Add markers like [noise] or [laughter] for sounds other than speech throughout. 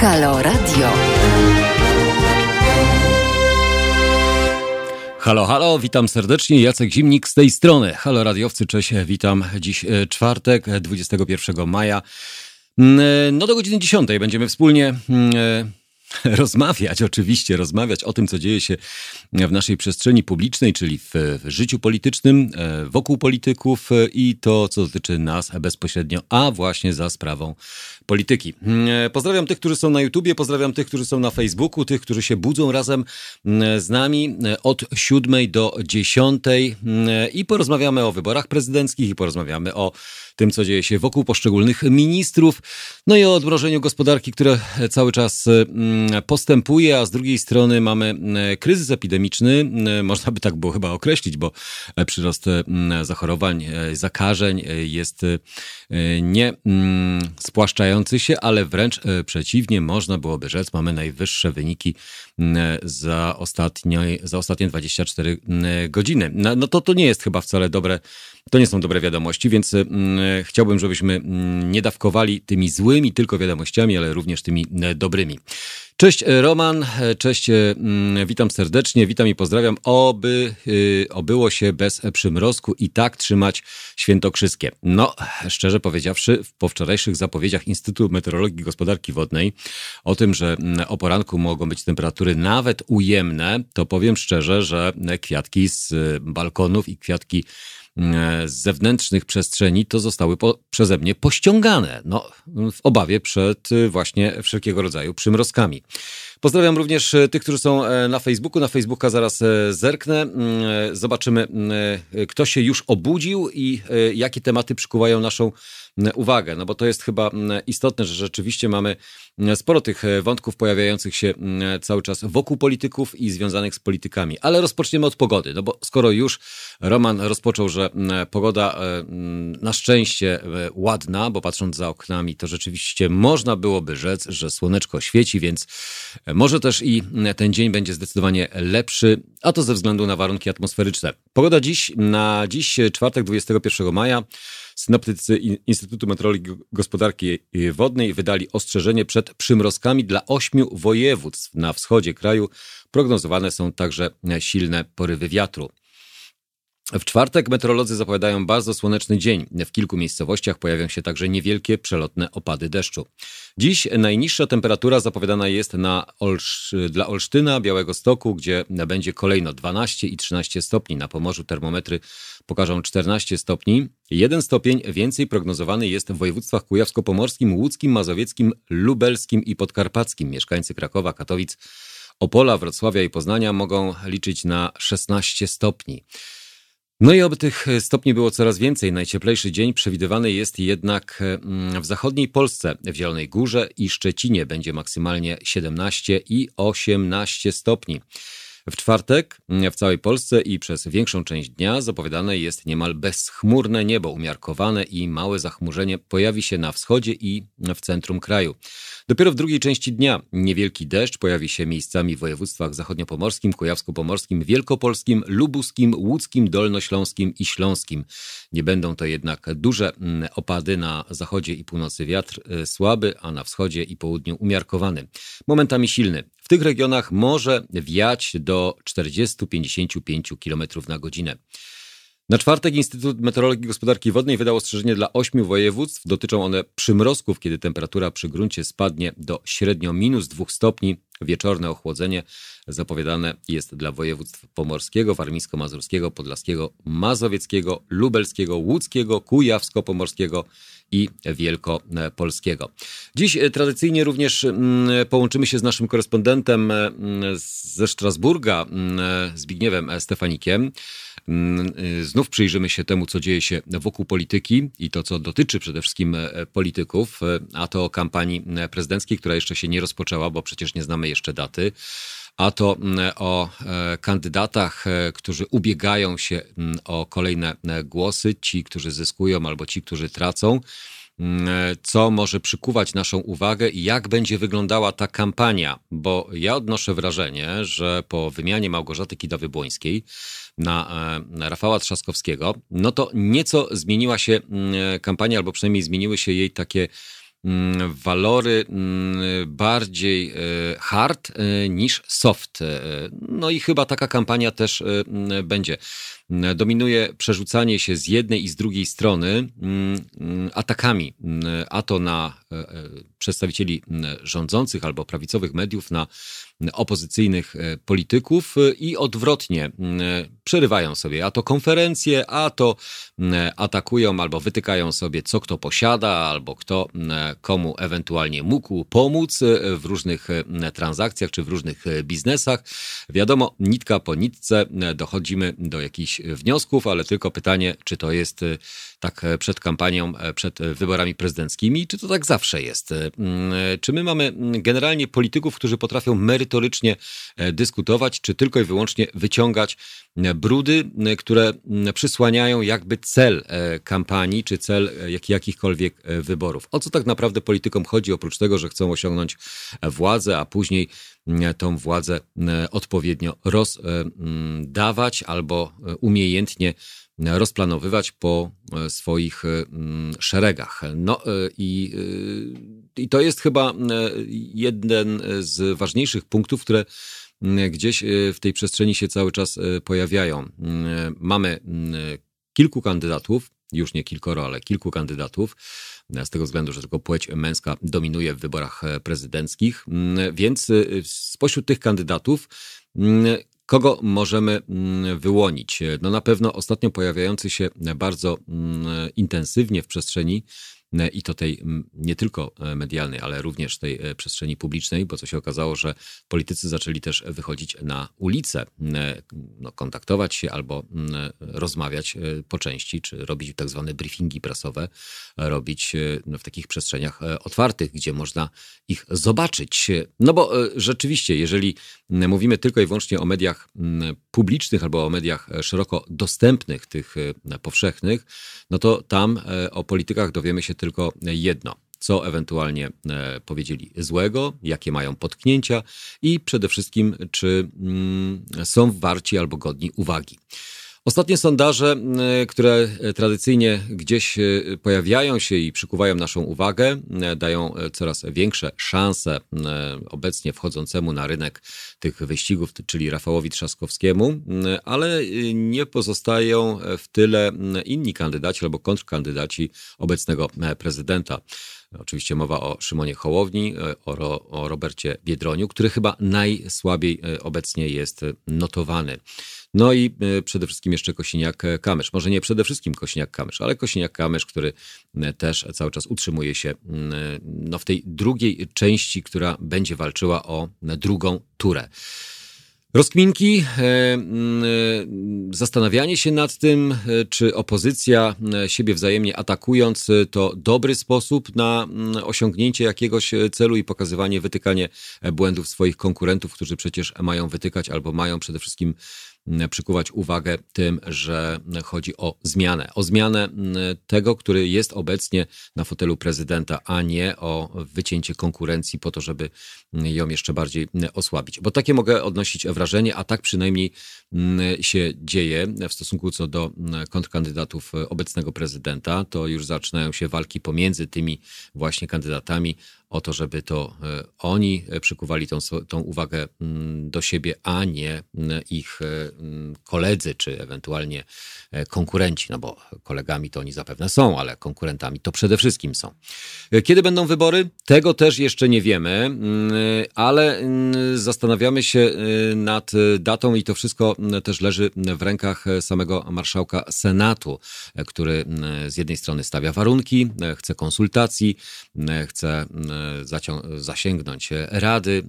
Halo Radio. Halo, halo, witam serdecznie. Jacek Zimnik z tej strony. Halo radiowcy, cześć, witam dziś e, czwartek, 21 maja. Mm, e, No do godziny 10 będziemy wspólnie mm, e, [laughs] rozmawiać, oczywiście, rozmawiać o tym, co dzieje się w naszej przestrzeni publicznej, czyli w, w życiu politycznym, e, wokół polityków e, i to, co dotyczy nas bezpośrednio, a właśnie za sprawą polityki. E, Pozdrawiam tych, którzy są na YouTubie, pozdrawiam tych, którzy są na Facebooku, tych, którzy się budzą razem mm, z nami e, od 7 do 10 mm, i porozmawiamy o wyborach prezydenckich i porozmawiamy o tym, co dzieje się wokół poszczególnych ministrów, no i o odmrożeniu gospodarki, które cały czas mm, postępuje, a z drugiej strony mamy mm, kryzys epidemiczny, mm, można by tak było chyba określić, bo e, przyrost mm, zachorowań, e, zakażeń e, jest e, nie mm, spłaszczający się, ale wręcz e, przeciwnie, można byłoby rzec, mamy najwyższe wyniki mm, za, ostatnio, za ostatnie 24 mm, godziny. No, no to to nie jest chyba wcale dobre, to nie są dobre wiadomości, więc mm, chciałbym, żebyśmy mm, nie dawkowali tymi złymi tylko wiadomościami, ale również tymi e, dobrymi. Cześć e, Roman, e, cześć, mm, witam serdecznie, witam i pozdrawiam. Oby y, obyło się bez przymrozku i tak trzymać świętokrzyskie. No, szczerze powiedziawszy, po wczorajszych zapowiedziach Instytutu Meteorologii i Gospodarki Wodnej o tym, że o poranku mogą być temperatury nawet ujemne, to powiem szczerze, że kwiatki z y, balkonów i kwiatki z zewnętrznych przestrzeni to zostały po, przeze mnie pościągane. No, w obawie przed y, właśnie wszelkiego rodzaju przymrozkami. Pozdrawiam również e, tych, którzy są e, na Facebooku. Na Facebooka zaraz e, zerknę. Mm, e, Zobaczymy, mm, e, kto się już obudził i e, jakie tematy przykuwają naszą uwagę. No bo to jest chyba mm, istotne, że rzeczywiście mamy mm, sporo tych e, wątków pojawiających się mm, cały czas wokół polityków i związanych z politykami. Ale rozpoczniemy od pogody. No bo skoro już Roman rozpoczął, że mm, pogoda e, mm, na szczęście e, ładna, bo patrząc za oknami, to rzeczywiście można byłoby rzec, że słoneczko świeci, więc może też i ten dzień będzie zdecydowanie lepszy, a to ze względu na warunki atmosferyczne. Pogoda dziś, na dziś czwartek 21 maja, synoptycy Instytutu Meteorologii Gospodarki Wodnej wydali ostrzeżenie przed przymrozkami dla ośmiu województw na wschodzie kraju. Prognozowane są także silne porywy wiatru. W czwartek meteorolodzy zapowiadają bardzo słoneczny dzień. W kilku miejscowościach pojawią się także niewielkie przelotne opady deszczu. Dziś najniższa temperatura zapowiadana jest na Olsz, dla Olsztyna, Białego Stoku, gdzie będzie kolejno 12 i 13 stopni. Na Pomorzu termometry pokażą 14 stopni. Jeden stopień więcej prognozowany jest w województwach kujawsko-pomorskim, łódzkim, mazowieckim, lubelskim i podkarpackim. Mieszkańcy Krakowa, Katowic, Opola, Wrocławia i Poznania mogą liczyć na 16 stopni. No i oby tych stopni było coraz więcej. Najcieplejszy dzień przewidywany jest jednak mm, w zachodniej Polsce, w Zielonej Górze i Szczecinie będzie maksymalnie 17 i 18 stopni. W czwartek mm, w całej Polsce i przez większą część dnia zapowiadane jest niemal bezchmurne niebo, umiarkowane i małe zachmurzenie pojawi się na wschodzie i w centrum kraju. Dopiero w drugiej części dnia niewielki deszcz pojawi się miejscami w województwach zachodniopomorskim, kujawsko-pomorskim, wielkopolskim, lubuskim, łódzkim, dolnośląskim i śląskim. Nie będą to jednak duże mm, opady na zachodzie i północy wiatr y, słaby, a na wschodzie i południu umiarkowany. Momentami silny. Tych regionach może wiać do 40-55 km na godzinę. Na czwartek Instytut Meteorologii i Gospodarki Wodnej wydał ostrzeżenie dla ośmiu województw. Dotyczą one przymrozków, kiedy temperatura przy gruncie spadnie do średnio minus 2 stopni. Wieczorne ochłodzenie zapowiadane jest dla województw pomorskiego, warmińsko-mazurskiego, podlaskiego, mazowieckiego, lubelskiego, łódzkiego, kujawsko-pomorskiego i wielkopolskiego. Dziś e, tradycyjnie również mm, połączymy się z naszym korespondentem mm, ze Strasburga, mm, Zbigniewem Stefanikiem. Znów przyjrzymy się temu, co dzieje się wokół polityki i to, co dotyczy przede wszystkim e, polityków, e, a to kampanii e, prezydenckiej, która jeszcze się nie rozpoczęła, bo przecież nie znamy jeszcze daty. A to mm, o e, kandydatach, e, którzy ubiegają się mm, o kolejne e, głosy, ci, którzy zyskują albo ci, którzy tracą. Mm, co może przykuwać naszą uwagę i jak będzie wyglądała ta kampania, bo ja odnoszę wrażenie, że po wymianie Małgorzaty Kidawy-Błońskiej na, Rafała Trzaskowskiego, no to nieco zmieniła się kampania, albo przynajmniej zmieniły się jej takie walory mm, bardziej hard niż soft. No i chyba taka kampania też będzie. Dominuje przerzucanie się z jednej i z drugiej strony atakami, a to na przedstawicieli rządzących albo prawicowych mediów, na opozycyjnych polityków i odwrotnie przerywają sobie a to konferencje, a to atakują albo wytykają sobie, co kto posiada, albo kto komu ewentualnie mógł pomóc w różnych transakcjach czy w różnych biznesach. Wiadomo, nitka po nitce dochodzimy do jakichś wniosków, ale tylko pytanie, czy to jest tak przed kampanią, przed wyborami prezydenckimi, czy to tak zawsze jest? Czy my mamy generalnie polityków, którzy potrafią merytorycznie dyskutować, czy tylko i wyłącznie wyciągać brudy, które przysłaniają jakby cel e, kampanii, czy cel e, jakichkolwiek e, wyborów. O co tak naprawdę politykom chodzi, oprócz tego, że chcą osiągnąć władzę, a później tą władzę odpowiednio rozdawać albo umiejętnie rozplanowywać po swoich szeregach. No i, i to jest chyba jeden z ważniejszych punktów, które gdzieś e, w tej przestrzeni się cały czas e, pojawiają. Mamy kilku kandydatów, już nie kilkoro, ale kilku kandydatów, z tego względu, że tylko płeć męska dominuje w wyborach e, prezydenckich. Więc spośród tych kandydatów, kogo możemy wyłonić? No na pewno ostatnio pojawiający się bardzo intensywnie w przestrzeni i to tej nie tylko e, medialnej, ale również tej e, przestrzeni publicznej, bo co się okazało, że politycy zaczęli też wychodzić na ulicę, no, kontaktować się albo rozmawiać po części, czy robić tak zwane briefingi prasowe, robić no, w takich przestrzeniach otwartych, gdzie można ich zobaczyć. No bo rzeczywiście, jeżeli mówimy tylko i wyłącznie o mediach publicznych albo o mediach szeroko dostępnych, tych powszechnych, no to tam o politykach dowiemy się tylko jedno co ewentualnie e, powiedzieli złego, jakie mają potknięcia i przede wszystkim, czy mm, są warci albo godni uwagi. Ostatnie sondaże, e, które tradycyjnie gdzieś e, pojawiają się i przykuwają naszą uwagę, dają coraz większe szanse obecnie wchodzącemu na rynek tych wyścigów, czyli Rafałowi Trzaskowskiemu, ale nie pozostają w tyle inni kandydaci albo kontrkandydaci obecnego prezydenta. Oczywiście mowa o Szymonie Hołowni, o, o Robercie Biedroniu, który chyba najsłabiej e, obecnie jest notowany. No i e, przede wszystkim jeszcze Kosiniak-Kamysz. Może nie przede wszystkim Kosiniak-Kamysz, ale Kosiniak-Kamysz, który e, też cały czas utrzymuje się no, w tej drugiej części, która będzie walczyła o drugą turę. Rozkminki, e, mm, e, zastanawianie się nad tym, e, czy opozycja siebie wzajemnie atakując to dobry sposób na mm, osiągnięcie jakiegoś celu i pokazywanie, wytykanie błędów swoich konkurentów, którzy przecież mają wytykać albo mają przede wszystkim przykuwać uwagę tym, że chodzi o zmianę. O zmianę tego, który jest obecnie na fotelu prezydenta, a nie o wycięcie konkurencji po to, żeby ją jeszcze bardziej osłabić. Bo takie mogę odnosić wrażenie, a tak przynajmniej się dzieje w stosunku co do kontrkandydatów obecnego prezydenta. To już zaczynają się walki pomiędzy tymi właśnie kandydatami o to, żeby to e, oni przykuwali tą, tą uwagę mm, do siebie, a nie mm, ich e, mm, koledzy, czy ewentualnie e, konkurenci, no bo kolegami to oni zapewne są, ale konkurentami to przede wszystkim są. Kiedy będą wybory? Tego też jeszcze nie wiemy, ale zastanawiamy się nad datą i to wszystko też leży w rękach samego marszałka Senatu, który z jednej strony stawia warunki, chce konsultacji, chce zasięgnąć rady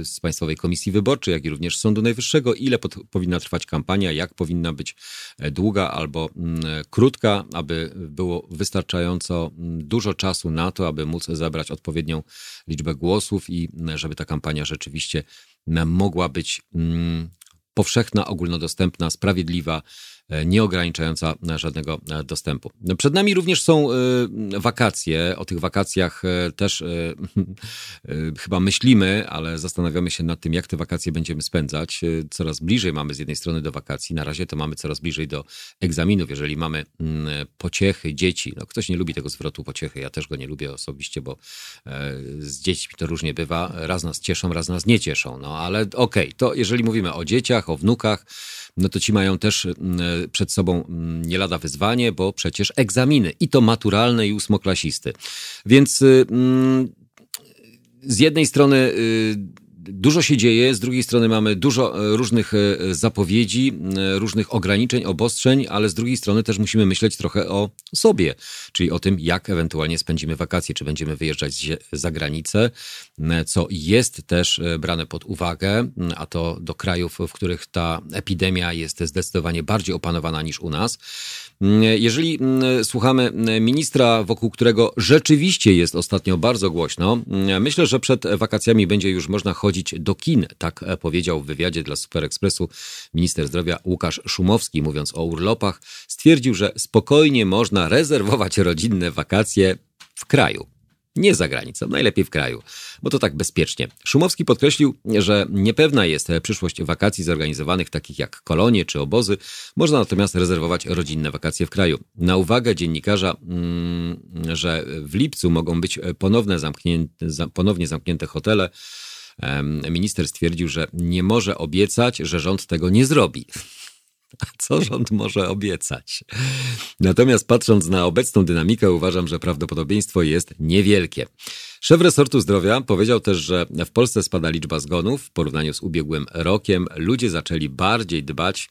e, z Państwowej Komisji Wyborczej, jak i również Sądu Najwyższego, ile pod, powinna trwać kampania, jak powinna być długa albo krótka, aby było wystarczająco dużo czasu na to, aby móc zebrać odpowiednią liczbę głosów i żeby ta kampania rzeczywiście mogła być powszechna, ogólnodostępna, sprawiedliwa e, nieograniczająca żadnego dostępu. Przed nami również są wakacje. O tych wakacjach też [laughs] chyba myślimy, ale zastanawiamy się nad tym, jak te wakacje będziemy spędzać. Coraz bliżej mamy z jednej strony do wakacji. Na razie to mamy coraz bliżej do egzaminów. Jeżeli mamy mm, pociechy dzieci, no ktoś nie lubi tego zwrotu pociechy, ja też go nie lubię osobiście, bo z dziećmi to różnie bywa. Raz nas cieszą, raz nas nie cieszą. No ale okej, okay, to jeżeli mówimy o dzieciach, o wnukach, no to ci mają też przed sobą mm, nie lada wyzwanie, bo przecież egzaminy i to maturalne i ósmoklasisty. Więc y, mm, z jednej strony y, dużo się dzieje, z drugiej strony mamy dużo e, różnych e, zapowiedzi, e, różnych ograniczeń, obostrzeń, ale z drugiej strony też musimy myśleć trochę o sobie, czyli o tym, jak ewentualnie spędzimy wakacje, czy będziemy wyjeżdżać za granicę, co jest też brane pod uwagę, a to do krajów, w których ta epidemia jest zdecydowanie bardziej opanowana niż u nas. Jeżeli słuchamy ministra, wokół którego rzeczywiście jest ostatnio bardzo głośno, myślę, że przed wakacjami będzie już można chodzić do kin. Tak powiedział w wywiadzie dla Super Expressu minister zdrowia Łukasz Szumowski, mówiąc o urlopach. Stwierdził, że spokojnie można rezerwować rodzinne wakacje w kraju. Nie za granicą, najlepiej w kraju, bo to tak bezpiecznie. Szumowski podkreślił, że niepewna jest przyszłość wakacji zorganizowanych takich jak kolonie czy obozy. Można natomiast rezerwować rodzinne wakacje w kraju. Na uwagę dziennikarza, mm, że w lipcu mogą być ponowne zamknięte, ponownie zamknięte hotele, minister stwierdził, że nie może obiecać, że rząd tego nie zrobi. A co rząd może obiecać? Natomiast patrząc na obecną dynamikę, uważam, że prawdopodobieństwo jest niewielkie. Szef resortu zdrowia powiedział też, że w Polsce spada liczba zgonów w porównaniu z ubiegłym rokiem. Ludzie zaczęli bardziej dbać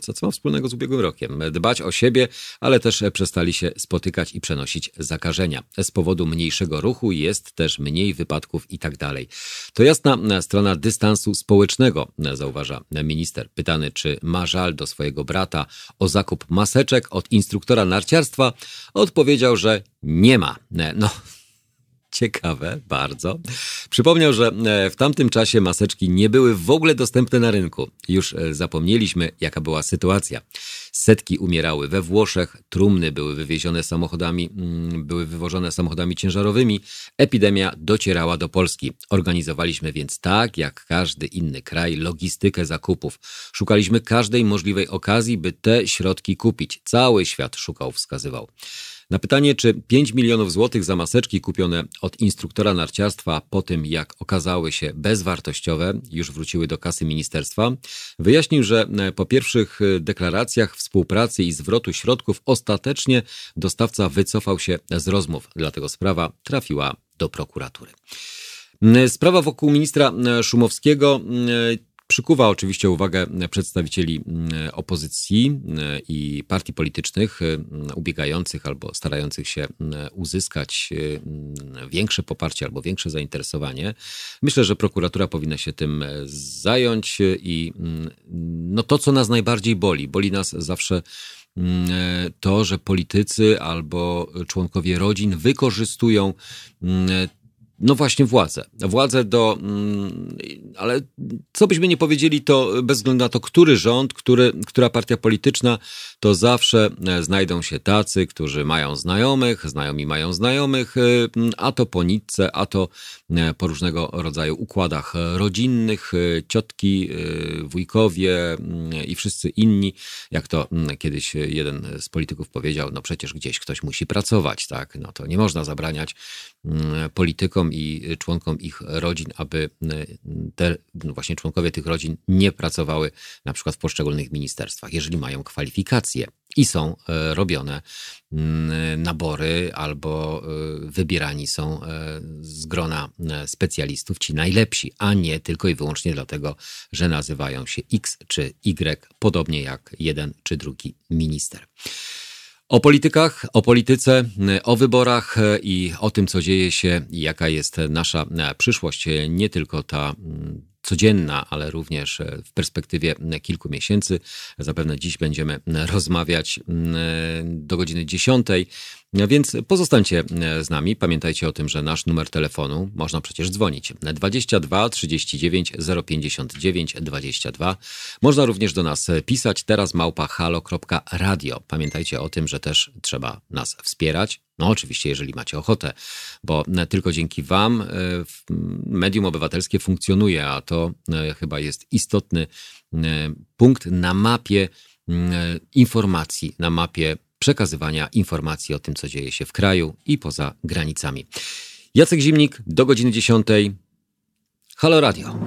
co, co ma wspólnego z ubiegłym rokiem? Dbać o siebie, ale też przestali się spotykać i przenosić zakażenia. Z powodu mniejszego ruchu jest też mniej wypadków i tak dalej. To jasna strona dystansu społecznego, zauważa minister. Pytany, czy ma żal do swojego brata o zakup maseczek od instruktora narciarstwa, odpowiedział, że nie ma. No, Ciekawe, bardzo. Przypomniał, że e, w tamtym czasie maseczki nie były w ogóle dostępne na rynku. Już e, zapomnieliśmy, jaka była sytuacja. Setki umierały we Włoszech, trumny były wywiezione samochodami, mm, były wywożone samochodami ciężarowymi. Epidemia docierała do Polski. Organizowaliśmy więc tak, jak każdy inny kraj, logistykę zakupów. Szukaliśmy każdej możliwej okazji, by te środki kupić. Cały świat szukał, wskazywał. Na pytanie, czy 5 milionów złotych za maseczki kupione od instruktora narciarstwa po tym, jak okazały się bezwartościowe, już wróciły do kasy ministerstwa, wyjaśnił, że e, po pierwszych e, deklaracjach współpracy i zwrotu środków ostatecznie dostawca wycofał się z rozmów, dlatego sprawa trafiła do prokuratury. Sprawa wokół ministra e, Szumowskiego Przykuwa oczywiście uwagę przedstawicieli mm, opozycji mm, i partii politycznych mm, ubiegających albo starających się uzyskać większe poparcie albo większe zainteresowanie. Myślę, że prokuratura powinna się tym zająć i no to, co nas najbardziej boli, boli nas zawsze to, że politycy albo członkowie rodzin wykorzystują no właśnie władzę. Władzę do, mm, ale co byśmy nie powiedzieli, to bez względu na to, który rząd, który, która partia polityczna, to zawsze e, znajdą się tacy, którzy mają znajomych, znajomi mają znajomych, e, a to po nitce, a to e, po różnego rodzaju układach rodzinnych, ciotki, wujkowie i wszyscy inni, jak to kiedyś jeden z polityków powiedział, no przecież gdzieś ktoś musi pracować, tak? No to nie można zabraniać politykom i członkom ich rodzin, aby te no właśnie członkowie tych rodzin nie pracowały na przykład w poszczególnych ministerstwach, jeżeli mają kwalifikacje i są e, robione nabory albo e, wybierani są e, z grona specjalistów ci najlepsi, a nie tylko i wyłącznie dlatego, że nazywają się X czy Y, podobnie jak jeden czy drugi minister. O politykach, o polityce, o wyborach i o tym, co dzieje się i jaka jest nasza przyszłość, nie tylko ta codzienna, ale również w perspektywie kilku miesięcy. Zapewne dziś będziemy rozmawiać do godziny 10. Więc pozostańcie z nami. Pamiętajcie o tym, że nasz numer telefonu można przecież dzwonić 22 39 059 22. Można również do nas pisać teraz małpa halo.radio. Pamiętajcie o tym, że też trzeba nas wspierać. No, oczywiście, jeżeli macie ochotę, bo tylko dzięki Wam e, medium obywatelskie funkcjonuje, a to e, chyba jest istotny e, punkt na mapie informacji, na mapie przekazywania informacji o tym, co dzieje się w kraju i poza granicami. Jacek Zimnik do godziny 10. Halo Radio.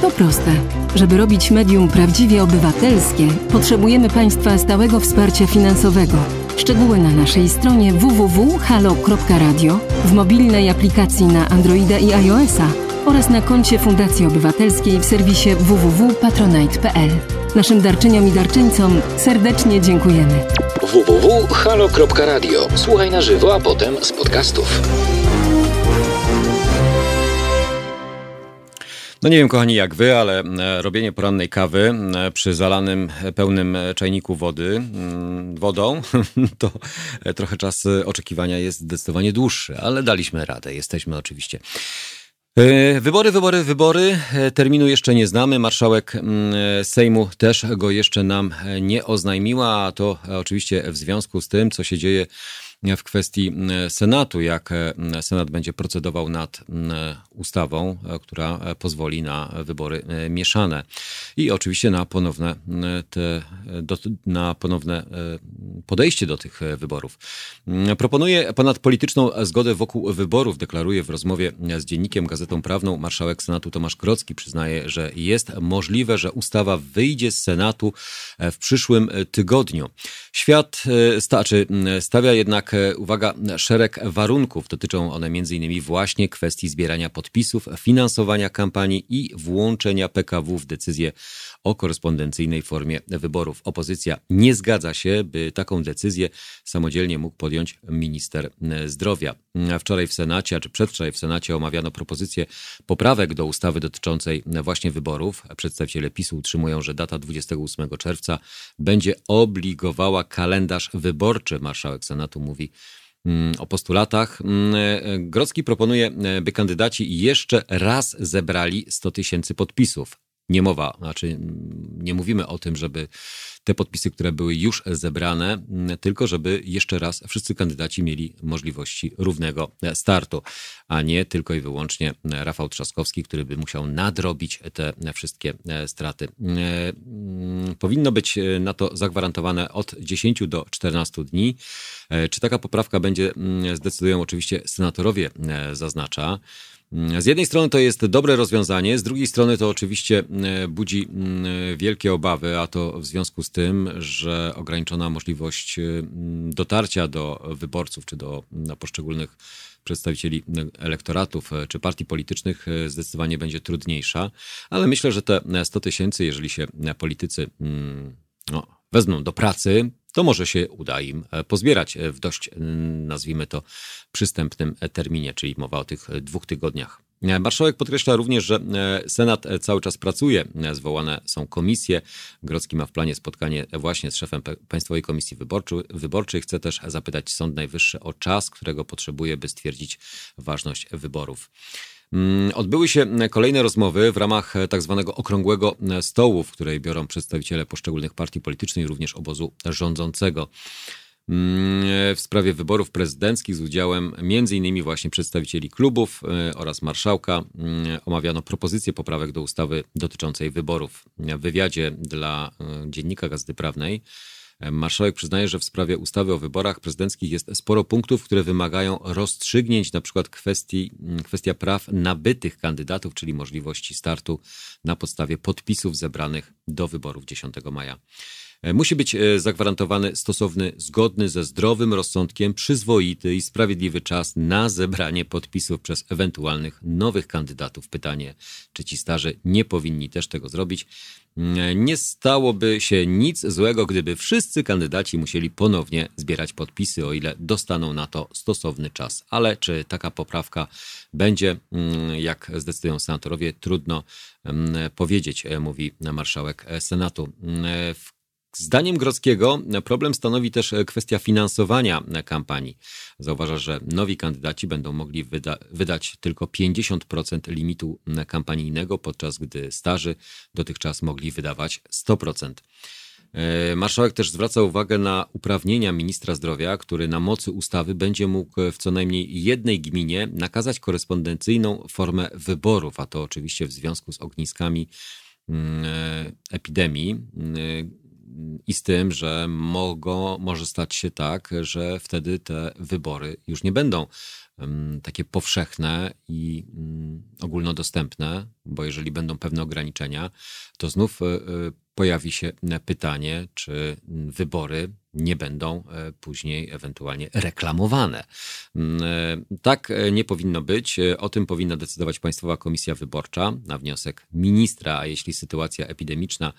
To proste. Żeby robić medium prawdziwie obywatelskie, potrzebujemy Państwa stałego wsparcia finansowego. Szczegóły na naszej stronie www.halo.radio, w mobilnej aplikacji na Androida i iOS-a oraz na koncie Fundacji Obywatelskiej w serwisie www.patronite.pl. Naszym darczyniom i darczyńcom serdecznie dziękujemy. www.halo.radio. Słuchaj na żywo, a potem z podcastów. No nie wiem, kochani, jak wy, ale e, robienie porannej kawy e, przy zalanym, e, pełnym czajniku wody, mm, wodą, [laughs] to trochę czas oczekiwania jest zdecydowanie dłuższy, ale daliśmy radę. Jesteśmy oczywiście. Wybory, wybory, wybory. Terminu jeszcze nie znamy. Marszałek mm, Sejmu też go jeszcze nam nie oznajmiła, to oczywiście w związku z tym, co się dzieje w kwestii Senatu, jak Senat będzie procedował nad ustawą, która pozwoli na wybory mieszane i oczywiście na ponowne, te, na ponowne podejście do tych wyborów. Proponuje ponadpolityczną zgodę wokół wyborów, deklaruje w rozmowie z dziennikiem Gazetą Prawną marszałek Senatu Tomasz Krocki. Przyznaje, że jest możliwe, że ustawa wyjdzie z Senatu w przyszłym tygodniu. Świat staczy, stawia jednak E, uwaga, szereg warunków. Dotyczą one m.in. właśnie kwestii zbierania podpisów, finansowania kampanii i włączenia PKW w decyzję o korespondencyjnej formie wyborów. Opozycja nie zgadza się, by taką decyzję samodzielnie mógł podjąć minister zdrowia. Wczoraj w Senacie, czy przedwczoraj w Senacie omawiano propozycję poprawek do ustawy dotyczącej właśnie wyborów. Przedstawiciele PiSu utrzymują, że data 28 czerwca będzie obligowała kalendarz wyborczy. Marszałek Senatu mówi mm, o postulatach. Mm, Grocki proponuje, by kandydaci jeszcze raz zebrali 100 tysięcy podpisów nie mowa, znaczy nie mówimy o tym, żeby te podpisy, które były już zebrane, tylko żeby jeszcze raz wszyscy kandydaci mieli możliwości równego startu, a nie tylko i wyłącznie Rafał Trzaskowski, który by musiał nadrobić te wszystkie straty. Powinno być na to zagwarantowane od 10 do 14 dni. Czy taka poprawka będzie, zdecydują oczywiście senatorowie, zaznacza. Z jednej strony to jest dobre rozwiązanie, z drugiej strony to oczywiście e, budzi mm, wielkie obawy, a to w związku z tym, że ograniczona możliwość e, dotarcia do wyborców czy do, do poszczególnych przedstawicieli elektoratów e, czy partii politycznych zdecydowanie będzie trudniejsza, ale myślę, że te 100 tysięcy, jeżeli się politycy mm, no, wezmą do pracy, to może się uda im e, pozbierać e, w dość, nazwijmy to, przystępnym e, terminie, czyli mowa o tych dwóch tygodniach. Marszałek podkreśla również, że Senat cały czas pracuje, zwołane są komisje. Grodzki ma w planie spotkanie właśnie z szefem Państwowej Komisji Wyborczej. Chce też zapytać Sąd Najwyższy o czas, którego potrzebuje, by stwierdzić ważność wyborów. Mm, odbyły się kolejne rozmowy w ramach tak zwanego okrągłego stołu, w której biorą przedstawiciele poszczególnych partii politycznych, również obozu rządzącego mm, w sprawie wyborów prezydenckich z udziałem m.in. właśnie przedstawicieli klubów e, oraz marszałka. Mm, omawiano propozycję poprawek do ustawy dotyczącej wyborów. W wywiadzie dla e, dziennika Gazety Prawnej Marszałek przyznaje, że w sprawie ustawy o wyborach prezydenckich jest sporo punktów, które wymagają rozstrzygnięć, na przykład kwestii, kwestia praw nabytych kandydatów, czyli możliwości startu na podstawie podpisów zebranych do wyborów 10 maja. Musi być zagwarantowany stosowny, zgodny ze zdrowym rozsądkiem, przyzwoity i sprawiedliwy czas na zebranie podpisów przez ewentualnych nowych kandydatów. Pytanie, czy ci starzy nie powinni też tego zrobić? Nie stałoby się nic złego, gdyby wszyscy kandydaci musieli ponownie zbierać podpisy, o ile dostaną na to stosowny czas. Ale czy taka poprawka będzie, mm, jak zdecydują senatorowie, trudno mm, powiedzieć, e, mówi marszałek Senatu. Mm, w Zdaniem Grodzkiego problem stanowi też kwestia finansowania kampanii. Zauważa, że nowi kandydaci będą mogli wyda wydać tylko 50% limitu kampanijnego, podczas gdy starzy dotychczas mogli wydawać 100%. E, marszałek też zwraca uwagę na uprawnienia ministra zdrowia, który na mocy ustawy będzie mógł w co najmniej jednej gminie nakazać korespondencyjną formę wyborów, a to oczywiście w związku z ogniskami mm, e, epidemii mm, i z tym, że mogą, może stać się tak, że wtedy te wybory już nie będą takie powszechne i mm, ogólnodostępne, bo jeżeli będą pewne ograniczenia, to znów e, e, pojawi się pytanie, czy wybory nie będą e, później ewentualnie reklamowane. Mm, tak nie powinno być. O tym powinna decydować Państwowa Komisja Wyborcza na wniosek ministra, a jeśli sytuacja epidemiczna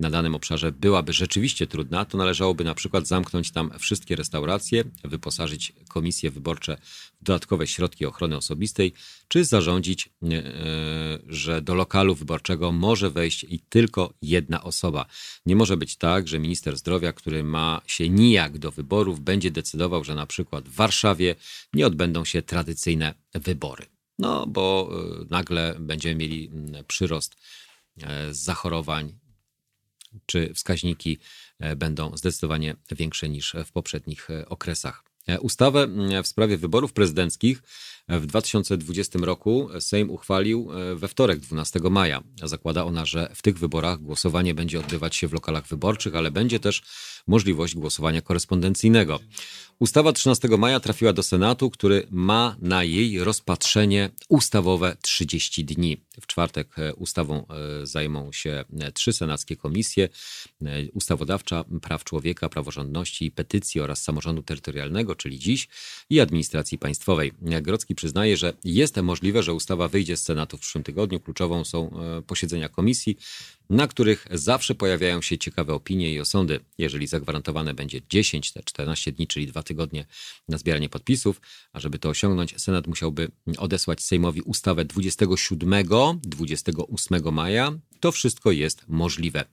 na danym obszarze byłaby rzeczywiście trudna, to należałoby na przykład zamknąć tam wszystkie restauracje, wyposażyć komisje wyborcze w dodatkowe środki ochrony osobistej, czy zarządzić, e, że do lokalu wyborczego może wejść i tylko jedna osoba. Nie może być tak, że minister zdrowia, który ma się nijak do wyborów, będzie decydował, że na przykład w Warszawie nie odbędą się tradycyjne wybory. No, bo e, nagle będziemy mieli przyrost e, zachorowań czy wskaźniki e, będą zdecydowanie większe niż w poprzednich e, okresach. E, ustawę w sprawie wyborów prezydenckich w 2020 roku Sejm uchwalił we wtorek 12 maja. Zakłada ona, że w tych wyborach głosowanie będzie odbywać się w lokalach wyborczych, ale będzie też możliwość głosowania korespondencyjnego. Ustawa 13 maja trafiła do Senatu, który ma na jej rozpatrzenie ustawowe 30 dni. W czwartek e, ustawą e, zajmą się e, trzy senackie komisje: ustawodawcza, praw człowieka, praworządności i petycji oraz samorządu terytorialnego, czyli dziś, i administracji państwowej. Grodzki przyznaje, że jest możliwe, że ustawa wyjdzie z Senatu w przyszłym tygodniu. Kluczową są posiedzenia komisji na których zawsze pojawiają się ciekawe opinie i osądy. Jeżeli zagwarantowane będzie 10, te 14 dni, czyli dwa tygodnie na zbieranie podpisów, a żeby to osiągnąć, Senat musiałby odesłać Sejmowi ustawę 27-28 maja. To wszystko jest możliwe.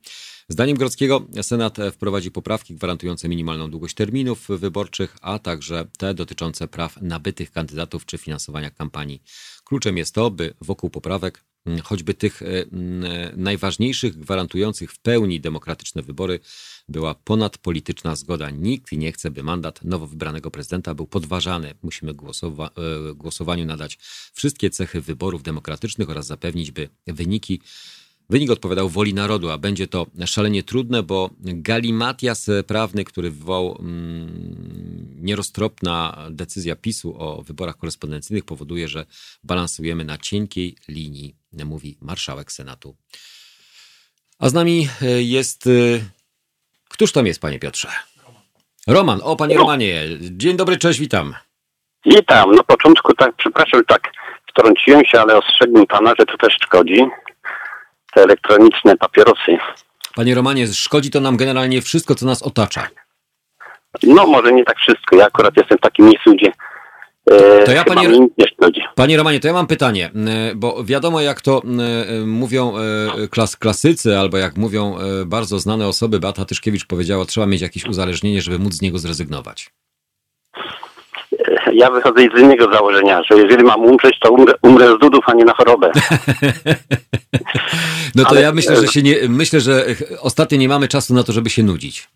Zdaniem Grodzkiego Senat wprowadzi poprawki gwarantujące minimalną długość terminów wyborczych, a także te dotyczące praw nabytych kandydatów czy finansowania kampanii. Kluczem jest to, by wokół poprawek Mm, choćby tych e, mm, e, najważniejszych, gwarantujących w pełni demokratyczne wybory, była ponadpolityczna zgoda. Nikt nie chce, by mandat nowo wybranego prezydenta był podważany. Musimy głosowa e, głosowaniu nadać wszystkie cechy wyborów demokratycznych oraz zapewnić, by wyniki Wynik odpowiadał woli narodu, a będzie to szalenie trudne, bo galimatias prawny, który wywołał mm, nieroztropna decyzja PiSu o wyborach korespondencyjnych, powoduje, że balansujemy na cienkiej linii, mówi marszałek Senatu. A z nami e, jest. E, któż tam jest, panie Piotrze? Roman. O, panie Romanie. Dzień dobry, cześć, witam. Witam. Na początku tak, przepraszam, tak wtrąciłem się, ale ostrzegłem pana, że to też szkodzi te elektroniczne papierosy. Panie Romanie, szkodzi to nam generalnie wszystko, co nas otacza. No, może nie tak wszystko. Ja akurat jestem w takim miejscu, gdzie e, to ja, panie. Panie Romanie, to ja mam pytanie, e, bo wiadomo jak to e, mówią klas, klasycy, albo jak mówią bardzo znane osoby, Beata Tyszkiewicz powiedziała, trzeba mieć jakieś uzależnienie, żeby móc z niego zrezygnować ja wychodzę z innego założenia, że jeżeli mam umrzeć, to umrę, umrę z dudów, a nie na chorobę. [laughs] no to Ale, ja myślę, że się nie, myślę, że ostatnio nie mamy czasu na to, żeby się nudzić.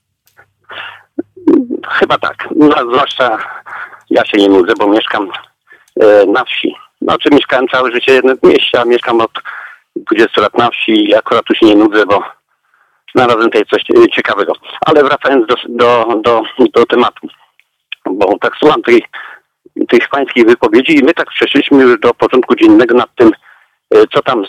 Chyba tak. No, zwłaszcza ja się nie nudzę, bo mieszkam e, na wsi. Znaczy mieszkałem całe życie w mieście, a mieszkam od 20 lat na wsi i akurat tu się nie nudzę, bo znalazłem tutaj coś ciekawego. Ale wracając do, do, do, do tematu bo tak słucham tej, tych pańskich wypowiedzi i my tak przeszliśmy już do porządku dziennego nad tym, e, co tam e,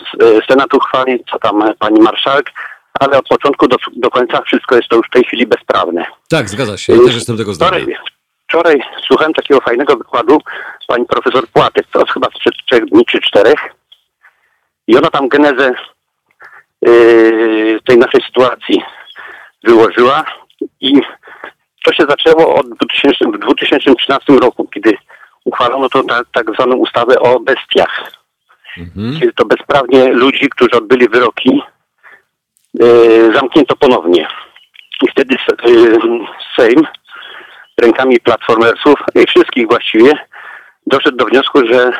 Senat uchwali, co tam pani marszałek, ale od początku do, do końca wszystko jest to już w tej chwili bezprawne. Tak, zgadza się. Ja też jestem tego zdania. Wczoraj, wczoraj słuchałem takiego fajnego wykładu pani profesor Płatek, to chyba sprzed trzech dni czy czterech. I ona tam genezę yy, tej naszej sytuacji wyłożyła i to się zaczęło od 2000, w 2013 roku, kiedy uchwalono to tak, tak zwaną ustawę o bestiach. Mhm. Kiedy to bezprawnie ludzi, którzy odbyli wyroki, yy, zamknięto ponownie. I wtedy yy, Sejm rękami platformersów i wszystkich właściwie doszedł do wniosku, że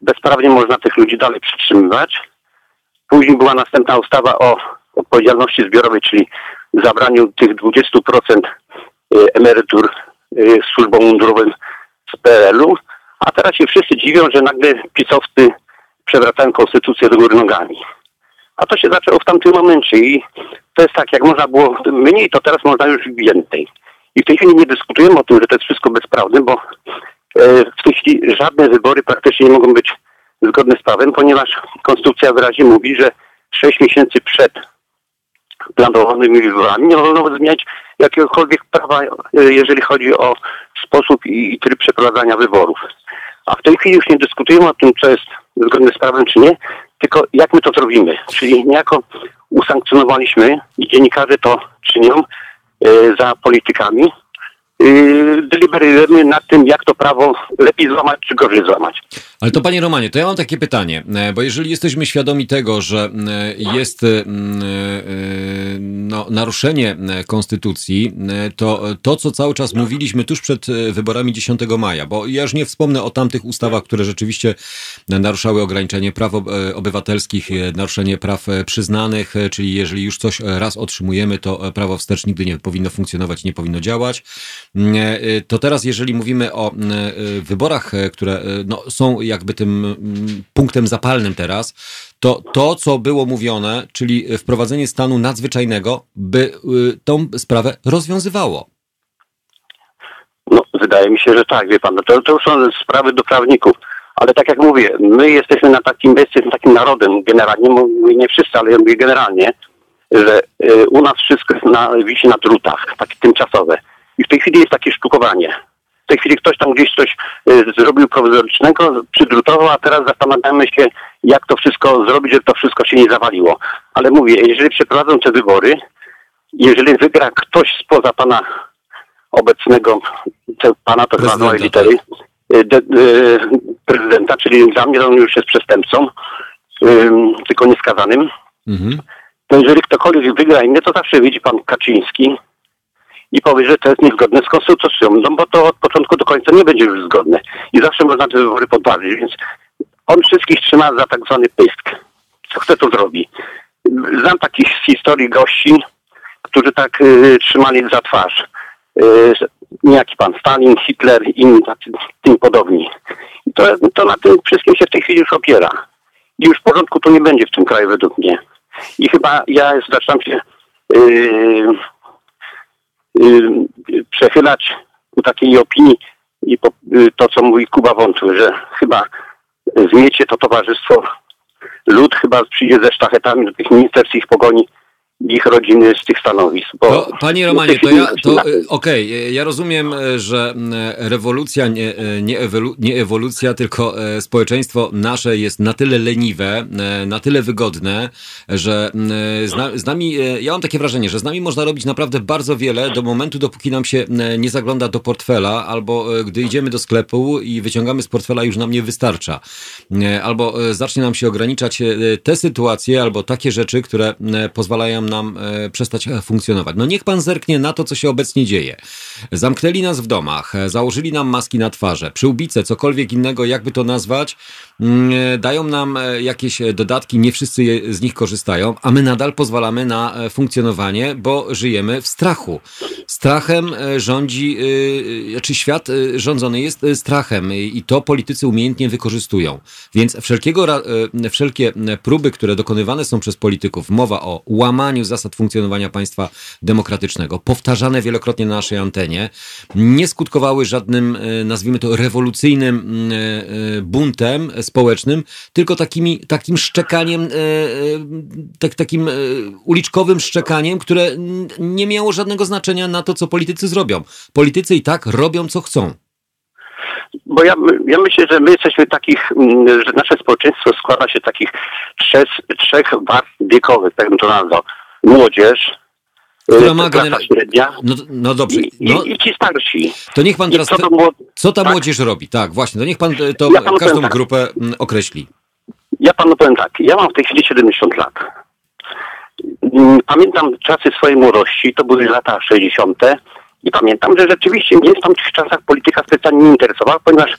bezprawnie można tych ludzi dalej przytrzymywać. Później była następna ustawa o odpowiedzialności zbiorowej, czyli zabraniu tych 20% y, emerytur służbom mundurowym z PRL-u, a teraz się wszyscy dziwią, że nagle pisowcy przewracają konstytucję do góry nogami. A to się zaczęło w tamtym momencie i to jest tak, jak można było mniej, to teraz można już więcej. I w tej chwili nie dyskutujemy o tym, że to jest wszystko bezprawne, bo e, w tej chwili żadne wybory praktycznie nie mogą być zgodne z prawem, ponieważ konstytucja wyraźnie mówi, że 6 miesięcy przed planowanymi wyborami nie wolno zmieniać jakiegokolwiek prawa, e, jeżeli chodzi o sposób i, i tryb przeprowadzania wyborów. A w tej chwili już nie dyskutujemy o tym, co jest zgodne z prawem, czy nie, tylko jak my to zrobimy. Czyli niejako usankcjonowaliśmy i dziennikarze to czynią e, za politykami. E, deliberujemy nad tym, jak to prawo lepiej złamać, czy gorzej złamać. Ale to panie Romanie, to ja mam takie pytanie, e, bo jeżeli jesteśmy świadomi tego, że e, jest e, no, naruszenie konstytucji, to to, co cały czas mówiliśmy tuż przed wyborami 10 maja, bo ja już nie wspomnę o tamtych ustawach, które rzeczywiście naruszały ograniczenie praw obywatelskich, naruszenie praw przyznanych, czyli jeżeli już coś raz otrzymujemy, to prawo wstecz nigdy nie powinno funkcjonować, nie powinno działać. To teraz, jeżeli mówimy o wyborach, które no, są jakby tym mm, punktem zapalnym teraz, to to, co było mówione, czyli wprowadzenie stanu nadzwyczajnego, by y, tą sprawę rozwiązywało. No, wydaje mi się, że tak, wie pan. No to, to już są sprawy do prawników. Ale tak jak mówię, my jesteśmy na takim, jesteśmy takim narodem generalnie, mówię nie wszyscy, ale ja mówię generalnie, że y, u nas wszystko jest na, wisi na drutach, takie tymczasowe. I w tej chwili jest takie sztukowanie w tej chwili ktoś tam gdzieś coś y, zrobił prowizorycznego, przydrutował, a teraz zastanawiamy się, jak to wszystko zrobić, żeby to wszystko się nie zawaliło. Ale mówię, jeżeli przeprowadzą te wybory, jeżeli wygra ktoś spoza pana obecnego, pana to zwaną litery, y, de, y, prezydenta, czyli dla mnie on już jest przestępcą, tylko nieskazanym, mhm. to jeżeli ktokolwiek wygra inny, to zawsze widzi pan Kaczyński, i powie, że to jest niezgodne z konstytucją, no bo to od początku do końca nie będzie już zgodne. I zawsze można te wybory podważyć, więc on wszystkich trzyma za tak zwany pysk. Co chce, to zrobi. Znam takich historii gości, którzy tak y, trzymali za twarz. Y, niejaki pan Stalin, Hitler i inni tym podobni. I to, to na tym wszystkim się w tej chwili już opiera. I już porządku to nie będzie w tym kraju według mnie. I chyba ja zaczynam się Y, przechylać ku takiej opinii i y, to, co mówi Kuba Wątły, że chyba zmiecie to towarzystwo, lud chyba przyjdzie ze sztachetami do tych ministerstw ich pogoni ich rodziny z tych stanowisk. To, panie Romanie, to ja, to okej, okay, ja rozumiem, że rewolucja, nie, nie, ewolu, nie ewolucja, tylko społeczeństwo nasze jest na tyle leniwe, na tyle wygodne, że z, nami, ja mam takie wrażenie, że z nami można robić naprawdę bardzo wiele do momentu, dopóki nam się nie zagląda do portfela, albo gdy idziemy do sklepu i wyciągamy z portfela, już nam nie wystarcza. Albo zacznie nam się ograniczać te sytuacje, albo takie rzeczy, które pozwalają nam e, przestać e, funkcjonować. No niech pan zerknie na to, co się obecnie dzieje. Zamknęli nas w domach, e, założyli nam maski na twarze, przyłbice, cokolwiek innego, jakby to nazwać, dają nam jakieś dodatki, nie wszyscy z nich korzystają, a my nadal pozwalamy na funkcjonowanie, bo żyjemy w strachu. Strachem rządzi, czy znaczy świat rządzony jest strachem i to politycy umiejętnie wykorzystują. Więc wszelkiego, wszelkie próby, które dokonywane są przez polityków, mowa o łamaniu zasad funkcjonowania państwa demokratycznego, powtarzane wielokrotnie na naszej antenie, nie skutkowały żadnym, e, nazwijmy to, rewolucyjnym e, buntem społecznym, tylko takimi, takim szczekaniem, tak, takim uliczkowym szczekaniem, które nie miało żadnego znaczenia na to, co politycy zrobią. Politycy i tak robią, co chcą. Bo ja, ja myślę, że my jesteśmy takich, że nasze społeczeństwo składa się takich trzech, trzech warstw wiekowych, tak bym to nazwał. Młodzież, która y, ma klasa średnia no, no dobrze. i, No, i, i ci starsi. to niech pan I teraz. co to było- Co ta tak? młodzież robi? Tak, właśnie. To niech pan e, to Ja panu każdą powiem tak. grupę mm, określi. Ja panu powiem tak, ja mam w tej chwili 70 lat. Mm, Pamiętam czasy swojej młodości, to były lata 60. I pamiętam, że rzeczywiście mnie w tamtych czasach polityka specjalnie nie interesowała, ponieważ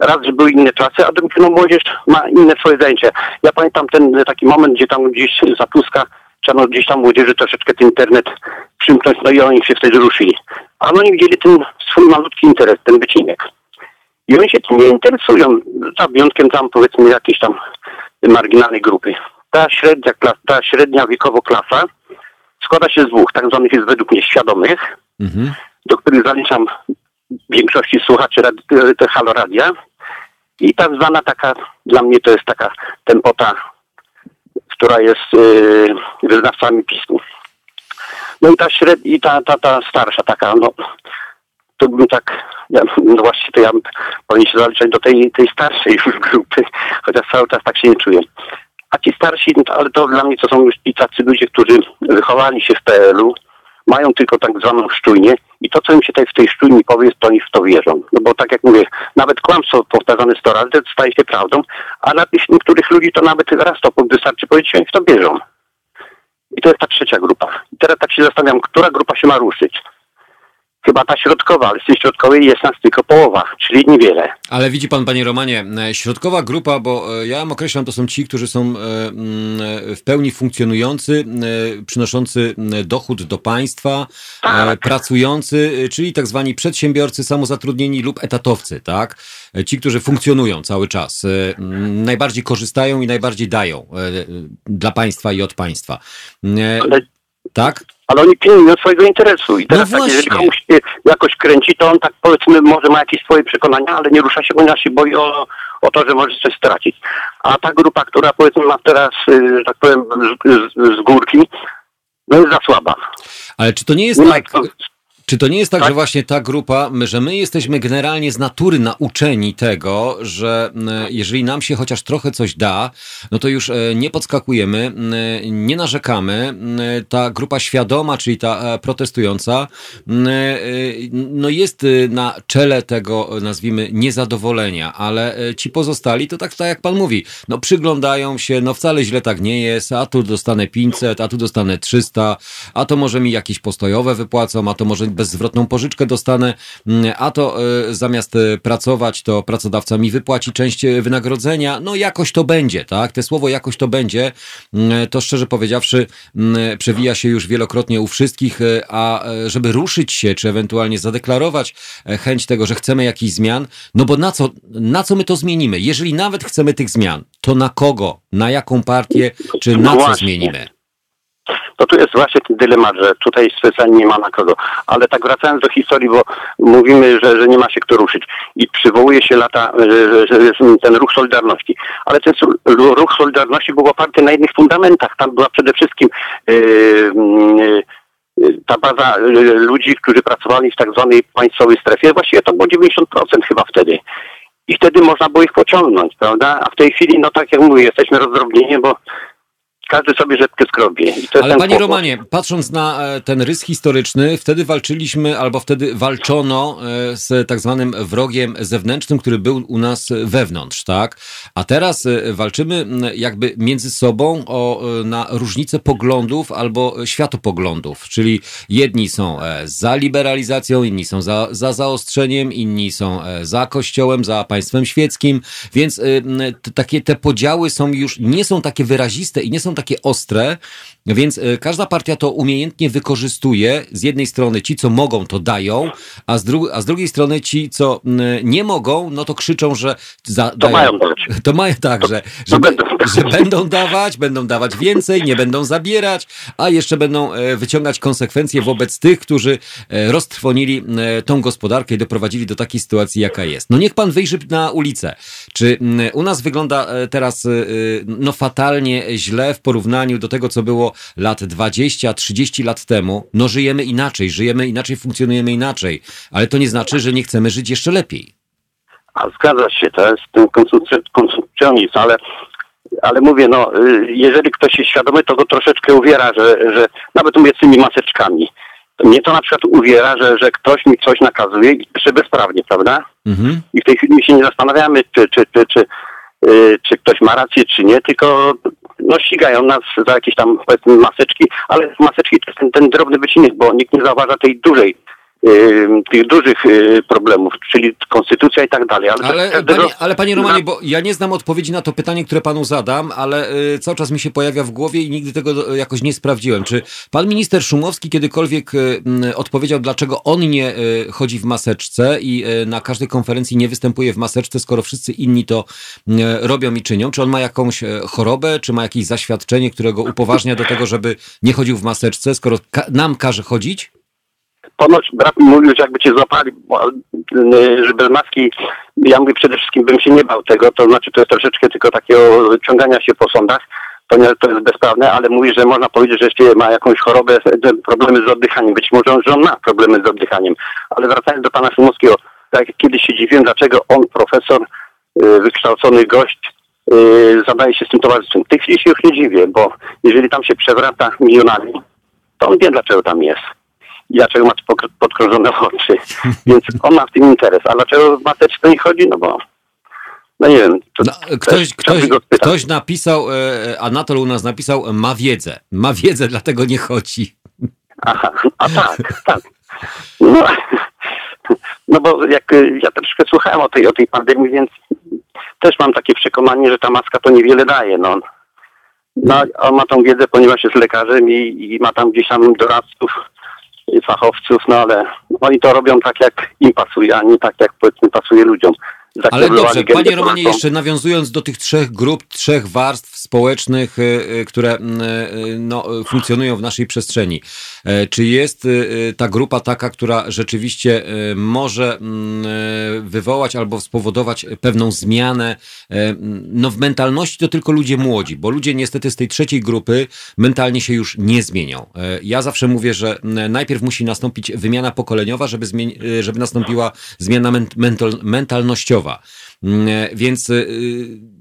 raz, że były inne czasy, a drugi, no młodzież ma inne swoje zajęcia. Ja pamiętam ten taki moment, gdzie tam gdzieś za Tuska chciano gdzieś tam młodzieży troszeczkę ten internet przymknąć, no i oni się wtedy ruszyli. A oni widzieli ten swój malutki interes, ten wycinek. I oni się tym nie interesują, za wyjątkiem tam powiedzmy jakiejś tam marginalnej grupy. Ta średnia, ta średnia wiekowo klasa składa się z dwóch, tak zwanych jest według mnie świadomych, Mhm. do których zaliczam większości słuchaczy te Halo Radia i tak zwana taka, dla mnie to jest taka tempota, która jest yy, wyznawcami PiSu. No i ta średnia, i ta, ta, ta starsza taka, no to bym tak, ja, no właśnie to ja powinien się zaliczać do tej, tej starszej już [laughs] grupy, chociaż cały czas tak się nie czuję. A ci starsi, no to, ale to dla mnie to są już ci tacy ludzie, którzy wychowali się w PRL-u, mają tylko tak zwaną szczujnię i to, co im się tutaj w tej szczujni powie, to oni w to wierzą. No bo tak jak mówię, nawet kłamstwo powtarzane 100 razy staje się prawdą, a dla niektórych ludzi to nawet raz to wystarczy powiedzieć, oni w to wierzą. I to jest ta trzecia grupa. I teraz tak się zastanawiam, która grupa się ma ruszyć. Chyba ta środkowa, ale z tej środkowej jest nas tylko połowa, czyli niewiele. Ale widzi pan, panie Romanie, e, środkowa grupa, bo e, ja ją określam, to są ci, którzy są e, mm, w pełni funkcjonujący, przynoszący dochód do państwa, Tak. pracujący, czyli tak zwani przedsiębiorcy, samozatrudnieni lub etatowcy, tak? Ci, którzy funkcjonują cały czas, e, m, najbardziej korzystają i najbardziej dają dla państwa i od państwa. Ale Tak? Ale oni pilnują swojego interesu. I teraz No tak, jeżeli komuś się jakoś kręci, to on tak powiedzmy może ma jakieś swoje przekonania, ale nie rusza się, ponieważ się boi o, o to, że może coś stracić. A ta grupa, która powiedzmy ma teraz, y, że tak powiem, z, z, z górki, no jest za słaba. Ale czy to nie jest Nie tak, Czy to nie jest tak, Tak? że właśnie ta grupa, że my jesteśmy generalnie z natury nauczeni tego, że m, jeżeli nam się chociaż trochę coś da, no to już e, nie podskakujemy, m, nie narzekamy. Ta grupa świadoma, czyli ta e, protestująca, e, no jest e, na czele tego, e, nazwijmy, niezadowolenia, ale e, ci pozostali to tak, tak jak pan mówi, no przyglądają się, no wcale źle tak nie jest, a tu dostanę 500, a tu dostanę 300, a to może mi jakieś postojowe wypłacą, a to może bezzwrotną pożyczkę dostanę, mm, a to y, zamiast y, pracować, to pracodawca mi wypłaci część y, wynagrodzenia. No jakoś to będzie, tak? Te słowo jakoś to będzie, mm, to szczerze powiedziawszy, mm, przewija się już wielokrotnie u wszystkich, a żeby ruszyć się, czy ewentualnie zadeklarować e, chęć tego, że chcemy jakichś zmian, no bo na co, na co my to zmienimy? Jeżeli nawet chcemy tych zmian, to na kogo, na jaką partię, czy na co Właśnie. zmienimy? To tu jest właśnie ten dylemat, że tutaj specjalnie nie ma na kogo. Ale tak wracając do historii, bo mówimy, że, że nie ma się kto ruszyć. I przywołuje się lata, że, że ten ruch Solidarności. Ale ten ruch Solidarności był oparty na jednych fundamentach. Tam była przede wszystkim yy, yy, ta baza yy, ludzi, którzy pracowali w tak zwanej państwowej strefie. Właściwie to było 90% chyba wtedy. I wtedy można było ich pociągnąć, prawda? A w tej chwili, no tak jak mówię, jesteśmy rozdrobnieni, bo każdy sobie rzepkę skrobie. Ale panie kłopot. Romanie, patrząc na e, ten rys historyczny, wtedy walczyliśmy, albo wtedy walczono e, z tak zwanym wrogiem zewnętrznym, który był u nas wewnątrz, tak? A teraz e, walczymy jakby między sobą o, na różnice poglądów albo światopoglądów, czyli jedni są za liberalizacją, inni są za, za zaostrzeniem, inni są za kościołem, za państwem świeckim, więc takie te podziały są już, nie są takie wyraziste i nie są takie ostre, więc e, każda partia to umiejętnie wykorzystuje. Z jednej strony ci, co mogą, to dają, a z, dru a z drugiej strony ci, co nie mogą, no to krzyczą, że za, To dają. mają dać. [laughs] To mają tak, że, to że, będą. że będą dawać, będą dawać więcej, nie będą zabierać, a jeszcze będą e, wyciągać konsekwencje wobec tych, którzy e, roztrwonili e, tą gospodarkę i doprowadzili do takiej sytuacji, jaka jest. No niech pan wyjrzy na ulicę. Czy m, u nas wygląda teraz no fatalnie źle w porównaniu do tego, co było lat 20, 30 lat temu? No żyjemy inaczej, żyjemy inaczej, funkcjonujemy inaczej, ale to nie znaczy, że nie chcemy żyć jeszcze lepiej. A zgadza się, to jest ten konsumpcj- konsumpcjonizm, ale, ale mówię, no, y, jeżeli ktoś jest świadomy, to go troszeczkę uwiera, że, że nawet mówię z tymi maseczkami. Mnie to na przykład uwiera, że, że ktoś mi coś nakazuje i jeszcze bezprawnie, prawda? Mhm. I w tej chwili się nie zastanawiamy, czy, czy, czy, czy, y, czy ktoś ma rację, czy nie, tylko no, ścigają nas za jakieś tam powiedzmy maseczki, ale maseczki to jest ten, ten drobny wycinek, bo nikt nie zauważa tej dużej, tych dużych y, problemów, czyli konstytucja i tak dalej. Ale, Ale, każdego- panie, ale panie Romanie, bo ja nie znam odpowiedzi na to pytanie, które panu zadam, ale y, cały czas mi się pojawia w głowie i nigdy tego do- jakoś nie sprawdziłem. Czy pan minister Szumowski kiedykolwiek y, odpowiedział, dlaczego on nie y, chodzi w maseczce i y, na każdej konferencji nie występuje w maseczce, skoro wszyscy inni to y, robią i czynią? Czy on ma jakąś y, chorobę, czy ma jakieś zaświadczenie, które go upoważnia do tego, żeby nie chodził w maseczce, skoro nam każe chodzić? Ponoć brat mówił, że jakby cię złapali, y, że maski, ja mówię przede wszystkim bym się nie bał tego, to znaczy to jest troszeczkę tylko takiego ciągania się po sądach, ponieważ to jest bezprawne, ale mówi, że można powiedzieć, że jeszcze ma jakąś chorobę, że problemy z oddychaniem. Być może, że on ma problemy z oddychaniem. Ale wracając do pana Szumowskiego, tak kiedyś się dziwiłem, dlaczego on, profesor, y, wykształcony gość, zadaje się z tym towarzystwem. W tej chwili się już nie dziwię, bo jeżeli tam się przewraca milionami, to on wie, dlaczego tam jest i dlaczego ma podkrążone [laughs] oczy. Więc on ma w tym interes. A dlaczego w maseczce nie chodzi? No bo, no nie wiem. To No, ktoś, ktoś, ktoś napisał, e, Anatol u nas napisał, ma wiedzę. Ma wiedzę, dlatego nie chodzi. Aha, a tak, tak. No, [laughs] no bo jak y, ja troszkę słuchałem o tej, o tej pandemii, więc też mam takie przekonanie, że ta maska to niewiele daje. No, no on ma tą wiedzę, ponieważ jest lekarzem i, i ma tam gdzieś tam doradców, fachowców, no ale oni to robią tak, jak im pasuje, a nie tak, jak powiedzmy pasuje ludziom. Ale dobrze, panie Romanie, jeszcze nawiązując do tych trzech grup, trzech warstw społecznych, y, y, które mm, y, no, funkcjonują w naszej przestrzeni. E, Czy jest ta grupa taka, która rzeczywiście może mm, wywołać albo spowodować pewną zmianę? e, No w mentalności to tylko ludzie młodzi, bo ludzie niestety z tej trzeciej grupy mentalnie się już nie zmienią. E, Ja zawsze mówię, że najpierw musi nastąpić wymiana pokoleniowa, żeby, żeby nastąpiła zmiana ment- mental- mentalnościowa. Mm, e, Więc,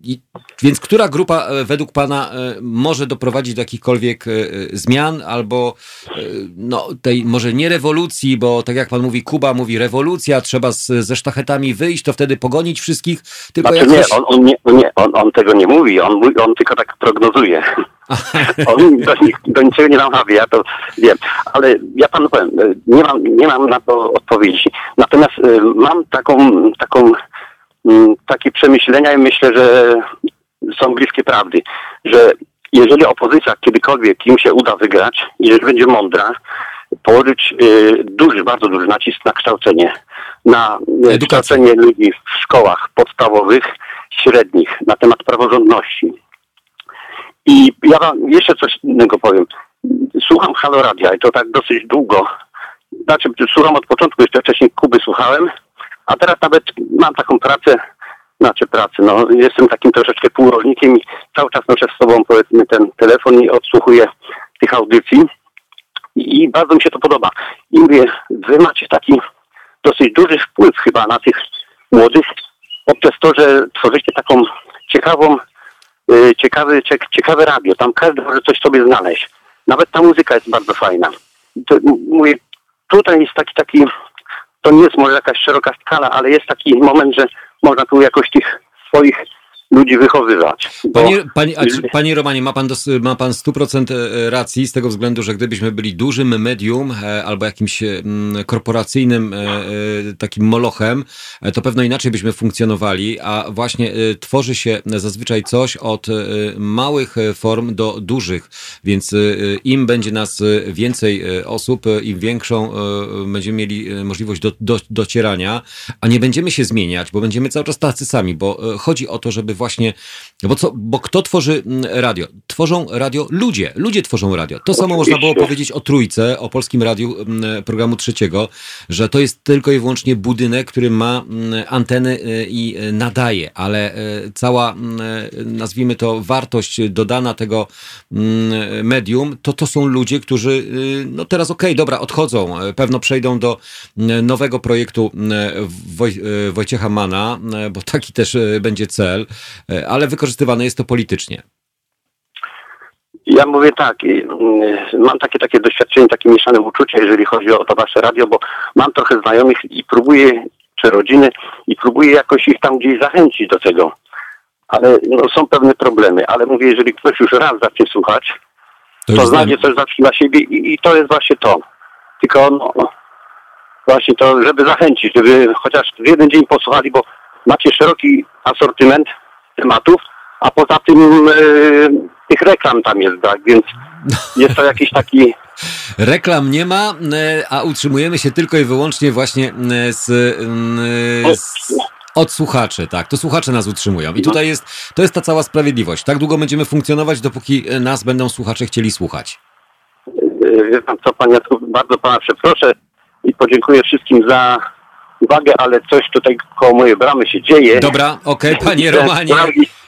i- więc która grupa e, według Pana e, może doprowadzić do jakichkolwiek e, e, zmian albo e, no, tej może nie rewolucji, bo tak jak Pan mówi, Kuba mówi rewolucja, trzeba z, ze sztachetami wyjść, to wtedy pogonić wszystkich, tylko Znaczy jakoś... nie, on, on, nie, nie on, on tego nie mówi, on, on tylko tak prognozuje. [laughs] on do, do niczego nie namawia, ja to wiem. Ale ja panu powiem, e, nie mam, nie mam na to odpowiedzi. Natomiast e, mam taką, taką, takie przemyślenia i myślę, że są bliskie prawdy, że jeżeli opozycja kiedykolwiek im się uda wygrać, jeżeli będzie mądra, położyć e, duży, bardzo duży nacisk na kształcenie, na Edukację. kształcenie ludzi w szkołach podstawowych, średnich, na temat praworządności. I ja wam jeszcze coś innego powiem. Słucham Halo Radia i to tak dosyć długo. Znaczy, słucham od początku, jeszcze wcześniej Kuby słuchałem, a teraz nawet mam taką pracę, znaczy pracę, no jestem takim troszeczkę półrożnikiem i cały czas noszę z sobą powiedzmy ten telefon i odsłuchuję tych audycji i, bardzo mi się to podoba. I mówię, wy macie taki dosyć duży wpływ chyba na tych młodych poprzez to, że tworzycie taką ciekawą, y, ciekawy, ciek, ciekawe radio. Tam każdy może coś sobie znaleźć. Nawet ta muzyka jest bardzo fajna. To, mówię, tutaj jest taki, taki, to nie jest może jakaś szeroka skala, ale jest taki moment, że można tu jakoś tych swoich ludzi wychowywać. Panie, panie, a panie Romanie, ma pan, dos, ma pan 100% e, racji z tego względu, że gdybyśmy byli dużym medium e, albo jakimś e, korporacyjnym takim molochem, to pewno inaczej byśmy funkcjonowali, a właśnie tworzy się zazwyczaj coś od małych form do dużych, więc im będzie nas więcej osób, im większą będziemy mieli możliwość do, do, docierania, a nie będziemy się zmieniać, bo będziemy cały czas tacy sami, bo chodzi o to, żeby właśnie, bo co, bo kto tworzy radio? Tworzą radio ludzie, ludzie tworzą radio. To samo można było powiedzieć o Trójce, o Polskim Radiu programu trzeciego, że to jest tylko i wyłącznie budynek, który ma anteny e, i e, nadaje, ale e, cała, nazwijmy to, wartość dodana tego medium, to to są ludzie, którzy, y, no teraz okej, dobra, odchodzą, pewno przejdą do nowego projektu Woj, Wojciecha Mana, bo taki też będzie cel, ale wykorzystywane jest to politycznie. Ja mówię tak, mm, mam takie takie doświadczenie, takie mieszane uczucie, jeżeli chodzi o to wasze radio, bo mam trochę znajomych i próbuję, czy rodziny, i próbuję jakoś ich tam gdzieś zachęcić do tego. Ale no, są pewne problemy, ale mówię, jeżeli ktoś już raz zacznie słuchać, to, już znajdzie coś zawsze dla siebie i, i to jest właśnie to. Tylko no, właśnie to, żeby zachęcić, żeby chociaż w jeden dzień posłuchali, bo macie szeroki asortyment tematów, a poza tym e, tych reklam tam jest, tak, więc jest to jakiś taki [laughs] Reklam nie ma, e, a utrzymujemy się tylko i wyłącznie właśnie e, z, z od słuchaczy, tak. To słuchacze nas utrzymują. I tutaj jest, to jest ta cała sprawiedliwość. Tak długo będziemy funkcjonować, dopóki nas będą słuchacze chcieli słuchać. Wie pan co, Jacku, bardzo pana przeproszę i podziękuję wszystkim za uwagę, ale coś tutaj koło mojej bramy się dzieje. Dobra, okej, panie Romanie.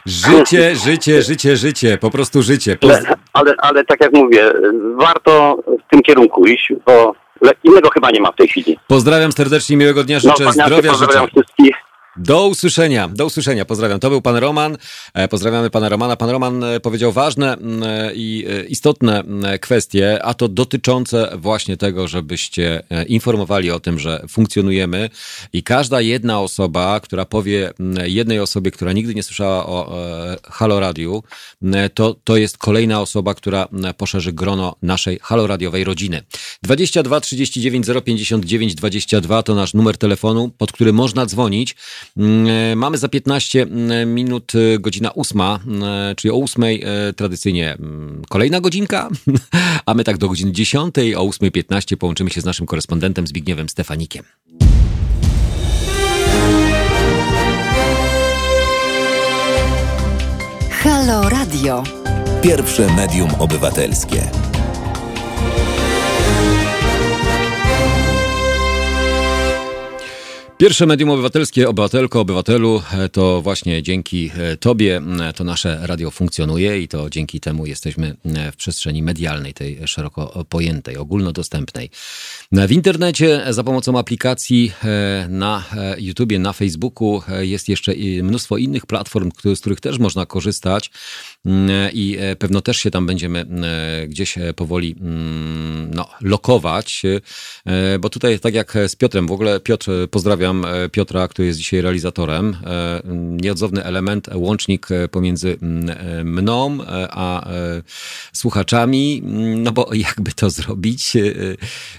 Życie, życie, życie, życie. Po prostu życie. Poz... Ale, ale, ale tak jak mówię, warto w tym kierunku iść, bo innego chyba nie ma w tej chwili. Pozdrawiam serdecznie, miłego dnia, No, życzę Jacku, zdrowia, życzę. pozdrawiam wszystkich. Do usłyszenia, do usłyszenia. Pozdrawiam. To był pan Roman. E, Pozdrawiamy pana Romana. Pan Roman e, powiedział ważne mm, e, i istotne mm, kwestie, a to dotyczące właśnie tego, żebyście informowali o tym, że funkcjonujemy i każda jedna osoba, która powie mm, jednej osobie, która nigdy nie słyszała o Halo Radiu, to, to jest kolejna osoba, która poszerzy grono naszej Halo Radiowej rodziny. 22 39 059 22 to nasz numer telefonu, pod który można dzwonić. Mm, Mamy za 15 minut e, godzina ósma, e, czyli o ósmej e, tradycyjnie mm, kolejna godzinka, [laughs] a my tak do godziny 10 o 8.15 połączymy się z naszym korespondentem Zbigniewem Stefanikiem. Halo Radio. Pierwsze medium obywatelskie. Pierwsze medium obywatelskie, obywatelko, obywatelu, e, to właśnie dzięki e, Tobie m, to nasze radio funkcjonuje i to dzięki temu jesteśmy w przestrzeni medialnej, tej szeroko pojętej, ogólnodostępnej. E, W internecie za pomocą aplikacji e, na e, YouTubie, na Facebooku e, jest jeszcze mnóstwo innych platform, z których też można korzystać i e, pewno też się tam będziemy gdzieś e, powoli no, lokować, e, bo tutaj tak jak z Piotrem, w ogóle Piotr, pozdrawiam e, Piotra, który jest dzisiaj realizatorem, e, nieodzowny element, łącznik e, pomiędzy mm, mną a słuchaczami, mm, no bo [laughs] jakby to zrobić,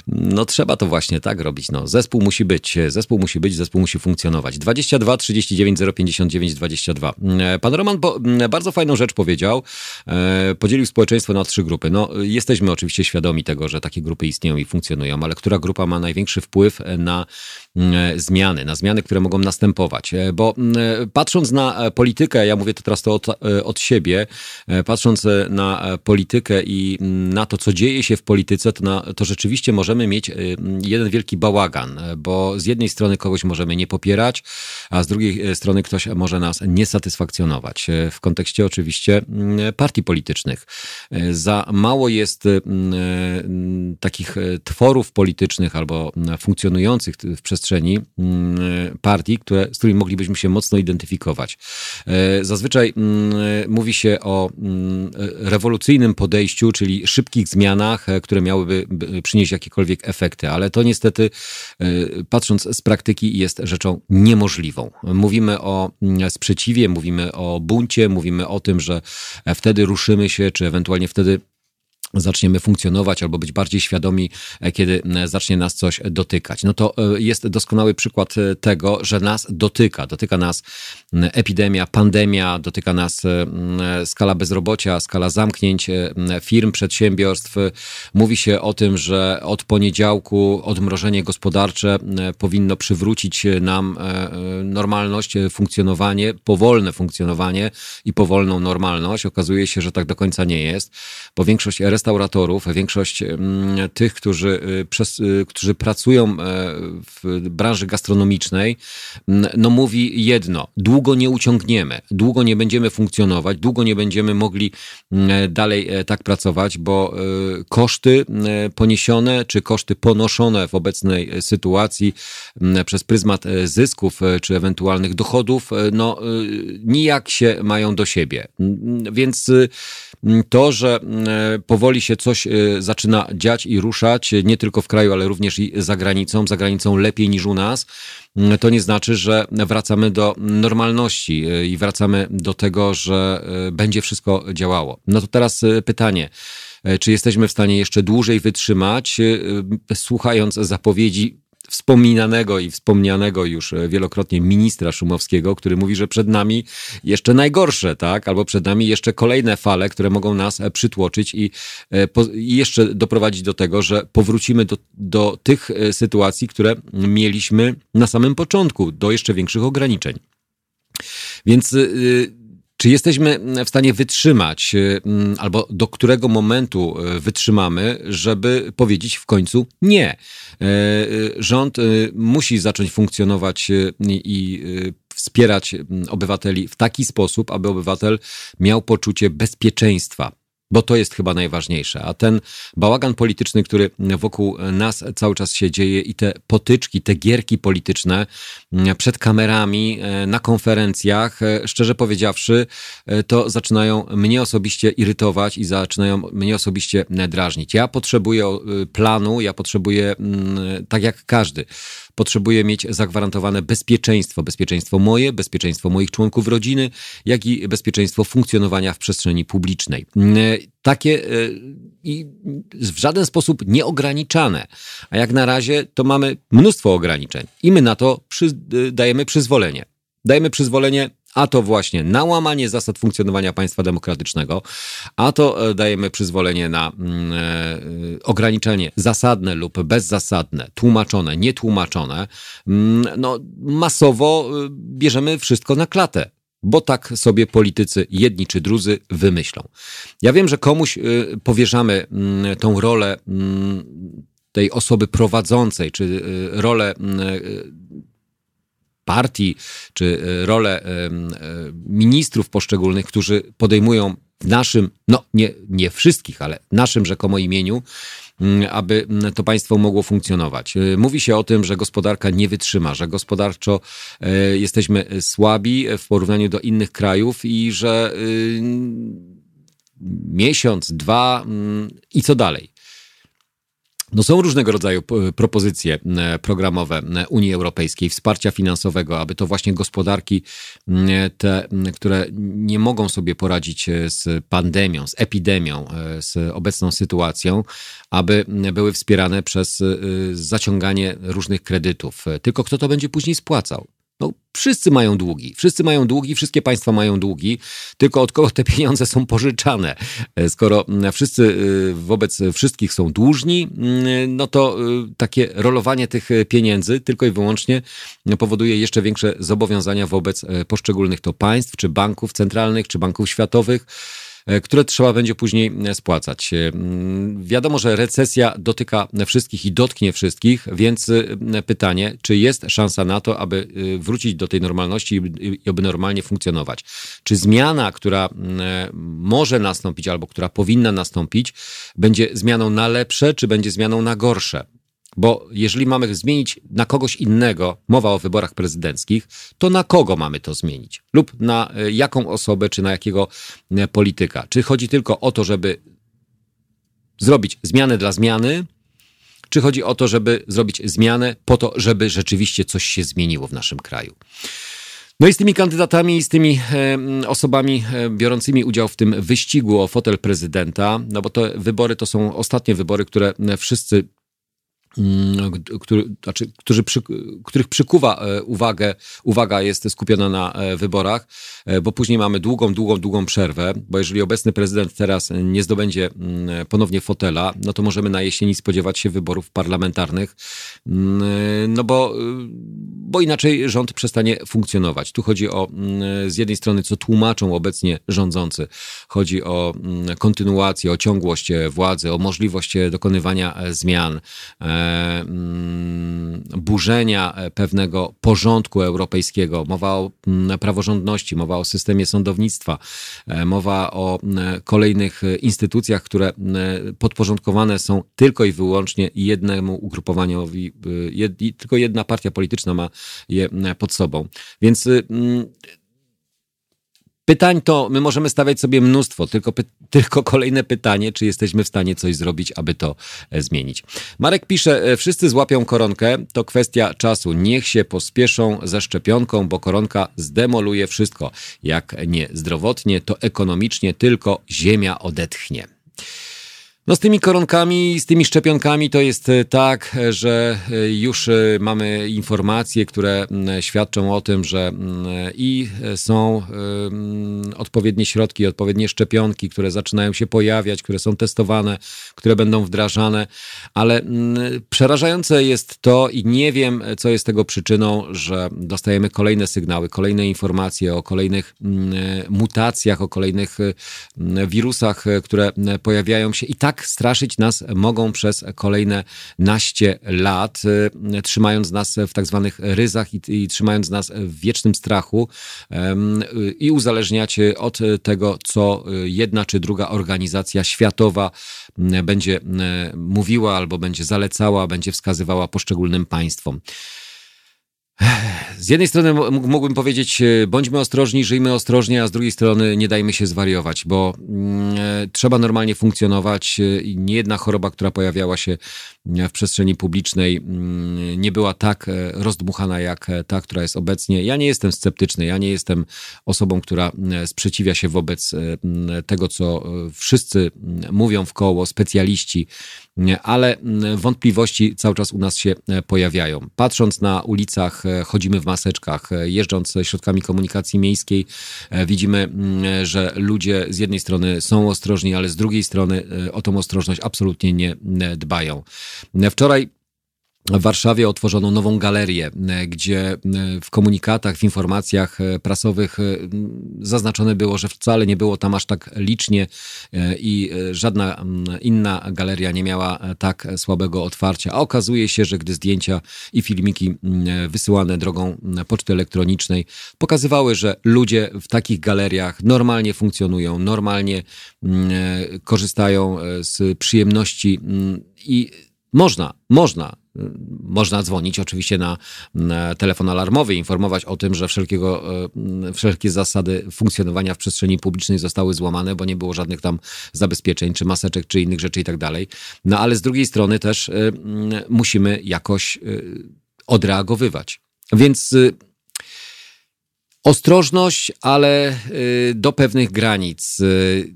no trzeba to właśnie tak robić, no zespół musi być, zespół musi być, zespół musi funkcjonować. 22 39 059 22. E, Pan Roman mm, bardzo fajną rzecz powiedział, podzielił społeczeństwo na trzy grupy. No jesteśmy oczywiście świadomi tego, że takie grupy istnieją i funkcjonują, ale która grupa ma największy wpływ na zmiany, na zmiany, które mogą następować. E, Bo mm, patrząc na e, politykę, ja mówię to teraz to od, e, od siebie, e, patrząc e, na e, politykę i na to, co dzieje się w polityce, to, na, to rzeczywiście możemy mieć e, jeden wielki bałagan, e, bo z jednej strony kogoś możemy nie popierać, a z drugiej e, strony ktoś może nas nie satysfakcjonować. E, W kontekście oczywiście partii politycznych. E, Za mało jest e, takich e, tworów politycznych albo funkcjonujących w przestrzeni, mm, mm, partii, które, z którymi moglibyśmy się mocno identyfikować. E, zazwyczaj mm, mówi się o mm, rewolucyjnym podejściu, czyli szybkich zmianach, e, które miałyby przynieść jakiekolwiek efekty, ale to niestety, e, patrząc z praktyki, jest rzeczą niemożliwą. Mówimy o sprzeciwie, mówimy o buncie, mówimy o tym, że wtedy ruszymy się, czy ewentualnie wtedy zaczniemy funkcjonować albo być bardziej świadomi, e, kiedy e, zacznie nas coś dotykać. No to e, jest doskonały przykład tego, że nas dotyka. Dotyka nas epidemia, pandemia, dotyka nas skala bezrobocia, skala zamknięć firm, przedsiębiorstw. Mówi się o tym, że od poniedziałku odmrożenie gospodarcze powinno przywrócić nam normalność, funkcjonowanie, powolne funkcjonowanie i powolną normalność. Okazuje się, że tak do końca nie jest, bo większość restauratorów, większość mm, tych, którzy, y, przez, y, którzy pracują e, w branży gastronomicznej, mm, no mówi jedno, długo nie uciągniemy, długo nie będziemy funkcjonować, długo nie będziemy mogli mm, dalej e, tak pracować, bo e, koszty poniesione, czy koszty ponoszone w obecnej sytuacji przez pryzmat zysków, czy ewentualnych dochodów, no nijak się mają do siebie. Więc to, że powoli powoli się coś y, zaczyna dziać i ruszać, nie tylko w kraju, ale również i za granicą, za granicą lepiej niż u nas, mm, to nie znaczy, że wracamy do normalności y, i wracamy do tego, że będzie wszystko działało. No to teraz pytanie. Czy jesteśmy w stanie jeszcze dłużej wytrzymać, słuchając zapowiedzi wspominanego i wspomnianego już e, wielokrotnie ministra Szumowskiego, który mówi, że przed nami jeszcze najgorsze, tak? Albo przed nami jeszcze kolejne fale, które mogą nas e, przytłoczyć i, e, i jeszcze doprowadzić do tego, że powrócimy do, do tych sytuacji, które mieliśmy na samym początku, do jeszcze większych ograniczeń. Więc czy jesteśmy w stanie wytrzymać, y, mm, albo do którego momentu y, wytrzymamy, żeby powiedzieć w końcu nie? Y, rząd musi zacząć funkcjonować i wspierać mm, obywateli w taki sposób, aby obywatel miał poczucie bezpieczeństwa bo to jest chyba najważniejsze. A ten bałagan polityczny, który wokół nas cały czas się dzieje i te potyczki, te gierki polityczne mm, przed kamerami, e, na konferencjach, e, szczerze powiedziawszy, e, to zaczynają mnie osobiście irytować i zaczynają mnie osobiście drażnić. Ja potrzebuję planu, ja potrzebuję, mm, tak jak każdy, potrzebuję mieć zagwarantowane bezpieczeństwo. Bezpieczeństwo moje, bezpieczeństwo moich członków rodziny, jak i bezpieczeństwo funkcjonowania w przestrzeni publicznej. Takie e, i w żaden sposób nieograniczane. A jak na razie to mamy mnóstwo ograniczeń i my na to przy, e, dajemy przyzwolenie. Dajemy przyzwolenie a to właśnie na łamanie zasad funkcjonowania państwa demokratycznego, a to e, dajemy przyzwolenie na mm, e, ograniczenie zasadne lub bezzasadne, tłumaczone, nietłumaczone. Mm, no, masowo e, bierzemy wszystko na klatę bo tak sobie politycy jedni czy drudzy wymyślą. Ja wiem, że komuś powierzamy mm, tą rolę tej osoby prowadzącej, czy rolę partii, czy e, rolę e, e, ministrów poszczególnych, którzy podejmują w naszym, no nie, nie wszystkich, ale naszym rzekomo imieniu, aby to państwo mogło funkcjonować. Mówi się o tym, że gospodarka nie wytrzyma, że gospodarczo jesteśmy słabi w porównaniu do innych krajów i że miesiąc, dwa i co dalej. No są różnego rodzaju propozycje programowe Unii Europejskiej, wsparcia finansowego, aby to właśnie gospodarki, te, które nie mogą sobie poradzić e, z pandemią, z epidemią, e, z obecną sytuacją, aby były wspierane przez e, zaciąganie różnych kredytów. Tylko kto to będzie później spłacał? No, wszyscy mają długi, wszyscy mają długi, wszystkie państwa mają długi, tylko od kogo te pieniądze są pożyczane? E, skoro wszyscy e, wobec wszystkich są dłużni, no to e, takie rolowanie tych pieniędzy tylko i wyłącznie powoduje jeszcze większe zobowiązania wobec poszczególnych to państw, czy banków centralnych, czy banków światowych. E, które trzeba będzie później e, spłacać. E, wiadomo, że recesja dotyka wszystkich i dotknie wszystkich, więc pytanie, czy jest szansa na to, aby wrócić do tej normalności i aby normalnie funkcjonować? Czy zmiana, która może nastąpić albo która powinna nastąpić, będzie zmianą na lepsze, czy będzie zmianą na gorsze? Bo jeżeli mamy zmienić na kogoś innego, mowa o wyborach prezydenckich, to na kogo mamy to zmienić? Lub na e, jaką osobę, czy na jakiego e, polityka? Czy chodzi tylko o to, żeby zrobić zmianę dla zmiany, czy chodzi o to, żeby zrobić zmianę po to, żeby rzeczywiście coś się zmieniło w naszym kraju? No i z tymi kandydatami, z tymi e, osobami e, biorącymi udział w tym wyścigu o fotel prezydenta, no bo te wybory to są ostatnie wybory, które wszyscy który, znaczy, którzy przy, których przykuwa e, uwagę, uwaga jest skupiona na e, wyborach, e, bo później mamy długą, długą, długą przerwę, bo jeżeli obecny prezydent teraz nie zdobędzie mm, ponownie fotela, no to możemy na jesieni spodziewać się wyborów parlamentarnych, mm, no bo, bo inaczej rząd przestanie funkcjonować. Tu chodzi o z jednej strony, co tłumaczą obecnie rządzący, chodzi o kontynuację, o ciągłość władzy, o możliwość dokonywania zmian, Mm, burzenia e, pewnego porządku europejskiego. Mowa o mm, praworządności, mowa o systemie sądownictwa, e, mowa o mm, kolejnych instytucjach, które podporządkowane są tylko i wyłącznie jednemu ugrupowaniowi, jed, tylko jedna partia polityczna ma je pod sobą. Więc Pytań to my możemy stawiać sobie mnóstwo, tylko, [laughs] tylko kolejne pytanie, czy jesteśmy w stanie coś zrobić, aby to e, zmienić. Marek pisze, e, wszyscy złapią koronkę, to kwestia czasu. Niech się pospieszą ze szczepionką, bo koronka zdemoluje wszystko. Jak nie zdrowotnie, to ekonomicznie tylko ziemia odetchnie. No z tymi koronkami, z tymi szczepionkami to jest e, tak, że e, już e, mamy informacje, które świadczą o tym, że i są odpowiednie środki, odpowiednie szczepionki, które zaczynają się pojawiać, które są testowane, które będą wdrażane, ale przerażające jest to i nie wiem, co jest tego przyczyną, że dostajemy kolejne sygnały, kolejne informacje o kolejnych mutacjach, o kolejnych wirusach, które pojawiają się i tak straszyć nas mogą przez kolejne naście lat, y, trzymając nas w tak zwanych ryzach i, i trzymając nas w wiecznym strachu y, i uzależniać od tego, co jedna czy druga organizacja światowa y, będzie mówiła albo będzie zalecała, będzie wskazywała poszczególnym państwom. Z jednej strony mógłbym powiedzieć, e, bądźmy ostrożni, żyjmy ostrożnie, a z drugiej strony nie dajmy się zwariować, bo mm, e, trzeba normalnie funkcjonować. E, nie jedna choroba, która pojawiała się w przestrzeni publicznej, mm, nie była tak rozdmuchana jak ta, która jest obecnie. Ja nie jestem sceptyczny, ja nie jestem osobą, która sprzeciwia się wobec tego, co wszyscy mówią w koło, specjaliści, ale wątpliwości cały czas u nas się pojawiają. Patrząc na ulicach, chodzimy w maseczkach, jeżdżąc środkami komunikacji miejskiej, widzimy, że ludzie z jednej strony są ostrożni, ale z drugiej strony o tą ostrożność absolutnie nie dbają. Wczoraj w Warszawie otworzono nową galerię, e, gdzie e, w komunikatach, w informacjach e, prasowych zaznaczone było, że wcale nie było tam aż tak licznie i żadna inna galeria nie miała tak słabego otwarcia. A okazuje się, że gdy zdjęcia i filmiki wysyłane drogą poczty elektronicznej pokazywały, że ludzie w takich galeriach normalnie funkcjonują, normalnie korzystają z przyjemności i można, można można dzwonić oczywiście na, telefon alarmowy, informować o tym, że wszelkiego, e, wszelkie zasady funkcjonowania w przestrzeni publicznej zostały złamane, bo nie było żadnych tam zabezpieczeń, czy maseczek, czy innych rzeczy i tak dalej. No ale z drugiej strony też y, musimy jakoś y, odreagowywać. Więc Ostrożność, ale y, do pewnych granic. Y,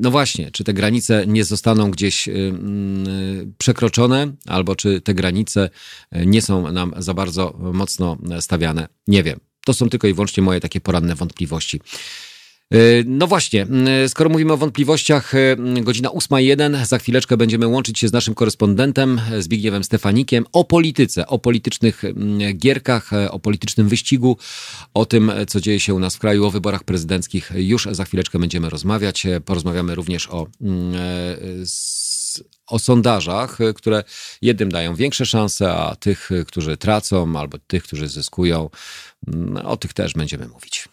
no właśnie, czy te granice nie zostaną gdzieś y, mm, przekroczone, albo czy te granice nie są nam za bardzo mocno stawiane? Nie wiem. To są tylko i wyłącznie moje takie poranne wątpliwości. E, no właśnie, skoro mówimy o wątpliwościach, e, godzina 8.01, za chwileczkę będziemy łączyć się z naszym korespondentem Zbigniewem Stefanikiem o polityce, o politycznych gierkach, e, o politycznym wyścigu, o tym, co dzieje się u nas w kraju, o wyborach prezydenckich. Już za chwileczkę będziemy rozmawiać. Porozmawiamy również o, o sondażach, które jednym dają większe szanse, a tych, którzy tracą, albo tych, którzy zyskują, o tych też będziemy mówić.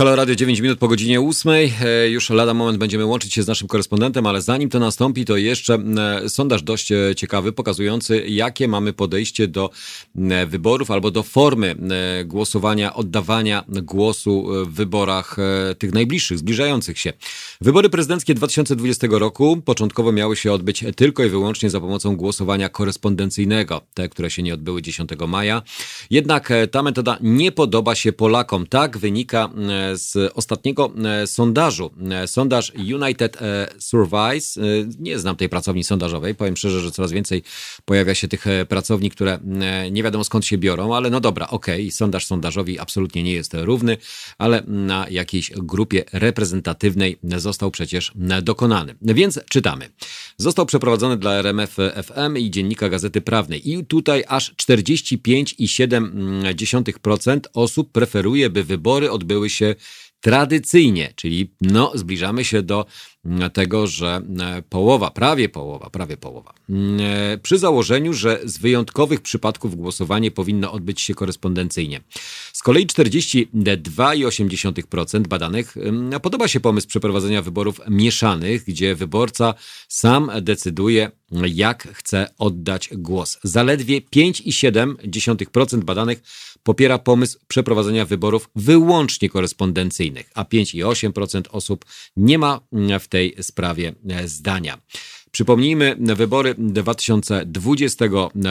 Halo Radio 9 minut po godzinie 8. E, już lada moment będziemy łączyć się z naszym korespondentem, ale zanim to nastąpi, to jeszcze e, sondaż dość e, ciekawy, pokazujący, jakie mamy podejście do wyborów albo do formy głosowania, oddawania głosu w wyborach tych najbliższych, zbliżających się. Wybory prezydenckie 2020 roku początkowo miały się odbyć tylko i wyłącznie za pomocą głosowania korespondencyjnego, te, które się nie odbyły 10 maja. Jednak ta metoda nie podoba się Polakom. Tak wynika z ostatniego e, sondażu. E, sondaż United e, Surveys. Nie znam tej pracowni sondażowej. Powiem szczerze, że coraz więcej pojawia się tych pracowni, które nie wiadomo skąd się biorą, ale no dobra, okej, okay. sondaż sondażowi absolutnie nie jest równy, ale na jakiejś grupie reprezentatywnej został przecież dokonany. Więc czytamy. Został przeprowadzony dla RMF FM i Dziennika Gazety Prawnej i tutaj aż 45,7% osób preferuje, by wybory odbyły się tradycyjnie, czyli no, zbliżamy się do mm, tego, że e, połowa, prawie połowa, prawie połowa. Mm, e, przy założeniu, że z wyjątkowych przypadków głosowanie powinno odbyć się korespondencyjnie. Z kolei 42,8% badanych mm, podoba się pomysł przeprowadzenia wyborów mieszanych, gdzie wyborca sam decyduje, jak chce oddać głos. Zaledwie 5,7% badanych popiera pomysł przeprowadzenia wyborów wyłącznie korespondencyjnych, a 5,8% osób nie ma w tej sprawie zdania. Przypomnijmy, wybory 2020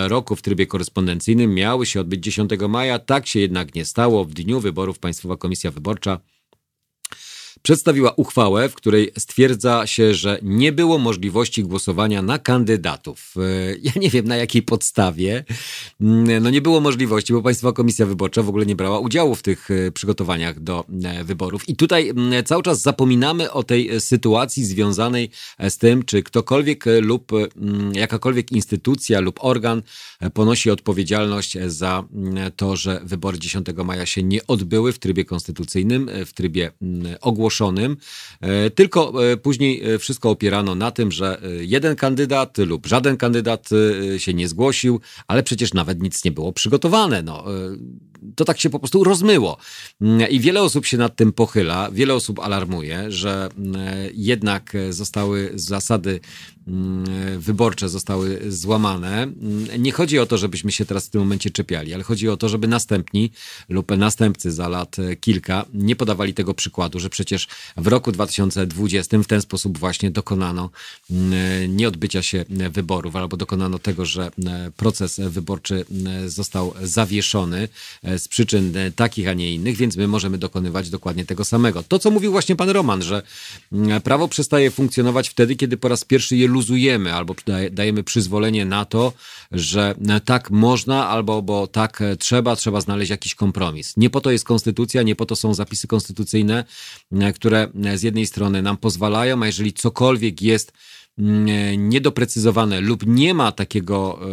roku w trybie korespondencyjnym miały się odbyć 10 maja. Tak się jednak nie stało. W dniu wyborów Państwowa Komisja Wyborcza przedstawiła uchwałę, w której stwierdza się, że nie było możliwości głosowania na kandydatów. E, ja nie wiem na jakiej podstawie. Mm, no nie było możliwości, bo Państwowa Komisja Wyborcza w ogóle nie brała udziału w tych e, przygotowaniach do e, wyborów. I tutaj mm, cały czas zapominamy o tej sytuacji związanej z tym, czy ktokolwiek lub mm, jakakolwiek instytucja lub organ ponosi odpowiedzialność za to, że wybory 10 maja się nie odbyły w trybie konstytucyjnym, w trybie ogłoszonym e, tylko e, później e, wszystko opierano na tym, że jeden kandydat lub żaden kandydat się nie zgłosił, ale przecież nawet nic nie było przygotowane. No, to tak się po prostu rozmyło. Mm, I wiele osób się nad tym pochyla, wiele osób alarmuje, że jednak zostały zasady mm, wyborcze zostały złamane. Mm, nie chodzi o to, żebyśmy się teraz w tym momencie czepiali, ale chodzi o to, żeby następni lub następcy za lat kilka nie podawali tego przykładu, że przecież w roku 2020 w ten sposób właśnie dokonano nieodbycia się wyborów albo dokonano tego, że proces wyborczy został zawieszony z przyczyn takich, a nie innych, więc my możemy dokonywać dokładnie tego samego. To, co mówił właśnie pan Roman, że mm, prawo przestaje funkcjonować wtedy, kiedy po raz pierwszy je luzujemy albo dajemy przyzwolenie na to, że tak można albo bo tak trzeba, trzeba znaleźć jakiś kompromis. Nie po to jest konstytucja, nie po to są zapisy konstytucyjne, które z jednej strony nam pozwalają, a jeżeli cokolwiek jest niedoprecyzowane lub nie ma takiego e,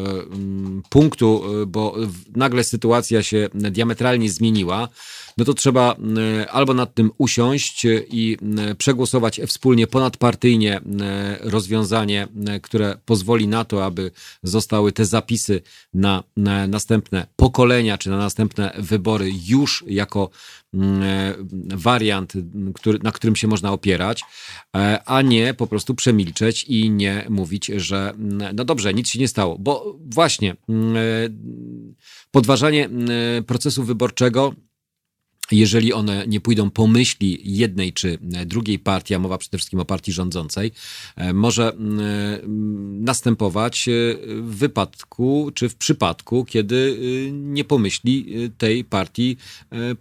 punktu, e, bo nagle sytuacja się diametralnie zmieniła, no to trzeba mm, albo nad tym usiąść i przegłosować wspólnie ponadpartyjnie rozwiązanie, które pozwoli na to, aby zostały te zapisy na, na następne pokolenia czy na następne wybory już jako Mm, e, wariant, który, na którym się można opierać, e, a nie po prostu przemilczeć i nie mówić, że mm, no dobrze, nic się nie stało. Bo właśnie mm, e, podważanie procesu wyborczego jeżeli one nie pójdą po myśli jednej czy drugiej partii, a mowa przede wszystkim o partii rządzącej, e, może e, następować e, w wypadku czy w przypadku, kiedy nie pomyśli tej partii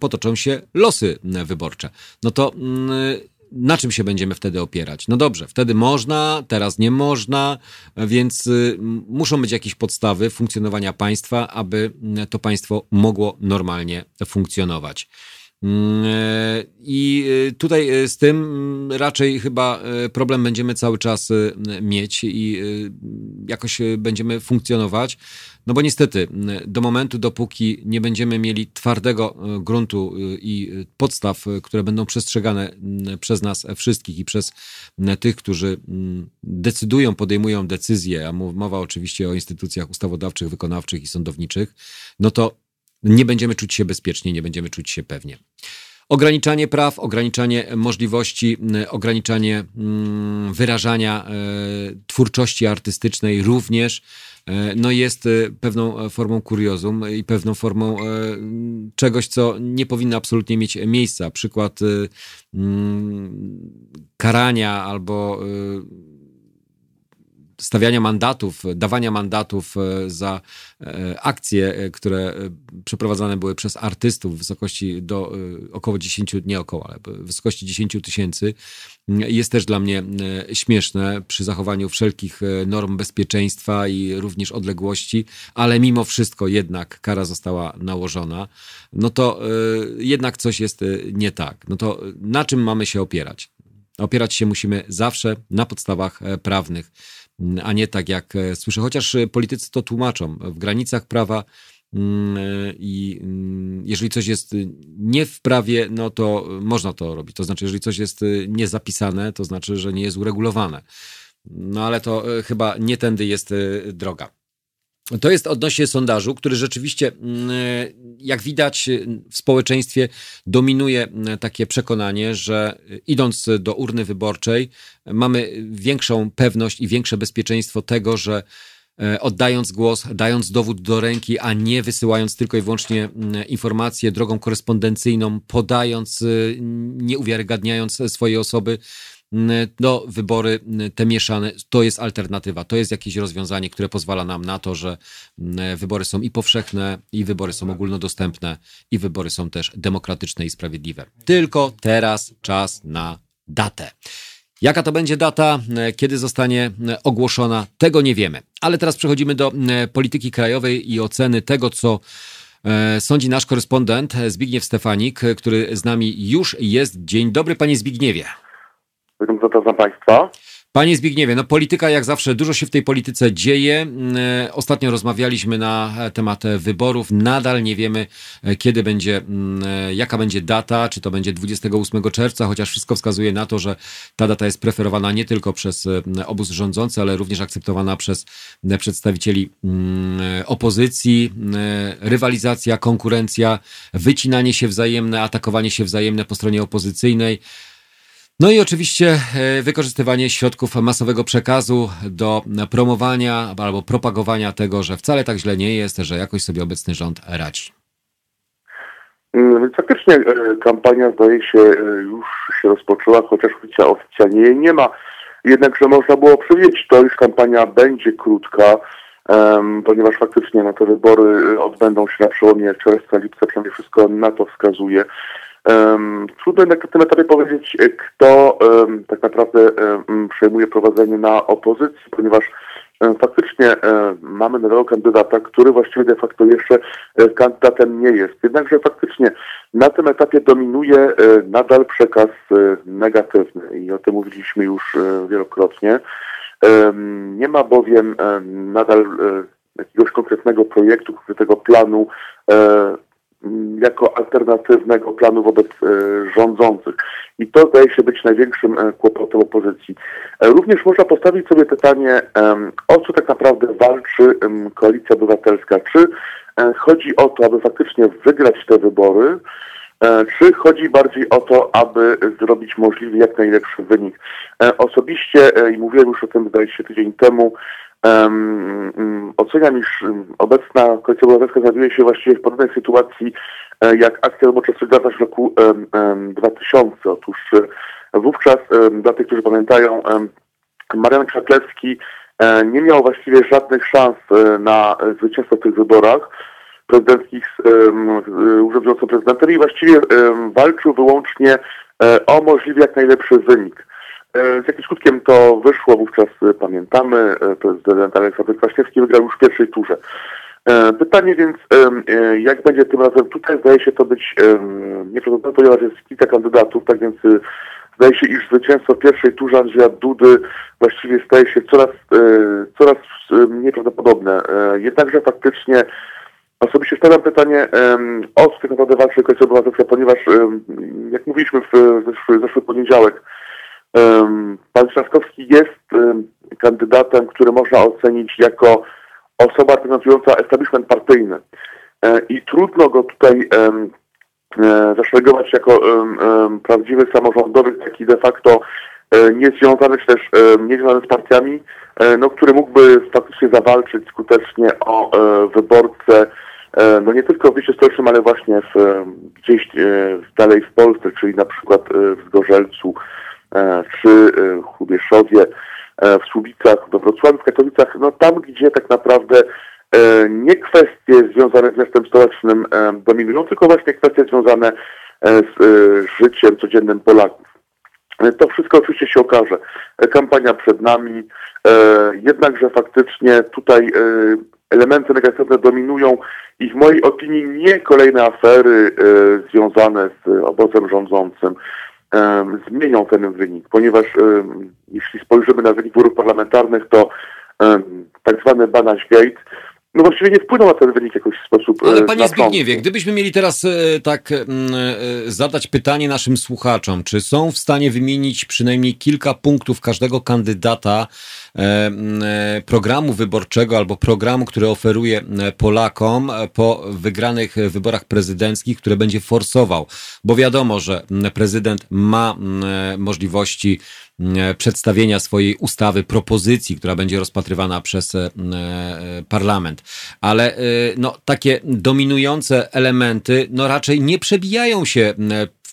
potoczą się losy wyborcze. No to na czym się będziemy wtedy opierać? No dobrze, wtedy można, teraz nie można, więc muszą być jakieś podstawy funkcjonowania państwa, aby to państwo mogło normalnie funkcjonować. Mm, e, I tutaj z tym raczej chyba problem będziemy cały czas mieć i jakoś będziemy funkcjonować. No bo niestety, do momentu, dopóki nie będziemy mieli twardego gruntu i podstaw, które będą przestrzegane przez nas wszystkich i przez tych, którzy decydują, podejmują decyzje, a mowa oczywiście o instytucjach ustawodawczych, wykonawczych i sądowniczych, no to nie będziemy czuć się bezpiecznie, nie będziemy czuć się pewnie. Ograniczanie praw, ograniczanie możliwości, ograniczanie wyrażania e, twórczości artystycznej również e, no jest e, pewną formą kuriozum i pewną formą czegoś, co nie powinno absolutnie mieć miejsca. Przykład karania albo stawiania mandatów, dawania mandatów e, za e, akcje, e, które przeprowadzane były przez artystów w wysokości do około 10, nie około, ale w wysokości 10 tysięcy, jest też dla mnie śmieszne przy zachowaniu wszelkich norm bezpieczeństwa i również odległości, ale mimo wszystko jednak kara została nałożona, no to jednak coś jest nie tak. No to na czym mamy się opierać? Opierać się musimy zawsze na podstawach prawnych a nie tak jak e, słyszę, chociaż e, politycy to tłumaczą w granicach prawa mm, e, i mm, jeżeli coś jest nie w prawie, no to można to robić. To znaczy, jeżeli coś jest niezapisane, to znaczy, że nie jest uregulowane. No ale to chyba nie tędy jest droga. To jest odnośnie sondażu, który rzeczywiście, mm, jak widać w społeczeństwie, dominuje mm, takie przekonanie, że idąc do urny wyborczej, mamy większą pewność i większe bezpieczeństwo tego, że e, oddając głos, dając dowód do ręki, a nie wysyłając tylko i wyłącznie mm, informacje drogą korespondencyjną, podając, nie uwiarygadniając swojej osoby, no, wybory te mieszane, to jest alternatywa, to jest jakieś rozwiązanie, które pozwala nam na to, że wybory są i powszechne, i wybory są ogólnodostępne, i wybory są też demokratyczne i sprawiedliwe. Tylko teraz czas na datę. Jaka to będzie data, kiedy zostanie ogłoszona, tego nie wiemy. Ale teraz przechodzimy do polityki krajowej i oceny tego, co e, sądzi nasz korespondent Zbigniew Stefanik, który z nami już jest. Dzień dobry, panie Zbigniewie. Zapraszam Państwa. Panie Zbigniewie, no polityka jak zawsze, dużo się w tej polityce dzieje. Mm, e, ostatnio rozmawialiśmy na temat wyborów. Nadal nie wiemy, e, kiedy będzie, mm, e, jaka będzie data, czy to będzie 28 czerwca, chociaż wszystko wskazuje na to, że ta data jest preferowana nie tylko przez obóz rządzący, ale również akceptowana przez przedstawicieli mm, opozycji. Rywalizacja, konkurencja, wycinanie się wzajemne, atakowanie się wzajemne po stronie opozycyjnej. No i oczywiście e, wykorzystywanie środków masowego przekazu do promowania albo propagowania tego, że wcale tak źle nie jest, że jakoś sobie obecny rząd radzi. Mm, faktycznie e, kampania zdaje się e, już się rozpoczęła, chociaż oficjalnie jej nie ma. Jednakże można było przewidzieć to, iż kampania będzie krótka, ponieważ faktycznie no, te wybory odbędą się na przełomie czerwca, lipca, przynajmniej wszystko na to wskazuje. Trudno jednak na tym etapie powiedzieć, e, kto tak naprawdę przejmuje prowadzenie na opozycji, ponieważ faktycznie mamy nowego kandydata, który właściwie de facto jeszcze e, kandydatem nie jest. Jednakże faktycznie na tym etapie dominuje e, nadal przekaz negatywny i o tym mówiliśmy już wielokrotnie. Nie ma bowiem nadal jakiegoś konkretnego projektu, konkretnego planu jako alternatywnego planu wobec e, rządzących. I to zdaje się być największym e, kłopotem opozycji. E, również można postawić sobie pytanie, o co tak naprawdę walczy Koalicja Obywatelska. Czy chodzi o to, aby faktycznie wygrać te wybory, czy chodzi bardziej o to, aby zrobić możliwie jak najlepszy wynik? Osobiście, i mówiłem już o tym, zdaje się, tydzień temu, Um, oceniam, iż obecna Koalicja Obywatelska znajduje się właściwie w podobnej sytuacji e, jak akcja robocza Solidarność w roku um, 2000. Otóż e, wówczas, dla tych, którzy pamiętają, Marian Krzaklewski e, nie miał właściwie żadnych szans na zwycięstwo w tych wyborach prezydenckich z urzędującym prezydentem i właściwie walczył wyłącznie o możliwie jak najlepszy wynik. E, z jakim skutkiem to wyszło wówczas, e, pamiętamy, e, prezydent Aleksander Kwaśniewski wygrał już w pierwszej turze. Pytanie więc, jak będzie tym razem? Tutaj zdaje się to być nieprawdopodobne, ponieważ jest kilka kandydatów, tak więc zdaje się, iż zwycięstwo pierwszej turze Andrzeja Dudy właściwie staje się coraz, coraz mniej prawdopodobne. Jednakże faktycznie Osobiście stawiam pytanie o tak naprawdę walczy Koalicja Obywatelska, ponieważ jak mówiliśmy w zeszły, zeszły poniedziałek, pan Trzaskowski jest kandydatem, który można ocenić jako osoba reprezentująca establishment partyjny. E, I trudno go tutaj e, zaszeregować jako prawdziwy samorządowy, taki de facto e, niezwiązany, czy też niezwiązany z partiami, no, który mógłby faktycznie zawalczyć skutecznie o wyborcę no nie tylko w mieście stołecznym, ale właśnie w, gdzieś dalej w Polsce, czyli na przykład w Zgorzelcu czy w Chubieszowie, w Słubicach, we Wrocławiu, w Katowicach, no tam, gdzie tak naprawdę nie kwestie związane z miastem stołecznym dominują, tylko właśnie kwestie związane z życiem codziennym Polaków. To wszystko oczywiście się okaże. Kampania przed nami, jednakże faktycznie tutaj elementy negatywne dominują i w mojej opinii nie kolejne afery e, związane z obozem rządzącym e, zmienią ten wynik, ponieważ jeśli spojrzymy na wynik wyborów parlamentarnych, to tak zwany Banaś Gate no właściwie nie wpłynął na ten wynik w jakoś sposób. Ale panie Zbigniewie, gdybyśmy mieli teraz e, tak e, zadać pytanie naszym słuchaczom, czy są w stanie wymienić przynajmniej kilka punktów każdego kandydata e, programu wyborczego albo programu, który oferuje Polakom po wygranych wyborach prezydenckich, które będzie forsował, bo wiadomo, że prezydent ma możliwości E, przedstawienia swojej ustawy, propozycji, która będzie rozpatrywana przez e, e, parlament. Ale no, takie dominujące elementy no, raczej nie przebijają się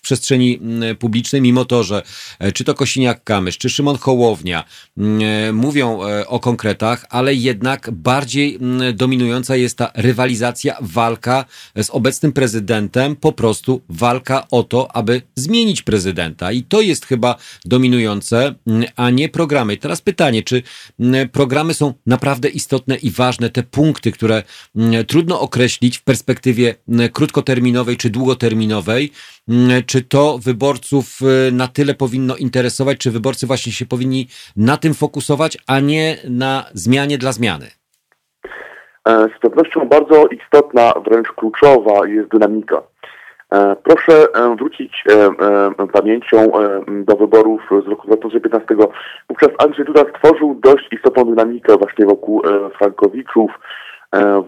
przestrzeni publicznej, mimo to, że e, czy to Kosiniak-Kamysz, czy Szymon Hołownia e, mówią e, o konkretach, ale jednak bardziej dominująca jest ta rywalizacja, walka z obecnym prezydentem, po prostu walka o to, aby zmienić prezydenta. I to jest chyba dominujące, a nie programy. I teraz pytanie, czy programy są naprawdę istotne i ważne, te punkty, które trudno określić w perspektywie krótkoterminowej czy długoterminowej, czy to wyborców y, na tyle powinno interesować, czy wyborcy właśnie się powinni na tym fokusować, a nie na zmianie dla zmiany? E, z pewnością bardzo istotna, wręcz kluczowa jest dynamika. E, proszę e, wrócić pamięcią do wyborów z roku 2015. Wówczas Andrzej Duda stworzył dość istotną dynamikę właśnie wokół Frankowiczów,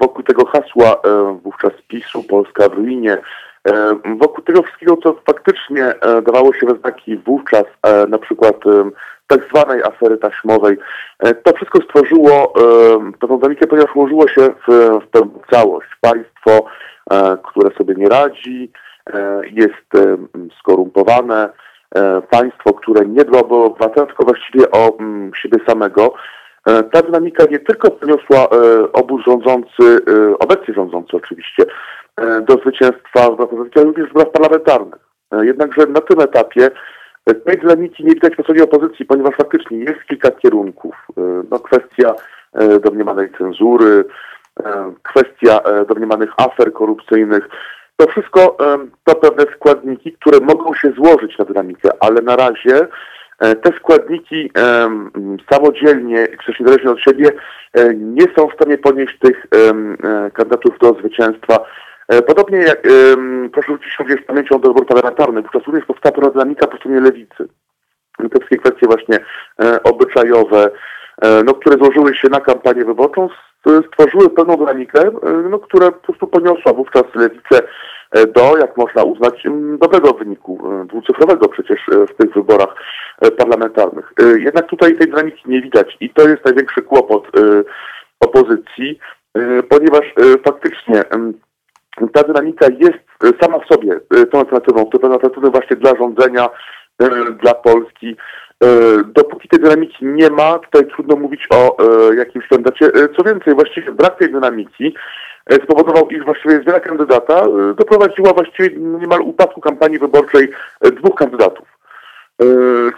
wokół tego hasła wówczas PiSu, Polska w ruinie, wokół tego wszystkiego, co faktycznie e, dawało się we znaki wówczas, e, na przykład tak zwanej afery taśmowej, to wszystko stworzyło pewną dynamikę, ponieważ ułożyło się w, w tę całość. Państwo, które sobie nie radzi, jest skorumpowane, państwo, które nie dba o obywatela, tylko właściwie o siebie samego. Ta dynamika nie tylko poniosła obóz rządzący, obecnie rządzący oczywiście, E, do zwycięstwa w opozycji, ale również w wyborach parlamentarnych. E, jednakże na tym etapie e, tej dynamiki nie widać po stronie opozycji, ponieważ faktycznie jest kilka kierunków. No, kwestia domniemanej cenzury, kwestia domniemanych afer korupcyjnych. To wszystko to pewne składniki, które mogą się złożyć na dynamikę, ale na razie te składniki samodzielnie, też niezależnie od siebie, nie są w stanie ponieść tych kandydatów do zwycięstwa E, podobnie jak, proszę zwrócić z pamięcią do wyborów parlamentarnych, wówczas również powstała pewna dynamika po stronie lewicy. Te wszystkie kwestie właśnie e, obyczajowe, e, no, które złożyły się na kampanię wyborczą, stworzyły pewną dynamikę, no, która po prostu poniosła wówczas lewicę do, jak można uznać, dobrego wyniku, dwucyfrowego przecież w tych wyborach parlamentarnych. Jednak tutaj tej dynamiki nie widać i to jest największy kłopot opozycji, ponieważ faktycznie ta dynamika jest e, sama w sobie e, tą alternatywą, jest alternatywą właśnie dla rządzenia, e, dla Polski. Dopóki tej dynamiki nie ma, tutaj trudno mówić o jakimś kandydacie. Co więcej, właściwie brak tej dynamiki spowodował, iż właściwie zmiana kandydata doprowadziła właściwie niemal upadku kampanii wyborczej dwóch kandydatów.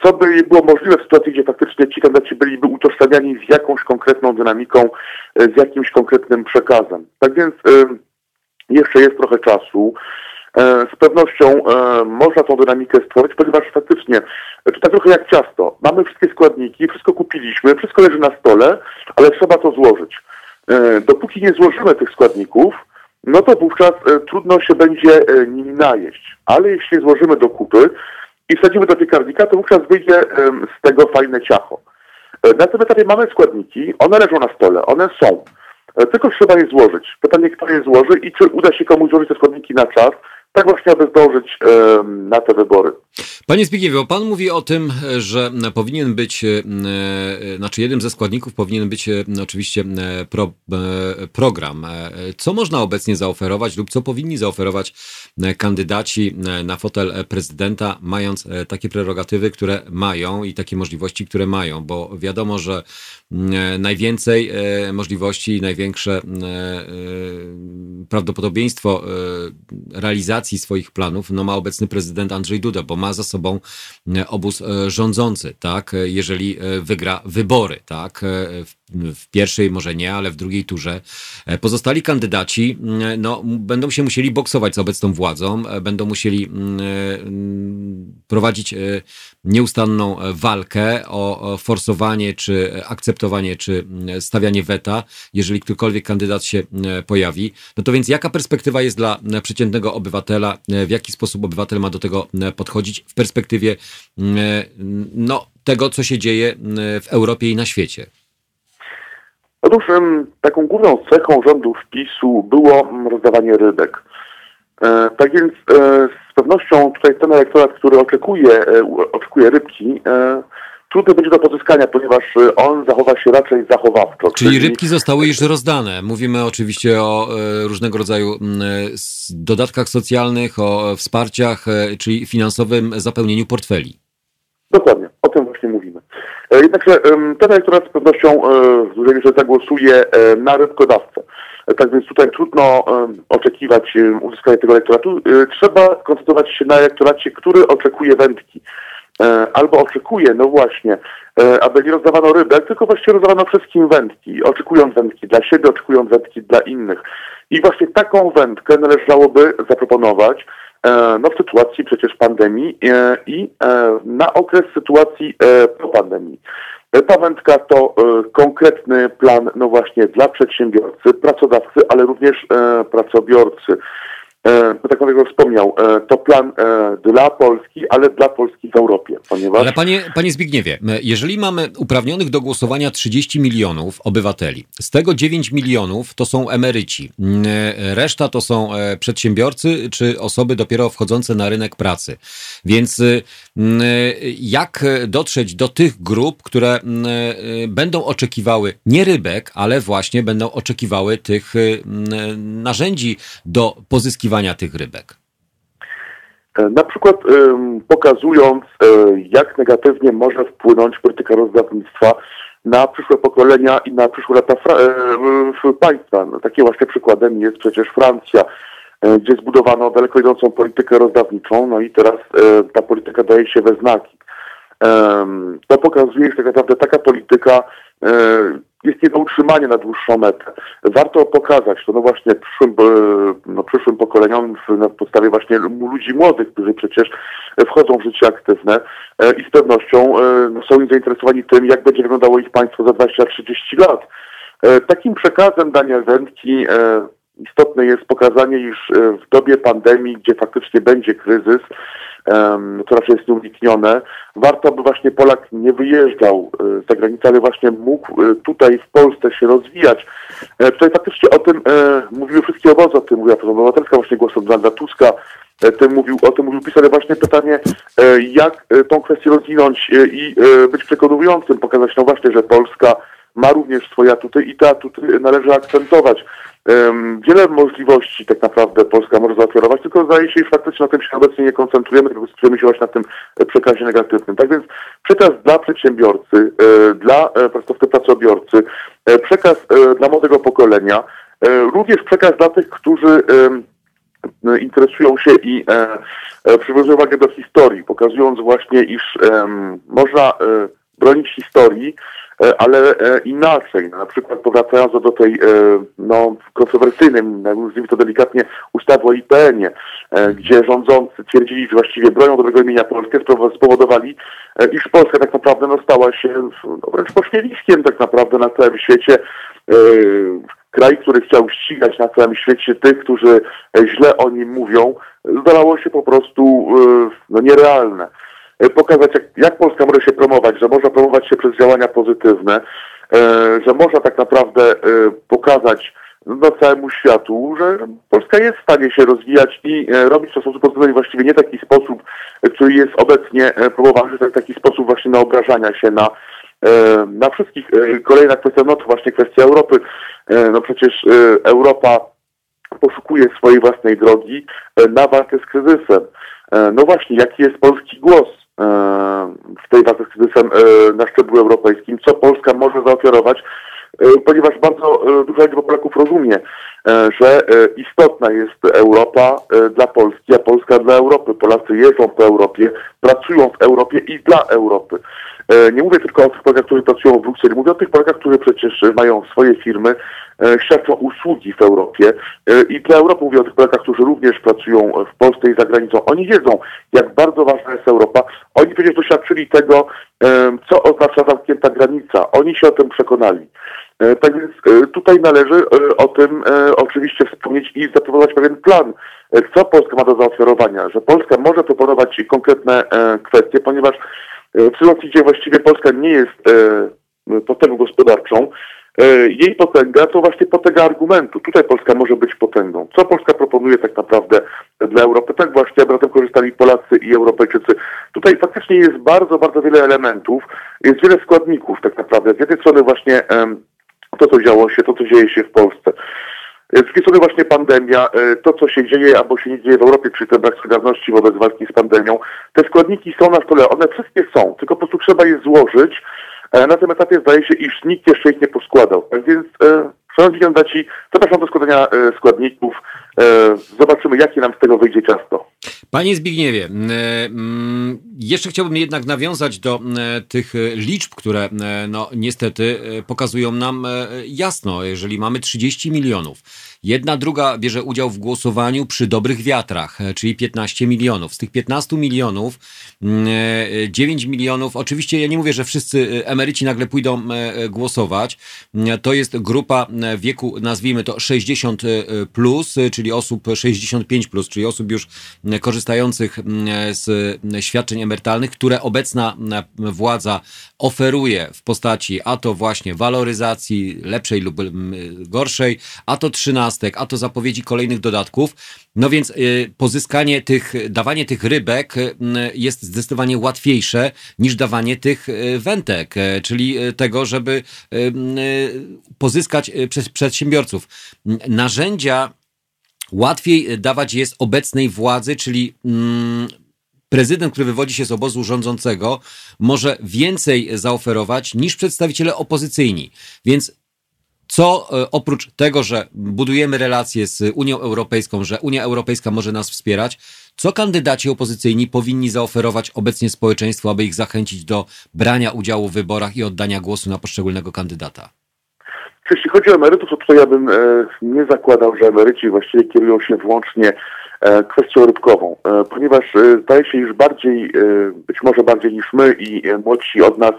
co by było możliwe w sytuacji, gdzie faktycznie ci kandydaci byliby utożsamiani z jakąś konkretną dynamiką, z jakimś konkretnym przekazem. Tak więc jeszcze jest trochę czasu. Z pewnością można tą dynamikę stworzyć, ponieważ faktycznie to tak trochę jak ciasto. Mamy wszystkie składniki, wszystko kupiliśmy, wszystko leży na stole, ale trzeba to złożyć. Dopóki nie złożymy tych składników, no to wówczas trudno się będzie nimi najeść. Ale jeśli złożymy do kupy, i wsadzimy do piekarnika, to wówczas wyjdzie z tego fajne ciacho. E, na tym etapie mamy składniki, one leżą na stole, one są. E, tylko trzeba je złożyć. Pytanie, kto je złoży i czy uda się komuś złożyć te składniki na czas, tak właśnie, aby zdążyć na te wybory. Panie Zbigniewie, pan mówi o tym, że powinien być, e, e, znaczy jednym ze składników powinien być e, oczywiście pro, program. Co można obecnie zaoferować lub co powinni zaoferować kandydaci na fotel prezydenta, mając takie prerogatywy, które mają i takie możliwości, które mają, bo wiadomo, że najwięcej możliwości, największe prawdopodobieństwo realizacji swoich planów no, ma obecny prezydent Andrzej Duda, bo ma za sobą e, obóz e, rządzący, tak, e, jeżeli wygra wybory, tak, w pierwszej może nie, ale w drugiej turze. Pozostali kandydaci no, będą się musieli boksować z obecną władzą, będą musieli prowadzić nieustanną walkę o forsowanie, czy akceptowanie, czy stawianie weta, jeżeli ktokolwiek kandydat się pojawi. No to więc jaka perspektywa jest dla przeciętnego obywatela, w jaki sposób obywatel ma do tego podchodzić w perspektywie no, tego, co się dzieje w Europie i na świecie? Otóż taką główną cechą rządów PiSu było rozdawanie rybek. E, tak więc e, z pewnością tutaj ten elektorat, który oczekuje, e, oczekuje rybki, trudny będzie do pozyskania, ponieważ on zachowa się raczej zachowawczo. Czyli, czyli rybki zostały już rozdane. Mówimy oczywiście o różnego rodzaju dodatkach socjalnych, o wsparciach, czyli finansowym zapełnieniu portfeli. Dokładnie, o tym właśnie mówimy. Jednakże ten elektorat z pewnością w dużej mierze zagłosuje na rybkodawcę. Tak więc tutaj trudno oczekiwać uzyskania tego elektoratu. E, trzeba koncentrować się na elektoracie, który oczekuje wędki. E, albo oczekuje, no właśnie, e, aby nie rozdawano rybek, tylko właściwie rozdawano wszystkim wędki, oczekując wędki dla siebie, oczekując wędki dla innych. I właśnie taką wędkę należałoby zaproponować no, w sytuacji przecież pandemii i na okres sytuacji po pandemii. Pamiętka to e, konkretny plan, no właśnie, dla przedsiębiorcy, pracodawcy, ale również e, pracobiorcy. E, tak jak wspomniał, e, to plan e, dla Polski, ale dla Polski w Europie, ponieważ... Ale panie, panie Zbigniewie, jeżeli mamy uprawnionych do głosowania 30 milionów obywateli, z tego 9 milionów to są emeryci, reszta to są przedsiębiorcy czy osoby dopiero wchodzące na rynek pracy. Więc jak dotrzeć do tych grup, które będą oczekiwały nie rybek, ale właśnie będą oczekiwały tych narzędzi do pozyskiwania tych rybek? E, na przykład pokazując, e, jak negatywnie może wpłynąć polityka rozdawnictwa na przyszłe pokolenia i na przyszłe lata e, państwa. No, takim właśnie przykładem jest przecież Francja, gdzie zbudowano daleko idącą politykę rozdawniczą, no i teraz ta polityka daje się we znaki. To pokazuje, że tak naprawdę taka polityka jest nie do utrzymania na dłuższą metę. Warto pokazać to no właśnie przyszłym, e, no przyszłym pokoleniom na podstawie właśnie ludzi młodych, którzy przecież wchodzą w życie aktywne e, i z pewnością e, no, są zainteresowani tym, jak będzie wyglądało ich państwo za 20-30 lat. Takim przekazem Daniel Wędki istotne jest pokazanie, iż w dobie pandemii, gdzie faktycznie będzie kryzys, co raczej jest nieuniknione. Warto, by właśnie Polak nie wyjeżdżał e, za granicę, ale właśnie mógł e, tutaj w Polsce się rozwijać. E, tutaj faktycznie o tym mówiły wszystkie obozy, o tym mówiła Platforma Obywatelska, właśnie głosem Donalda Tuska, tym mówił, o tym mówił PiS, ale właśnie pytanie, jak tą kwestię rozwinąć i być przekonującym, pokazać no właśnie, że Polska ma również swoje atuty i te atuty należy akcentować. Wiele możliwości tak naprawdę Polska może zaoferować, tylko zdaje się, że faktycznie na tym się obecnie nie koncentrujemy, tylko koncentrujemy się właśnie na tym przekazie negatywnym. Tak więc przekaz dla przedsiębiorcy, e, dla e, pracobiorcy, e, przekaz dla młodego pokolenia, również przekaz dla tych, którzy interesują się i przywiązują uwagę do historii, pokazując właśnie, iż można bronić historii, E, ale e, inaczej. Na przykład powracając do tej e, no, kontrowersyjnej, nazwijmy to delikatnie, ustawy o IPN-ie, gdzie rządzący twierdzili, że właściwie bronią dobrego imienia Polskę, spowodowali, iż Polska tak naprawdę no, stała się no, wręcz pośmiewiskiem tak naprawdę na całym świecie. Kraj, który chciał ścigać na całym świecie tych, którzy źle o nim mówią, zdawało się po prostu no, nierealne. E, pokazać, jak, jak Polska może się promować, że można promować się przez działania pozytywne, e, że można tak naprawdę e, pokazać no, całemu światu, że Polska jest w stanie się rozwijać i robić to w sposób pozytywny właściwie nie taki sposób, który jest obecnie promowany, to taki sposób właśnie na obrażania się na, na wszystkich. Kolejna kwestia, no to właśnie kwestia Europy. No przecież Europa poszukuje swojej własnej drogi na walkę z kryzysem. No właśnie, jaki jest polski głos? E, w tej walce z kryzysem e, na szczeblu europejskim, co Polska może zaoferować, e, ponieważ bardzo duża liczba Polaków rozumie, że istotna jest Europa dla Polski, a Polska dla Europy. Polacy jeżdżą po Europie, pracują w Europie i dla Europy. Nie mówię tylko o tych Polakach, którzy pracują w Brukseli, mówię o tych Polakach, którzy przecież mają swoje firmy, E, świadczą usługi w Europie e, i dla Europy mówię o tych Polakach, którzy również pracują w Polsce i za granicą. Oni wiedzą, jak bardzo ważna jest Europa. Oni przecież doświadczyli tego, e, co oznacza zamknięta granica. Oni się o tym przekonali. Tak więc tutaj należy o tym oczywiście wspomnieć i zaproponować pewien plan, co Polska ma do zaoferowania, że Polska może proponować konkretne kwestie, ponieważ w sytuacji, gdzie właściwie Polska nie jest potęgą gospodarczą, E, jej potęga to właśnie potęga argumentu. Tutaj Polska może być potęgą. Co Polska proponuje tak naprawdę dla Europy? Tak właśnie, tym korzystali Polacy i Europejczycy. Tutaj faktycznie jest bardzo, bardzo wiele elementów, jest wiele składników tak naprawdę. Z jednej strony właśnie to, co działo się, to, co dzieje się w Polsce. Z drugiej strony właśnie pandemia, e, to co się dzieje albo się nie dzieje w Europie, czyli ten brak solidarności wobec walki z pandemią. Te składniki są na stole, one wszystkie są, tylko po prostu trzeba je złożyć E, na tym etapie zdaje się, iż nikt jeszcze ich nie poskładał. Tak więc, e, szanowni kandydaci, zapraszam do składania e, składników. Zobaczymy, jakie nam z tego wyjdzie ciasto. Panie Zbigniewie, jeszcze chciałbym jednak nawiązać do tych liczb, które no, niestety pokazują nam jasno, jeżeli mamy 30 milionów Jedna druga bierze udział w głosowaniu przy dobrych wiatrach, e, czyli 15 milionów. Z tych 15 milionów 9 mm, e, milionów, oczywiście ja nie mówię, że wszyscy e, emeryci nagle pójdą głosować. To jest grupa wieku, nazwijmy to 60 plus, czyli osób 65 plus, czyli osób już korzystających z świadczeń emerytalnych, które obecna władza oferuje w postaci a to właśnie waloryzacji lepszej lub gorszej, a to 13 a to zapowiedzi kolejnych dodatków. No więc y, pozyskanie tych, dawanie tych rybek y, jest zdecydowanie łatwiejsze niż dawanie tych y, wętek, czyli tego, żeby pozyskać przez przedsiębiorców. Narzędzia łatwiej dawać jest obecnej władzy, czyli mm, prezydent, który wywodzi się z obozu rządzącego, może więcej zaoferować niż przedstawiciele opozycyjni. Więc co e, oprócz tego, że budujemy relacje z Unią Europejską, że Unia Europejska może nas wspierać, co kandydaci opozycyjni powinni zaoferować obecnie społeczeństwu, aby ich zachęcić do brania udziału w wyborach i oddania głosu na poszczególnego kandydata? Jeśli chodzi o emerytów, to tutaj ja bym e, nie zakładał, że emeryci właściwie kierują się wyłącznie kwestią rybkową, e, ponieważ e, zdaje się, iż bardziej, e, być może bardziej niż my i młodsi od nas,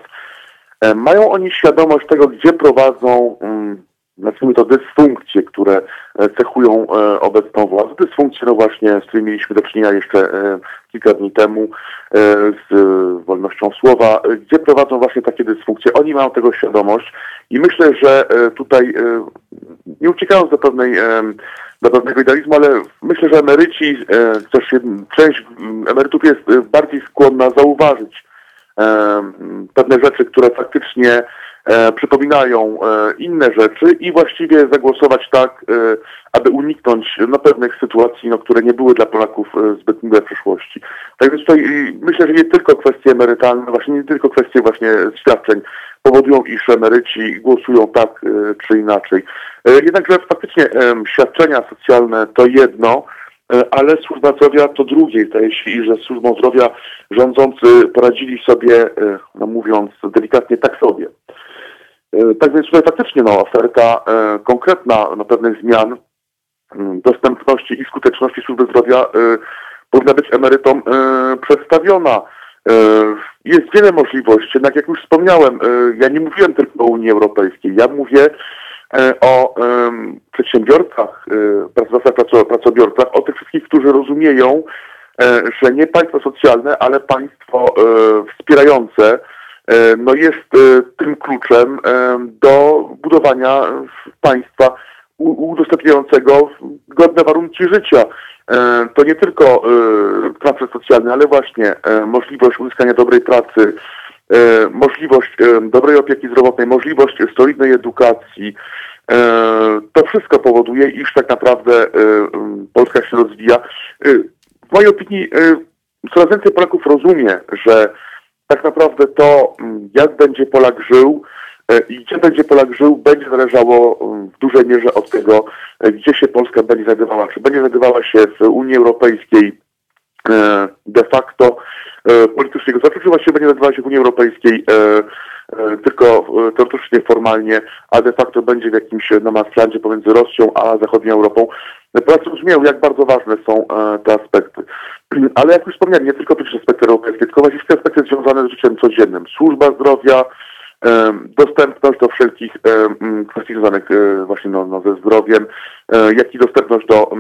E, mają oni świadomość tego, gdzie prowadzą, mm, nazwijmy to, dysfunkcje, które e, cechują e, obecną władzę. Dysfunkcje, no właśnie, z którymi mieliśmy do czynienia jeszcze kilka dni temu z wolnością słowa, gdzie prowadzą właśnie takie dysfunkcje. Oni mają tego świadomość i myślę, że tutaj, nie uciekając do pewnej do pewnego idealizmu, ale myślę, że emeryci, też część emerytów jest bardziej skłonna zauważyć pewne rzeczy, które faktycznie e, przypominają e, inne rzeczy i właściwie zagłosować tak, e, aby uniknąć no, pewnych sytuacji, no, które nie były dla Polaków zbyt miłe w przeszłości. Tak więc tutaj myślę, że nie tylko kwestie emerytalne, właśnie nie tylko kwestie właśnie świadczeń powodują, iż emeryci głosują tak czy inaczej. Jednakże faktycznie świadczenia socjalne to jedno, ale służba zdrowia to drugie. Zdaje się, że służbą zdrowia rządzący poradzili sobie, no mówiąc delikatnie, tak sobie. Tak więc tutaj faktycznie no, oferta konkretna no, pewnych zmian dostępności i skuteczności służby zdrowia powinna być emerytom przedstawiona. Jest wiele możliwości, jednak jak już wspomniałem, ja nie mówiłem tylko o Unii Europejskiej, ja mówię E, o przedsiębiorcach, e, pracodawcach, pracobiorcach, o tych wszystkich, którzy rozumieją, e, że nie państwo socjalne, ale państwo wspierające no jest tym kluczem do budowania państwa udostępniającego godne warunki życia. To nie tylko transfer socjalny, ale właśnie możliwość uzyskania dobrej pracy, E, możliwość e, dobrej opieki zdrowotnej, możliwość solidnej edukacji, e, to wszystko powoduje, iż tak naprawdę Polska się rozwija. W mojej opinii coraz więcej Polaków rozumie, że tak naprawdę to, jak będzie Polak żył i gdzie będzie Polak żył, będzie zależało w dużej mierze od tego, gdzie się Polska będzie znajdowała. Czy będzie znajdowała się w Unii Europejskiej de facto, E, politycznie gospodarczo, czy właściwie będzie nazywać się w Unii Europejskiej e, e, tylko teoretycznie, formalnie, a de facto będzie w jakimś marslandzie pomiędzy Rosją a zachodnią Europą. Polacy rozumieją, jak bardzo ważne są te aspekty. [clears throat] Ale jak już wspomniałem, nie tylko te aspekty europejskie, tylko właśnie wszystkie aspekty związane z życiem codziennym. Służba zdrowia, dostępność do wszelkich kwestii związanych właśnie no, no, ze zdrowiem, jak i dostępność do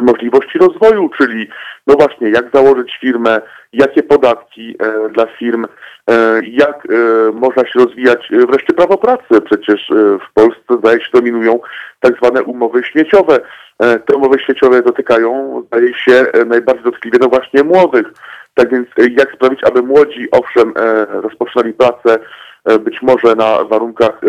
możliwości rozwoju, czyli no właśnie jak założyć firmę, jakie podatki e, dla firm, e, jak e, można się rozwijać wreszcie prawo pracy. Przecież e, w Polsce zdaje się dominują tak zwane umowy śmieciowe. E, te umowy śmieciowe dotykają, zdaje się, e, najbardziej dotkliwie no właśnie młodych. Tak więc jak sprawić, aby młodzi owszem rozpoczynali pracę być może na warunkach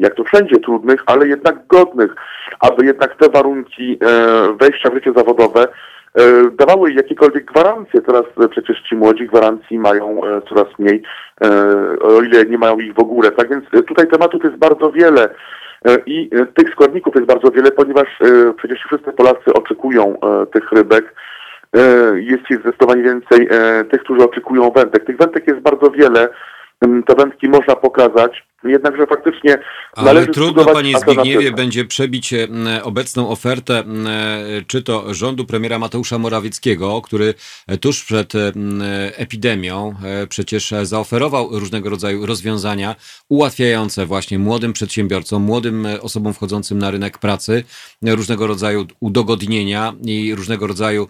jak to wszędzie, trudnych, ale jednak godnych, aby jednak te warunki e, wejścia w życie zawodowe e, dawały jakiekolwiek gwarancje. Teraz przecież ci młodzi gwarancji mają e, coraz mniej, o ile nie mają ich w ogóle. Tak więc tutaj tematów jest bardzo wiele. I tych składników jest bardzo wiele, ponieważ przecież wszyscy Polacy oczekują tych rybek. Jest ich zdecydowanie więcej tych, którzy oczekują wędek. Tych wędek jest bardzo wiele. Te wędki można pokazać. Jednakże faktycznie Ale trudno, panie Zbigniewie, będzie przebić e, obecną ofertę czy to rządu premiera Mateusza Morawieckiego, który e, tuż przed e, epidemią przecież zaoferował różnego rodzaju rozwiązania ułatwiające właśnie młodym przedsiębiorcom, młodym osobom wchodzącym na rynek pracy, różnego rodzaju udogodnienia i różnego rodzaju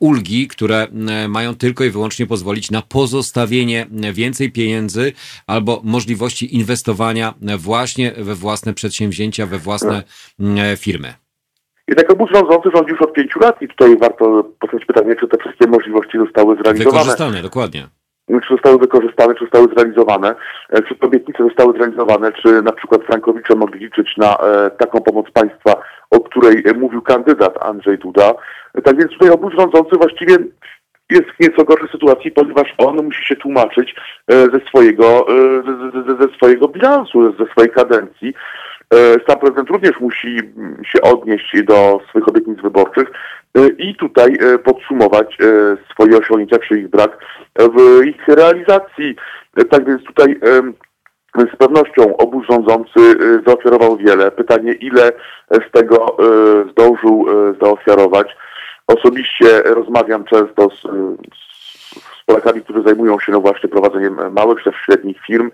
ulgi, które mają tylko i wyłącznie pozwolić na pozostawienie więcej pieniędzy albo możliwości inwestowania inwestowania właśnie we własne przedsięwzięcia, we własne mm, firmy. Jednak obóz rządzący rządzi już od pięciu lat i tutaj warto postawić pytanie, czy te wszystkie możliwości zostały zrealizowane. Wykorzystane, dokładnie. Czy zostały wykorzystane, czy zostały zrealizowane, e, czy obietnice zostały zrealizowane, czy na przykład Frankowicze mogli liczyć na e, taką pomoc państwa, o której mówił kandydat Andrzej Duda. Tak więc tutaj obóz rządzący właściwie jest w nieco gorszej sytuacji, ponieważ on musi się tłumaczyć e, ze swojego, e, ze, ze swojego bilansu, ze swojej kadencji. E, sam prezydent również musi się odnieść do swoich obietnic wyborczych i tutaj podsumować swoje osiągnięcia czy ich brak w ich realizacji. Tak więc tutaj z pewnością obóz rządzący zaoferował wiele. Pytanie, ile z tego zdążył zaofiarować. Osobiście rozmawiam często z, z Polakami, którzy zajmują się no właśnie prowadzeniem małych czy średnich firm,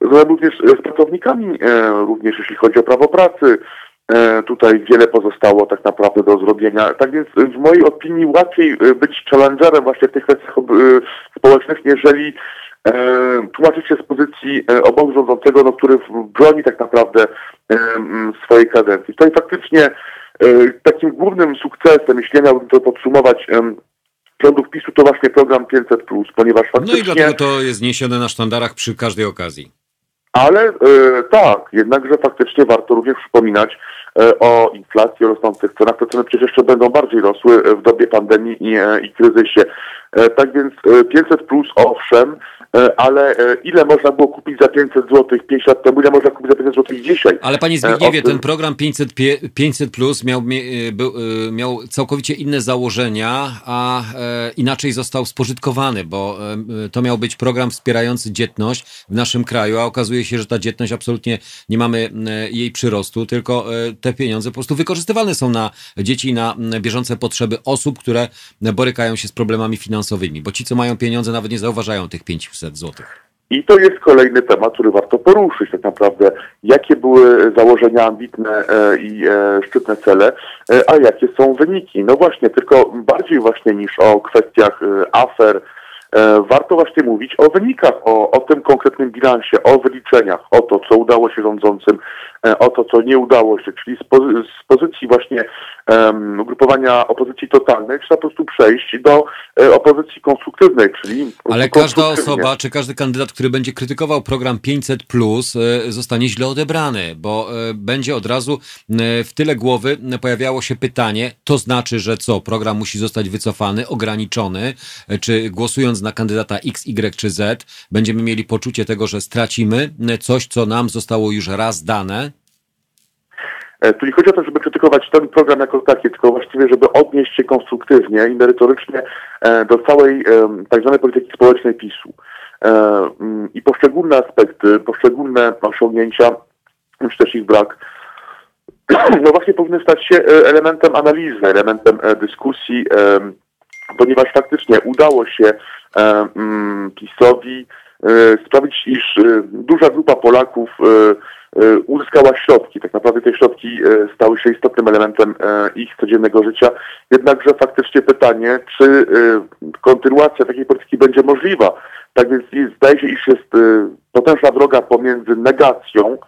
również z pracownikami, e, również jeśli chodzi o prawo pracy. E, tutaj wiele pozostało tak naprawdę do zrobienia. Tak więc w mojej opinii łatwiej e, być challengerem właśnie w tych kwestiach społecznych, jeżeli tłumaczyć się z pozycji obozu rządzącego, no, który broni tak naprawdę swojej kadencji. Tutaj faktycznie takim głównym sukcesem, jeśli miałbym to podsumować, rządów PiSu to właśnie program 500+, ponieważ faktycznie... No i dlatego to jest niesione na sztandarach przy każdej okazji. Ale e, tak, jednakże faktycznie warto również przypominać e, o inflacji, o rosnących cenach. Te ceny przecież jeszcze będą bardziej rosły w dobie pandemii i, e, i kryzysie. E, tak więc 500 e, plus owszem, E, ale e, ile można było kupić za 500 zł 5 lat temu, ile można kupić za 500 zł dzisiaj? Ale panie Zbigniewie, ten program 500, 500 plus miał, miał całkowicie inne założenia, a inaczej został spożytkowany, bo to miał być program wspierający dzietność w naszym kraju, a okazuje się, że ta dzietność absolutnie nie mamy jej przyrostu, tylko te pieniądze po prostu wykorzystywane są na dzieci i na bieżące potrzeby osób, które borykają się z problemami finansowymi, bo ci, co mają pieniądze, nawet nie zauważają tych 500 zł. I to jest kolejny temat, który warto poruszyć tak naprawdę. Jakie były założenia ambitne e, i e, szczytne cele, e, a jakie są wyniki? No właśnie, tylko bardziej właśnie niż o kwestiach afer, warto właśnie mówić o wynikach, o, o tym konkretnym bilansie, o wyliczeniach, o to, co udało się rządzącym, o to, co nie udało się, czyli z, pozy z pozycji właśnie um, ugrupowania opozycji totalnej trzeba po prostu przejść do e, opozycji konstruktywnej, czyli... Ale każda osoba, czy każdy kandydat, który będzie krytykował program 500, plus, zostanie źle odebrany, bo będzie od razu w tyle głowy pojawiało się pytanie, to znaczy, że co, program musi zostać wycofany, ograniczony, czy głosując na kandydata X, Y czy Z, będziemy mieli poczucie tego, że stracimy coś, co nam zostało już raz dane? E, tu nie chodzi o to, żeby krytykować ten program jako taki, tylko właściwie, żeby odnieść się konstruktywnie i merytorycznie e, do całej tak zwanej polityki społecznej PiSu. E, mm, I poszczególne aspekty, poszczególne osiągnięcia, już też ich brak, [clears throat] no właśnie powinny stać się elementem analizy, elementem dyskusji, ponieważ faktycznie udało się E, mm, PiSowi e, sprawić, iż e, duża grupa Polaków uzyskała środki. Tak naprawdę te środki stały się istotnym elementem ich codziennego życia. Jednakże faktycznie pytanie, czy kontynuacja takiej polityki będzie możliwa. Tak więc zdaje się, iż jest potężna droga pomiędzy negacją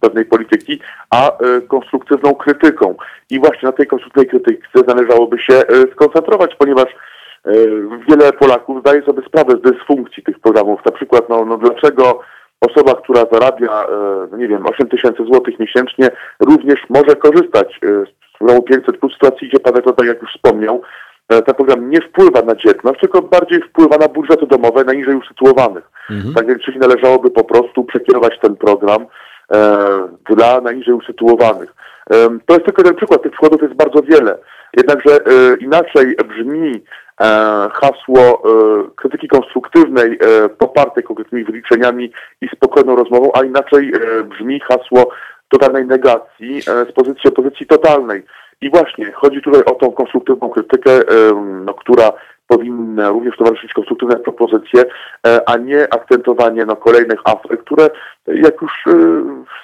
pewnej polityki, a konstruktywną krytyką. I właśnie na tej konstruktywnej krytyce należałoby się skoncentrować, ponieważ E, wiele Polaków zdaje sobie sprawę z dysfunkcji tych programów. Na przykład, no, no dlaczego osoba, która zarabia, e, nie wiem, 8 tysięcy złotych miesięcznie, również może korzystać e, z programu 500 plus w sytuacji, gdzie Pan tak jak już wspomniał, ten program nie wpływa na dzietność, tylko bardziej wpływa na budżety domowe najniżej usytuowanych. Mhm. Tak więc czyli należałoby po prostu przekierować ten program e, dla najniżej usytuowanych. E, to jest tylko ten przykład, tych przykładów jest bardzo wiele. Jednakże e, inaczej brzmi E, hasło e, krytyki konstruktywnej e, popartej konkretnymi wyliczeniami i spokojną rozmową, a inaczej brzmi hasło totalnej negacji z pozycji opozycji totalnej. I właśnie chodzi tutaj o tą konstruktywną krytykę, no, która powinna również towarzyszyć konstruktywne propozycje, a nie akcentowanie no, kolejnych afer, które, jak już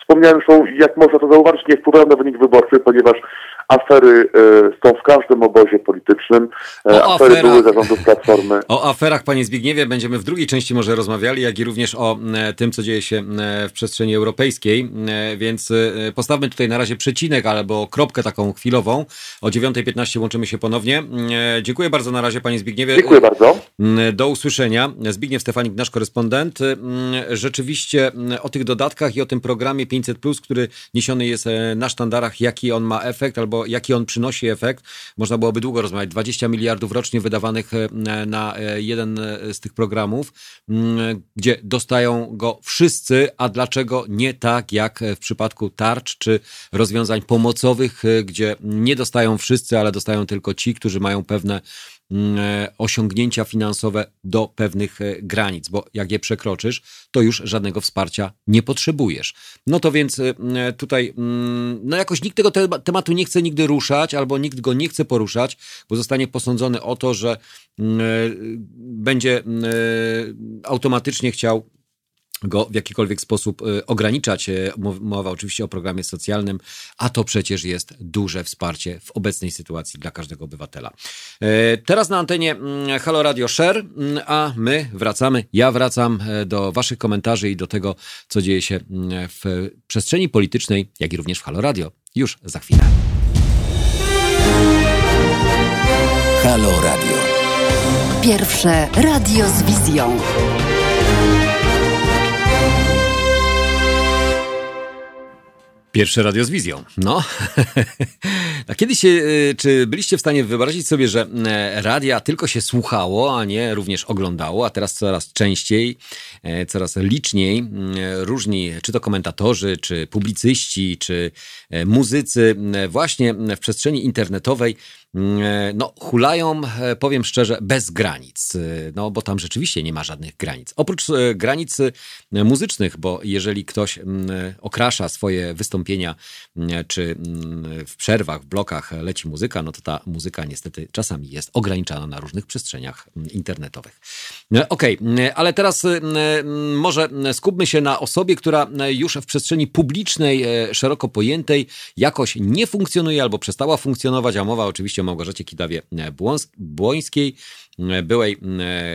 wspomniałem, są, jak można to zauważyć, nie wpływają na wynik wyborczy, ponieważ Afery e, są w każdym obozie politycznym. E, o Afery aferach, były zarządów Platformy. O aferach, panie Zbigniewie, będziemy w drugiej części może rozmawiali, jak i również o e, tym, co dzieje się w przestrzeni europejskiej. Więc postawmy tutaj na razie przecinek albo kropkę taką chwilową. O 9.15 łączymy się ponownie. Dziękuję bardzo na razie, panie Zbigniewie. Dziękuję bardzo. Do usłyszenia. Zbigniew Stefanik, nasz korespondent. Rzeczywiście o tych dodatkach i o tym programie 500, który niesiony jest na sztandarach, jaki on ma efekt, albo jaki on przynosi efekt, można byłoby długo rozmawiać. 20 miliardów rocznie wydawanych e, na e, jeden e, z tych programów, mm, gdzie dostają go wszyscy, a dlaczego nie tak jak w przypadku tarcz czy rozwiązań pomocowych, gdzie nie dostają wszyscy, ale dostają tylko ci, którzy mają pewne Mm, e, osiągnięcia finansowe do pewnych e, granic, bo jak je przekroczysz, to już żadnego wsparcia nie potrzebujesz. No to więc e, tutaj, mm, no jakoś nikt tego tematu nie chce nigdy ruszać, albo nikt go nie chce poruszać, bo zostanie posądzony o to, że mm, będzie automatycznie chciał go w jakikolwiek sposób y, ograniczać. Y, mowa oczywiście o programie socjalnym, a to przecież jest duże wsparcie w obecnej sytuacji dla każdego obywatela. Y, teraz na antenie mm, Halo Radio Share, mm, a my wracamy, ja wracam do Waszych komentarzy i do tego, co dzieje się mm, w przestrzeni politycznej, jak i również w Halo Radio. Już za chwilę. Halo Radio. Pierwsze radio z wizją. Pierwsze radio z wizją. No. [laughs] A kiedyś, czy byliście w stanie wyobrazić sobie, że e, radia tylko się słuchało, a nie również oglądało, a teraz coraz częściej, e, coraz liczniej różni, czy to komentatorzy, czy publicyści, czy muzycy, właśnie w przestrzeni internetowej no, hulają, powiem szczerze, bez granic. No, bo tam rzeczywiście nie ma żadnych granic. Oprócz granic muzycznych, bo jeżeli ktoś okrasza swoje wystąpienia, czy w przerwach, w blokach leci muzyka, no to ta muzyka niestety czasami jest ograniczana na różnych przestrzeniach internetowych. E, okej, okay, ale teraz może skupmy się na osobie, która już w przestrzeni publicznej, e, szeroko pojętej, jakoś nie funkcjonuje albo przestała funkcjonować, a mowa oczywiście Małgorzacie Kidawie-Błońskiej, byłej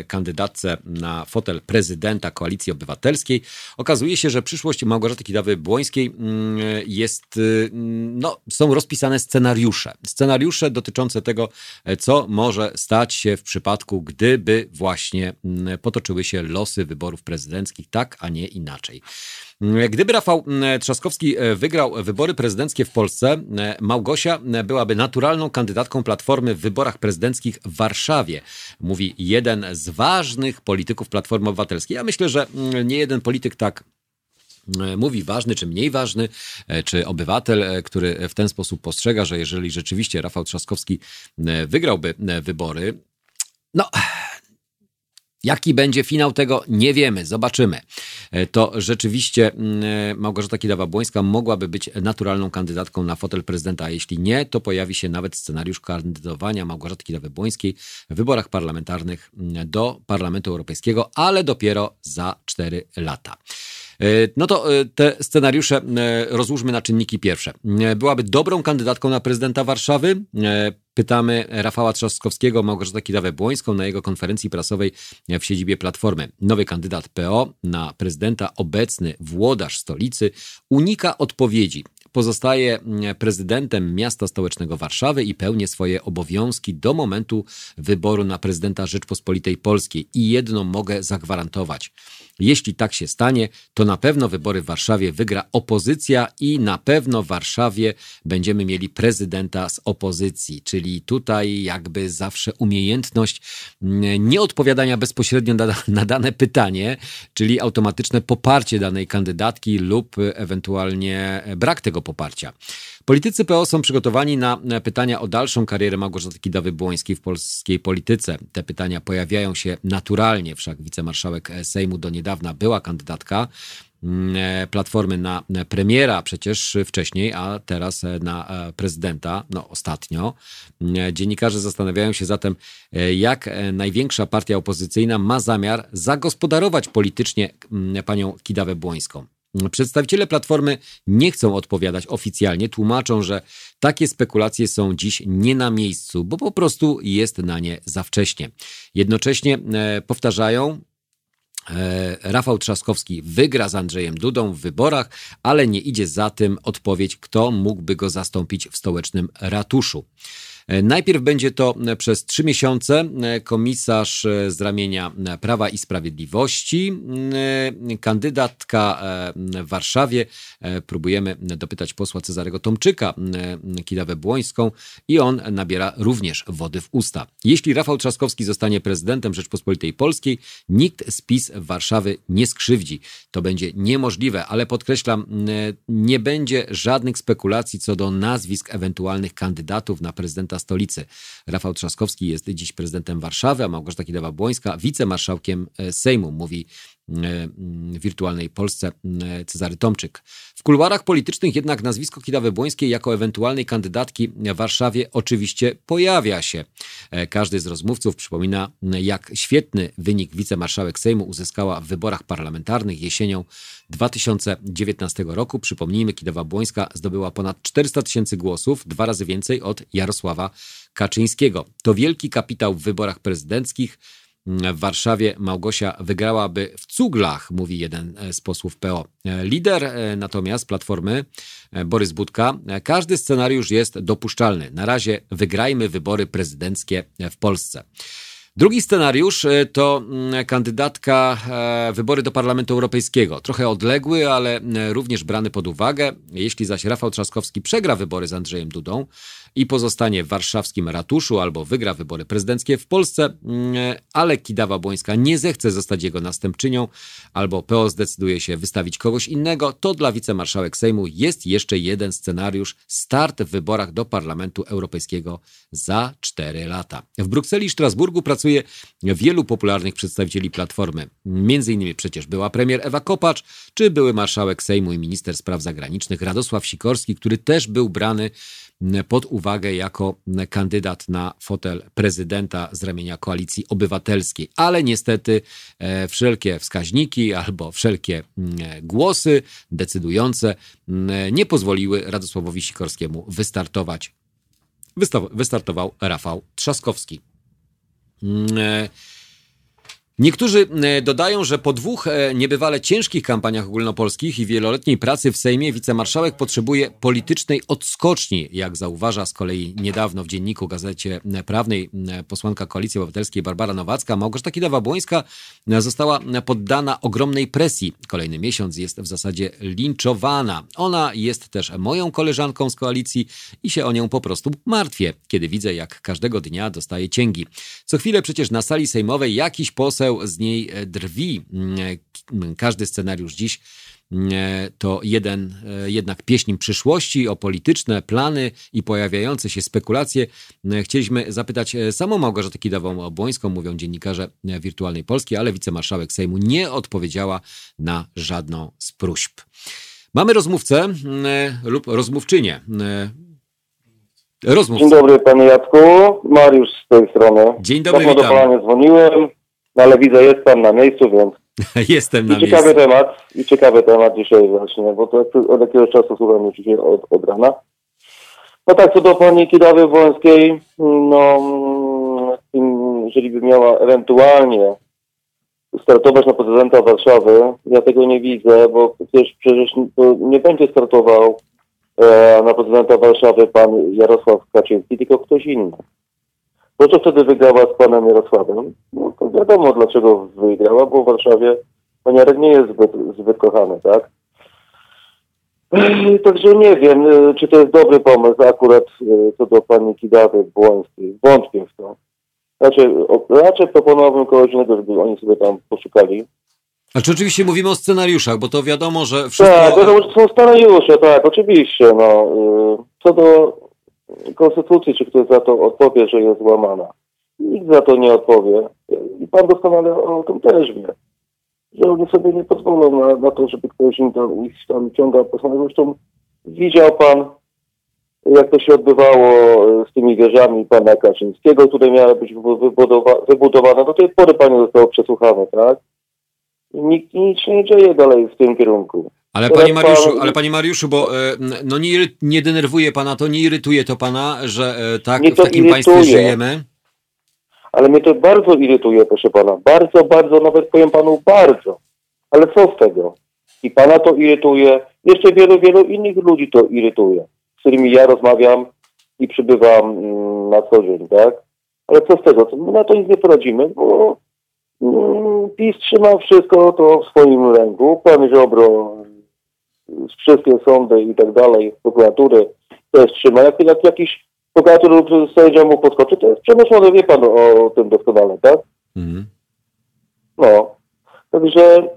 kandydatce na fotel prezydenta Koalicji Obywatelskiej. Okazuje się, że przyszłość Małgorzaty Kidawy-Błońskiej jest, y, no, są rozpisane scenariusze. Scenariusze dotyczące tego, co może stać się w przypadku, gdyby właśnie potoczyły się losy wyborów prezydenckich tak, a nie inaczej. Gdyby Rafał Trzaskowski e, wygrał wybory prezydenckie w Polsce, e, Małgosia e, byłaby naturalną kandydatką Platformy w wyborach prezydenckich w Warszawie, mówi jeden z ważnych polityków Platformy Obywatelskiej. Ja myślę, że nie jeden polityk tak mówi ważny czy mniej ważny, czy obywatel, który w ten sposób postrzega, że jeżeli rzeczywiście Rafał Trzaskowski wygrałby wybory, no Jaki będzie finał tego, nie wiemy, zobaczymy. E, to rzeczywiście mm, e, Małgorzata Kidawa-Błońska mogłaby być naturalną kandydatką na fotel prezydenta, a jeśli nie, to pojawi się nawet scenariusz kandydowania Małgorzaty Kidawy-Błońskiej w wyborach parlamentarnych mm, do Parlamentu Europejskiego, ale dopiero za cztery lata. E, no to te scenariusze rozłóżmy na czynniki pierwsze. Byłaby dobrą kandydatką na prezydenta Warszawy. Pytamy Rafała Trzaskowskiego, Małgorzatę Kidawę-Błońską na jego konferencji prasowej w siedzibie Platformy. Nowy kandydat PO na prezydenta, obecny włodarz stolicy, unika odpowiedzi pozostaje prezydentem miasta stołecznego Warszawy i pełni swoje obowiązki do momentu wyboru na prezydenta Rzeczpospolitej Polskiej. I jedno mogę zagwarantować. Jeśli tak się stanie, to na pewno wybory w Warszawie wygra opozycja i na pewno w Warszawie będziemy mieli prezydenta z opozycji, czyli tutaj jakby zawsze umiejętność mm, nieodpowiadania bezpośrednio na, [laughs] na dane pytanie, czyli automatyczne poparcie danej kandydatki lub ewentualnie brak tego poparcia. Politycy PO są przygotowani na pytania o dalszą karierę Małgorzaty Kidawy-Błońskiej w polskiej polityce. Te pytania pojawiają się naturalnie, wszak wicemarszałek Sejmu do niedawna była kandydatka mm, Platformy na premiera przecież wcześniej, a teraz na prezydenta, no ostatnio. Dziennikarze zastanawiają się zatem, jak największa partia opozycyjna ma zamiar zagospodarować politycznie mm, panią Kidawę-Błońską. Przedstawiciele Platformy nie chcą odpowiadać oficjalnie, tłumaczą, że takie spekulacje są dziś nie na miejscu, bo po prostu jest na nie za wcześnie. Jednocześnie e, powtarzają, e, Rafał Trzaskowski wygra z Andrzejem Dudą w wyborach, ale nie idzie za tym odpowiedź, kto mógłby go zastąpić w stołecznym ratuszu. Najpierw będzie to przez trzy miesiące komisarz z ramienia Prawa i Sprawiedliwości, kandydatka w Warszawie. Próbujemy dopytać posła Cezarego Tomczyka, Kidawę Błońską i on nabiera również wody w usta. Jeśli Rafał Trzaskowski zostanie prezydentem Rzeczpospolitej Polskiej, nikt z PiS Warszawy nie skrzywdzi. To będzie niemożliwe, ale podkreślam, nie będzie żadnych spekulacji co do nazwisk ewentualnych kandydatów na prezydenta stolicy. Rafał Trzaskowski jest dziś prezydentem Warszawy, a Małgorzata Kidawa-Błońska wicemarszałkiem e, Sejmu, mówi wirtualnej Polsce e, Cezary Tomczyk. W kuluarach politycznych jednak nazwisko Kidawy-Błońskiej jako ewentualnej kandydatki w Warszawie oczywiście pojawia się. Każdy z rozmówców przypomina, jak świetny wynik wicemarszałek Sejmu uzyskała w wyborach parlamentarnych jesienią 2019 roku. Przypomnijmy, Kidawa-Błońska zdobyła ponad 400 tysięcy głosów, dwa razy więcej od Jarosława Kaczyńskiego. To wielki kapitał w wyborach prezydenckich. W Warszawie Małgosia wygrałaby w cuglach, mówi jeden z posłów PO. Lider e, natomiast Platformy, e, Borys Budka, każdy scenariusz jest dopuszczalny. Na razie wygrajmy wybory prezydenckie w Polsce. Drugi scenariusz e, to mm, kandydatka e, wybory do Parlamentu Europejskiego. Trochę odległy, ale e, również brany pod uwagę. Jeśli zaś Rafał Trzaskowski przegra wybory z Andrzejem Dudą i pozostanie w warszawskim ratuszu albo wygra wybory prezydenckie w Polsce, mm, ale Kidawa-Błońska nie zechce zostać jego następczynią albo PO zdecyduje się wystawić kogoś innego, to dla wicemarszałek Sejmu jest jeszcze jeden scenariusz start w wyborach do Parlamentu Europejskiego za 4 lata. W Brukseli i Strasburgu pracuje wielu popularnych przedstawicieli Platformy. Między innymi przecież była premier Ewa Kopacz, czy były marszałek Sejmu i minister spraw zagranicznych Radosław Sikorski, który też był brany pod uwagę jako kandydat na fotel prezydenta z ramienia koalicji obywatelskiej. Ale niestety e, wszelkie wskaźniki albo wszelkie mm, głosy decydujące mm, nie pozwoliły Radosławowi Sikorskiemu wystartować. Wystartował Rafał Trzaskowski. E, Niektórzy e, dodają, że po dwóch e, niebywale ciężkich kampaniach ogólnopolskich i wieloletniej pracy w Sejmie wicemarszałek potrzebuje politycznej odskoczni, jak zauważa z kolei niedawno w dzienniku Gazecie Prawnej posłanka Koalicji Obywatelskiej Barbara Nowacka. Małgorzata Kidawa-Błońska została poddana ogromnej presji. Kolejny miesiąc jest w zasadzie linczowana. Ona jest też moją koleżanką z koalicji i się o nią po prostu martwię, kiedy widzę, jak każdego dnia dostaje cięgi. Co chwilę przecież na sali sejmowej jakiś poseł z niej e, drwi. Mm, e, każdy scenariusz dziś mm, e, to jeden jednak pieśń przyszłości o polityczne plany i pojawiające się spekulacje. Chcieliśmy zapytać samą Małgorzatę Kidawą-Obłońską, mówią dziennikarze Wirtualnej Polski, ale wicemarszałek Sejmu nie odpowiedziała na żadną z próśb. Mamy rozmówcę mm, lub rozmówczynię. Rozmówcę. Dzień dobry panie Jacku, Mariusz z tej strony. Dzień dobry, witam. do pana nie dzwoniłem. No ale widzę, jest pan na miejscu, więc... [laughs] Jestem na I ciekawy miejscu. temat, i ciekawy temat dzisiaj właśnie, bo to od jakiegoś czasu słucham już dzisiaj od, od rana. No tak, co do pani Kidawy Włońskiej, no, jeżeli by miała ewentualnie startować na prezydenta Warszawy, ja tego nie widzę, bo przecież, przecież nie będzie startował e, na prezydenta Warszawy pan Jarosław Kaczyński, tylko ktoś inny. To, co wtedy wygrała z panem Jarosławem, no to wiadomo dlaczego wygrała, bo w Warszawie pan Jarek nie jest zbyt, zbyt kochany, tak? [clears throat] Także nie wiem, y, czy to jest dobry pomysł akurat y, co do pani Kidawy Błońskiej. Wątpię w to. Raczej, raczej proponowałbym kogoś innego, żeby oni sobie tam poszukali. A czy oczywiście mówimy o scenariuszach, bo to wiadomo, że wszystko... Tak, wiadomo, że są scenariusze, tak, oczywiście. No. Y, co do Konstytucji, czy ktoś za to odpowie, że jest złamana. Nikt za to nie odpowie. I pan doskonale o tym też wie. Że oni sobie nie pozwolą na, na to, żeby ktoś im tam, ich tam ciągał po Zresztą widział pan, jak to się odbywało z tymi wieżami pana Kaczyńskiego, które miały być wybudowa wybudowane. Do tej pory panie zostało przesłuchane, tak? Nikt nic nie dzieje dalej w tym kierunku. Ale panie Mariuszu, ale panie Mariuszu, bo e, no nie, nie denerwuje pana to, nie irytuje to pana, że e, tak w takim irytuje. państwie żyjemy? Ale mnie to bardzo irytuje, proszę pana. Bardzo, bardzo, nawet powiem panu bardzo. Ale co z tego? I pana to irytuje, jeszcze wielu, wielu innych ludzi to irytuje, z którymi ja rozmawiam i przybywam mm, na co dzień, tak? Ale co z tego? My na to nic nie poradzimy, bo mm, PiS trzyma wszystko to w swoim ręku. Pan Ziobro wszystkie sądy i tak dalej, prokuratury też trzyma. Jak, jak jakiś prokurator lub sędzia mu podskoczy, to jest przemyślone, wie pan o tym doskonale, tak? Mhm. No. Także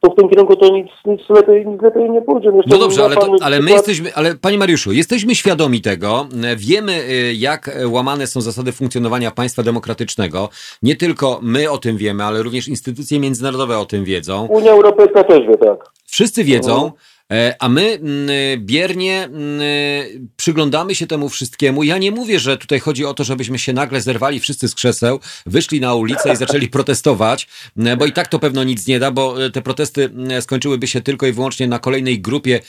to w tym kierunku to nic, nic, lepiej, nic lepiej nie pójdzie. Jeszcze no dobrze, ale, to, ale my jesteśmy, ale panie Mariuszu, jesteśmy świadomi tego, wiemy y, jak łamane są zasady funkcjonowania państwa demokratycznego. Nie tylko my o tym wiemy, ale również instytucje międzynarodowe o tym wiedzą. Unia Europejska też wie, tak. Wszyscy wiedzą. Mhm. E, a my mm, biernie mm, przyglądamy się temu wszystkiemu. Ja nie mówię, że tutaj chodzi o to, żebyśmy się nagle zerwali wszyscy z krzeseł, wyszli na ulicę i zaczęli [laughs] protestować, bo i tak to pewno nic nie da, bo e, te protesty skończyłyby się tylko i wyłącznie na kolejnej grupie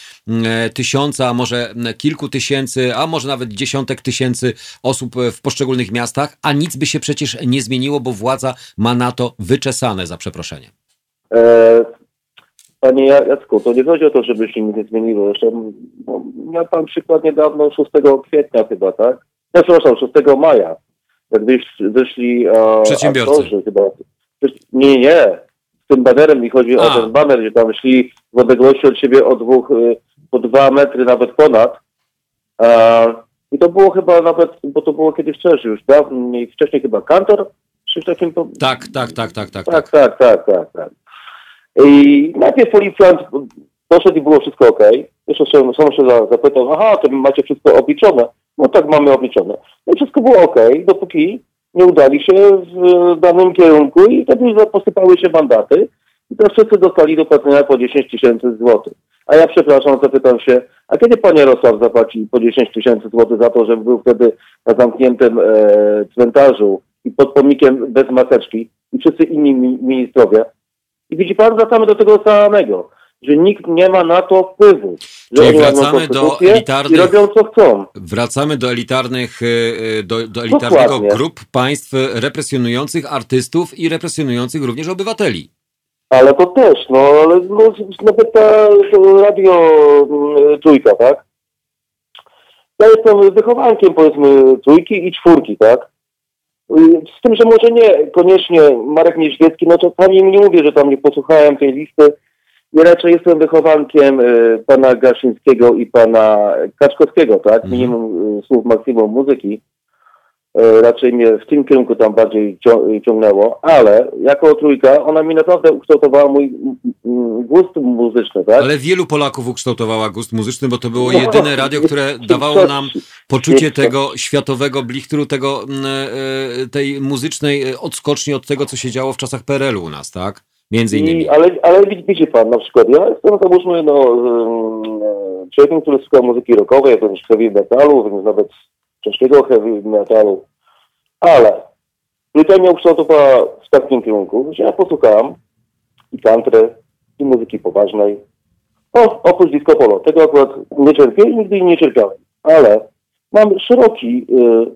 tysiąca, a może kilku tysięcy, a może nawet dziesiątek tysięcy osób w poszczególnych miastach, a nic by się przecież nie zmieniło, bo władza ma na to wyczesane, za przeproszeniem. E Panie Jacku, to nie chodzi o to, żeby się nic nie zmieniło. Zresztą no, miał pan przykład niedawno 6 kwietnia chyba, tak? No, przepraszam, 6 maja. jak wysz- wyszli e, Przedsiębiorcy. aktorzy chyba. Nie, nie. Z tym banerem mi chodzi A. o ten baner, gdzie tam szli w odległości od siebie o dwóch, y, po dwa metry, nawet ponad. E, I to było chyba nawet, bo to było kiedyś też już, dawniej, wcześniej chyba kantor, czy takim... po- Tak, tak, tak, tak, tak. tak, tak, tak, tak, tak. I najpierw policjant poszedł i było wszystko ok. Jeszcze się, sam się za- zapytał, aha, to macie wszystko obliczone. No tak, mamy obliczone. No i wszystko było ok, dopóki nie udali się w danym kierunku i wtedy posypały się mandaty. I teraz wszyscy dostali do płacenia po 10 tysięcy złotych. A ja przepraszam, zapytam się, a kiedy pan Jarosław zapłaci po 10 tysięcy złotych za to, że był wtedy na zamkniętym e, cmentarzu i pod pomnikiem bez maseczki i wszyscy inni mi- ministrowie? I widzi pan, wracamy do tego samego, że nikt nie ma na to wpływu. Że Czyli łamią wracamy do elitarnych- I robią co chcą. Wracamy do elitarnych, y, do, do elitarnego Dokładnie. grup państw represjonujących artystów i represjonujących również obywateli. Ale to też, no ale no, nawet ta radio mm, trójka, tak? Ja jestem wychowankiem powiedzmy trójki i czwórki, tak? Z tym, że może nie koniecznie Marek Niedźwiecki, no czasami mi nie mówię, że tam nie posłuchałem tej listy. Ja raczej jestem wychowankiem y, pana Gaszyńskiego i pana Kaczkowskiego, tak? Mhm. Minimum y, słów maksimum muzyki. E, raczej mnie w tym kierunku tam bardziej cią- ciągnęło, ale jako trójka ona mi naprawdę ukształtowała mój mm, mm, gust muzyczny, tak? Ale wielu Polaków ukształtowała gust muzyczny, bo to było No, jedyne radio, które dawało nam poczucie tego światowego blichtru, tego, mm, e, tej muzycznej e, odskoczni od tego, co się działo w czasach PRL-u u nas, tak? Między innymi. I, ale, ale widzi- pan, na przykład ja jestem załóżmy no, e, człowiekiem, który słucha muzyki rockowej, wręcz heavy metalu, wręcz nawet ciężkiego heavy metalu, ale trójka mnie ukształtowała w takim kierunku, że ja posłuchałem i country, i muzyki poważnej, o, oprócz disco polo. Tego akurat nie cierpię i nigdy nie cierpiałem. Ale mam szeroki, y,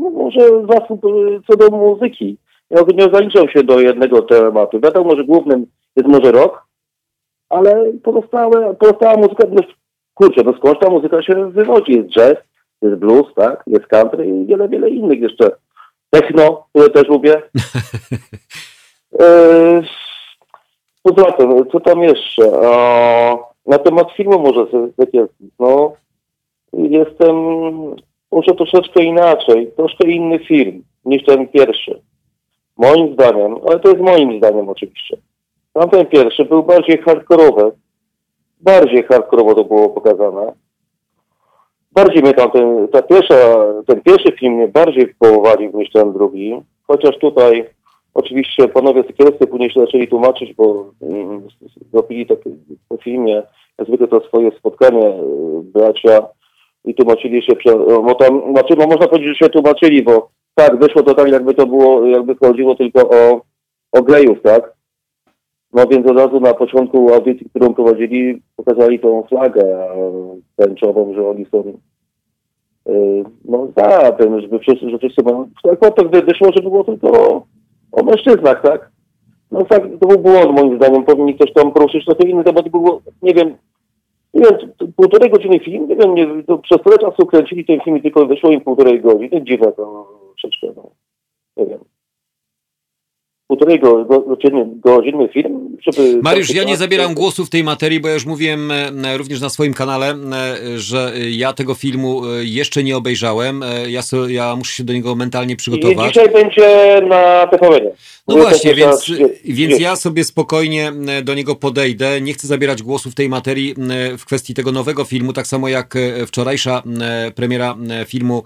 no może zasób y, co do muzyki. Ja nie zaliczam się do jednego tematu. Wiadomo, że głównym jest może rock, ale pozostała muzyka, no, kurczę, no skąd ta muzyka się wywodzi? Jest jazz, jest blues, tak? Jest country i wiele, wiele innych jeszcze. Techno, które też lubię. [laughs] E, Poza tym, co tam jeszcze? A, na temat filmu może takie, no, jestem może troszeczkę inaczej, troszkę inny film niż ten pierwszy. Moim zdaniem, ale to jest moim zdaniem oczywiście. Tamten pierwszy był bardziej hardkorowy. Bardziej hardkorowo to było pokazane. Bardziej mnie tamten, ta pierwsza, ten pierwszy film mnie bardziej wpływalił niż ten drugi. Chociaż tutaj oczywiście panowie Sekielscy później się zaczęli tłumaczyć, bo mm, zrobili tak po filmie, jak zwykle to swoje spotkanie y, bracia i tłumaczyli się, bo tam, znaczy, no można powiedzieć, że się tłumaczyli, bo tak, wyszło to tak, jakby to było, jakby chodziło tylko o, o gejów, tak? No więc od razu na początku audycji, którą prowadzili, pokazali tą flagę tęczową, że oni są y, no za tym, żeby wszyscy, że wszyscy mają... Tak to wyszło, że było tylko o, o mężczyznach, tak? No tak, to był błąd moim zdaniem, powinni ktoś tam poruszyć trochę inny temat, było, nie wiem, nie wiem, to półtorej godziny film, nie wiem, nie, to przez tyle czasu kręcili ten film i tylko wyszło im półtorej godziny, dziwne to troszeczkę, no, nie wiem. Półtorej go, go, godziny, godzinny film, żeby... Mariusz, ja nie zabieram głosu w tej materii, bo ja już mówiłem e, również na swoim kanale, e, że ja tego filmu e, jeszcze nie obejrzałem. E, Ja, so, ja muszę się do niego mentalnie I przygotować. dzisiaj będzie na TVN. No właśnie, więc, więc ja sobie spokojnie e, do niego podejdę. Nie chcę zabierać głosu w tej materii e, w kwestii tego nowego filmu, tak samo jak e, wczorajsza premiera filmu,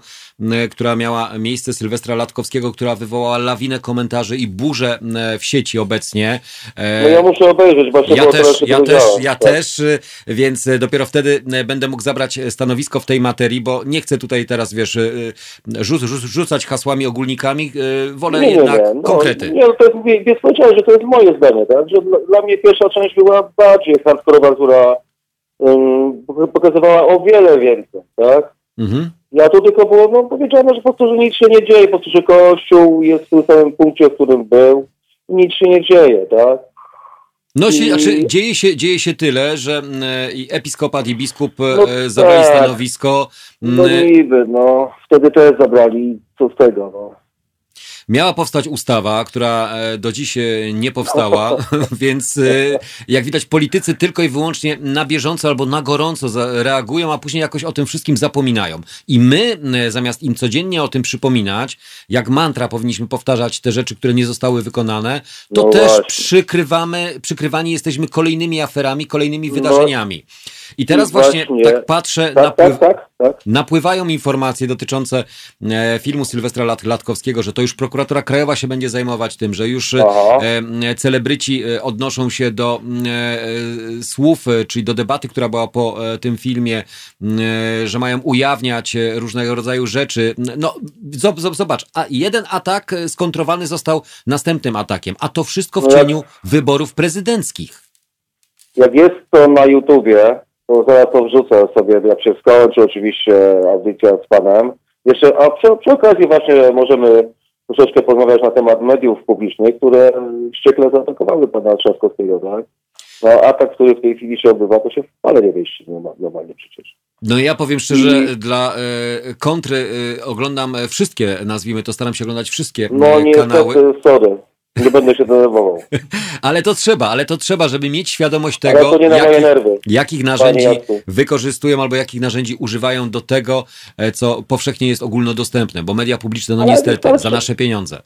która miała miejsce Sylwestra Latkowskiego, która wywołała lawinę komentarzy i burzę w sieci obecnie. No ja muszę obejrzeć, właśnie ja bo też, ja też, ja Tak. też, więc dopiero wtedy będę mógł zabrać stanowisko w tej materii, bo nie chcę tutaj teraz, wiesz, rzuc, rzuc, rzucać hasłami, ogólnikami, wolę jednak No, konkrety. Nie, to jest, wie- więc powiedziałem, że to jest moje zdanie, tak? Że dla, dla mnie pierwsza część była bardziej hardkorowa, która um, pokazywała o wiele więcej, tak? Mhm. Ja tu tylko było, no powiedziano, że po prostu, że nic się nie dzieje, po prostu, że Kościół jest w tym samym punkcie, w którym był i nic się nie dzieje, tak? No, się, znaczy, dzieje, się, dzieje się tyle, że mm, i episkopat i biskup e, No zabrali tak. stanowisko. No mm, niby, no. Wtedy też zabrali, co z tego, no. Miała powstać ustawa, która e, do dziś e, nie powstała, [laughs] więc e, jak widać politycy tylko i wyłącznie na bieżąco albo na gorąco reagują, a później jakoś o tym wszystkim zapominają. I my zamiast im codziennie o tym przypominać, jak mantra powinniśmy powtarzać te rzeczy, które nie zostały wykonane, to no też przykrywamy, przykrywani jesteśmy kolejnymi aferami, kolejnymi no. I teraz właśnie, właśnie, tak patrzę, tak, napływ, tak, tak, tak, napływają informacje dotyczące e, filmu Sylwestra Lat, Latkowskiego, że to już prokuratura krajowa się będzie zajmować tym, że już e, e celebryci e, odnoszą się do e, słów, e, czyli do debaty, która była po tym filmie, że mają ujawniać różnego rodzaju rzeczy. No, zobacz, a jeden atak skontrowany został następnym atakiem, a to wszystko w no cieniu wyborów prezydenckich. Jak jest to na YouTubie, to zaraz to wrzucę sobie, jak się skończy oczywiście audycja z panem. Jeszcze, a przy, przy okazji właśnie możemy troszeczkę porozmawiać na temat mediów publicznych, które ściekle zaatakowały pana Trzaskowskiego, tak? No atak, który w tej chwili się odbywa, to się wcale nie wieści normalnie przecież. No ja powiem szczerze, I... dla e, kontry e, oglądam wszystkie, nazwijmy to, staram się oglądać wszystkie no, e, kanały. No niestety, sorry. Nie będę się denerwował. [laughs] ale to trzeba, ale to trzeba, żeby mieć świadomość tego, jakich, jakich narzędzi wykorzystują albo jakich narzędzi używają do tego, e, co powszechnie jest ogólnodostępne, bo media publiczne, no ale niestety, wystarczy, za nasze pieniądze.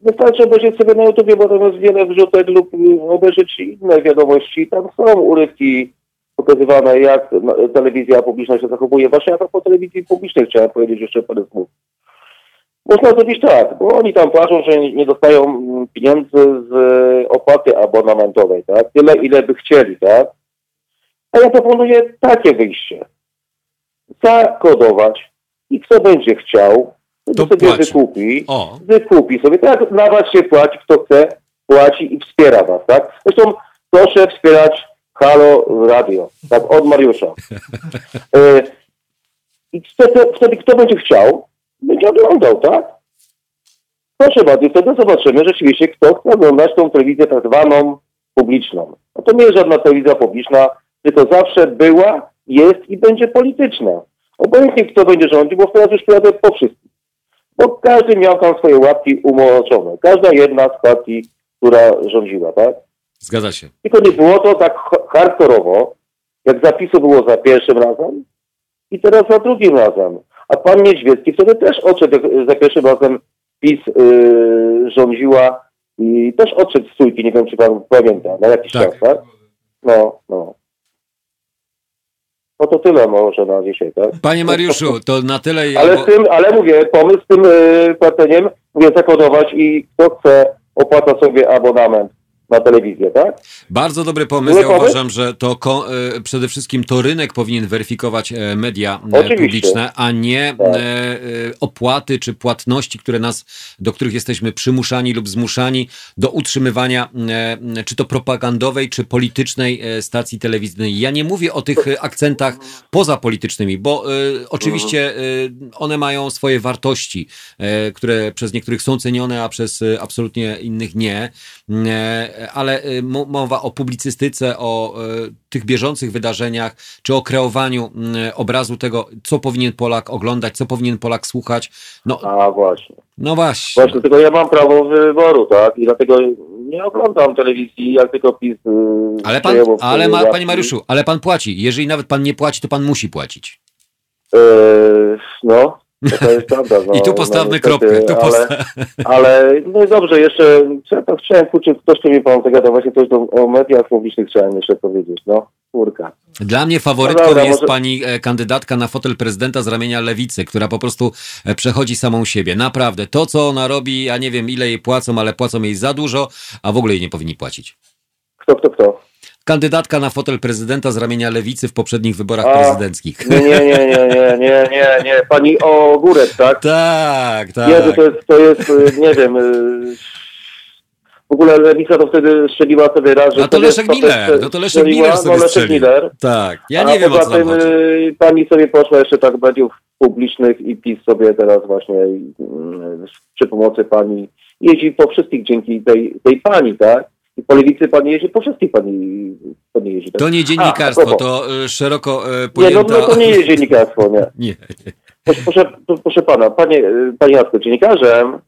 Wystarczy obejrzeć sobie na YouTubie, bo tam jest wiele wrzutek lub obejrzeć inne wiadomości. Tam są urywki pokazywane, jak telewizja publiczna się zachowuje. Właśnie ja po telewizji publicznej chciałem powiedzieć jeszcze parę słów. Można zrobić tak, bo oni tam płaczą, że nie dostają pieniędzy z opłaty abonamentowej, tak? Tyle, ile by chcieli, tak? A ja proponuję takie wyjście. Zakodować i kto będzie chciał, to sobie płaci. wykupi. O. Wykupi sobie. Tak, nawet się płaci, kto chce, płaci i wspiera was, tak? Zresztą proszę wspierać Halo Radio, tak, od Mariusza. [laughs] E, I wtedy, wtedy kto będzie chciał, będzie oglądał, tak? Proszę bardzo, wtedy zobaczymy rzeczywiście, kto chce oglądać tą telewizję tak zwaną publiczną. No to nie jest żadna telewizja publiczna, tylko zawsze była, jest i będzie polityczna. Obojętnie kto będzie rządził, bo teraz już pojadę po wszystkim. Bo każdy miał tam swoje łapki umoczone. Każda jedna z partii, która rządziła, tak? Zgadza się. Tylko nie było to tak hardkorowo, jak zapisu było za pierwszym razem i teraz za drugim razem. A pan Niedźwiecki wtedy też odszedł za pierwszym razem PiS yy, rządziła i też odszedł z stójki, nie wiem czy pan pamięta, na jakiś tak. czas, tak? No, no. No to tyle może na dzisiaj, tak? Panie Mariuszu, to na tyle... Ale, z tym, ale mówię, pomysł z tym yy, płaceniem, mówię, zakodować i kto chce, opłaca sobie abonament na telewizję, tak? Bardzo dobry pomysł. Ja uważam, że to e, przede wszystkim to rynek powinien weryfikować e, media e, Oczywiście. publiczne, a nie tak. opłaty czy płatności, które nas, do których jesteśmy przymuszani lub zmuszani do utrzymywania czy to propagandowej, czy politycznej stacji telewizyjnej. Ja nie mówię o tych akcentach pozapolitycznymi, bo oczywiście one mają swoje wartości, które przez niektórych są cenione, a przez absolutnie innych nie ale y, mowa o publicystyce, o y, tych bieżących wydarzeniach, czy o kreowaniu y, obrazu tego, co powinien Polak oglądać, co powinien Polak słuchać. No, A właśnie. No właśnie. Właśnie, tylko ja mam prawo wyboru, tak? I dlatego nie oglądam telewizji, jak tylko PiS... Ale pan, ale ma, panie Mariuszu, ale pan płaci. Jeżeli nawet pan nie płaci, to pan musi płacić. Yy, no, to jest prawda. No, [laughs] I tu postawmy no, kropkę. Tu ale, [laughs] ale no dobrze, jeszcze to chciałem kurczę, ktoś mi pan zagadał, właśnie coś do, o mediach publicznych chciałem jeszcze powiedzieć. No, kurka. Dla mnie faworytką no dobra, jest może... pani e, kandydatka na fotel prezydenta z ramienia lewicy, która po prostu e, przechodzi samą siebie. Naprawdę, to co ona robi, ja nie wiem ile jej płacą, ale płacą jej za dużo, a w ogóle jej nie powinni płacić. Kto, kto, kto? Kandydatka na fotel prezydenta z ramienia lewicy w poprzednich wyborach A, prezydenckich. Nie, nie, nie, nie, nie, nie, nie, nie. Pani Ogórek, tak? Tak, tak. Nie, to jest, to jest, y, nie wiem, y, w ogóle Lewica to wtedy strzeliła sobie raz, że... A to Leszek Miller, no to Leszek Miller sobie no, Leszek Miller. Tak, ja nie A wiem o co tym. Y, pani sobie poszła jeszcze tak mediów publicznych i PiS sobie teraz właśnie przy pomocy pani jeździ po wszystkich dzięki tej, tej pani, tak? I po lewicy pan jeździ, po wszystkich pan, pan jeździ. Tak? To nie dziennikarstwo, A, to y, szeroko pojęta... Nie, no, no to nie jest dziennikarstwo, nie. [laughs] nie. Proszę, proszę, proszę pana, panie, panie Jacku, dziennikarzem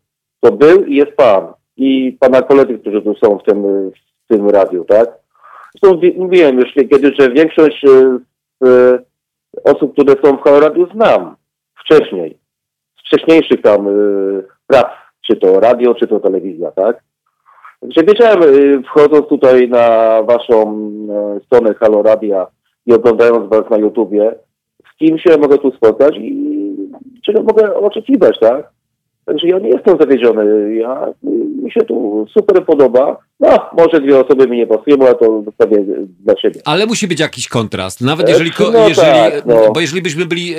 To był i jest pan. I pana koledzy, którzy tu są w tym, w tym radiu, tak? Zresztą mówiłem już kiedyś, że większość y, osób, które są w Halo Radiu znam wcześniej. Z wcześniejszych tam y, prac, czy to radio, czy to telewizja, tak? Także wiedziałem, y, wchodząc tutaj na waszą y, stronę Halo Radia i oglądając was na YouTubie, z kim się mogę tu spotkać i czego mogę oczekiwać, tak? Także ja nie jestem zawiedziony. Ja, mi się tu super podoba. No, może dwie osoby mi nie pasują, ale to zostawię dla siebie. Ale musi być jakiś kontrast. Nawet jeżeli, no jeżeli tak, no. bo jeżeli byśmy byli,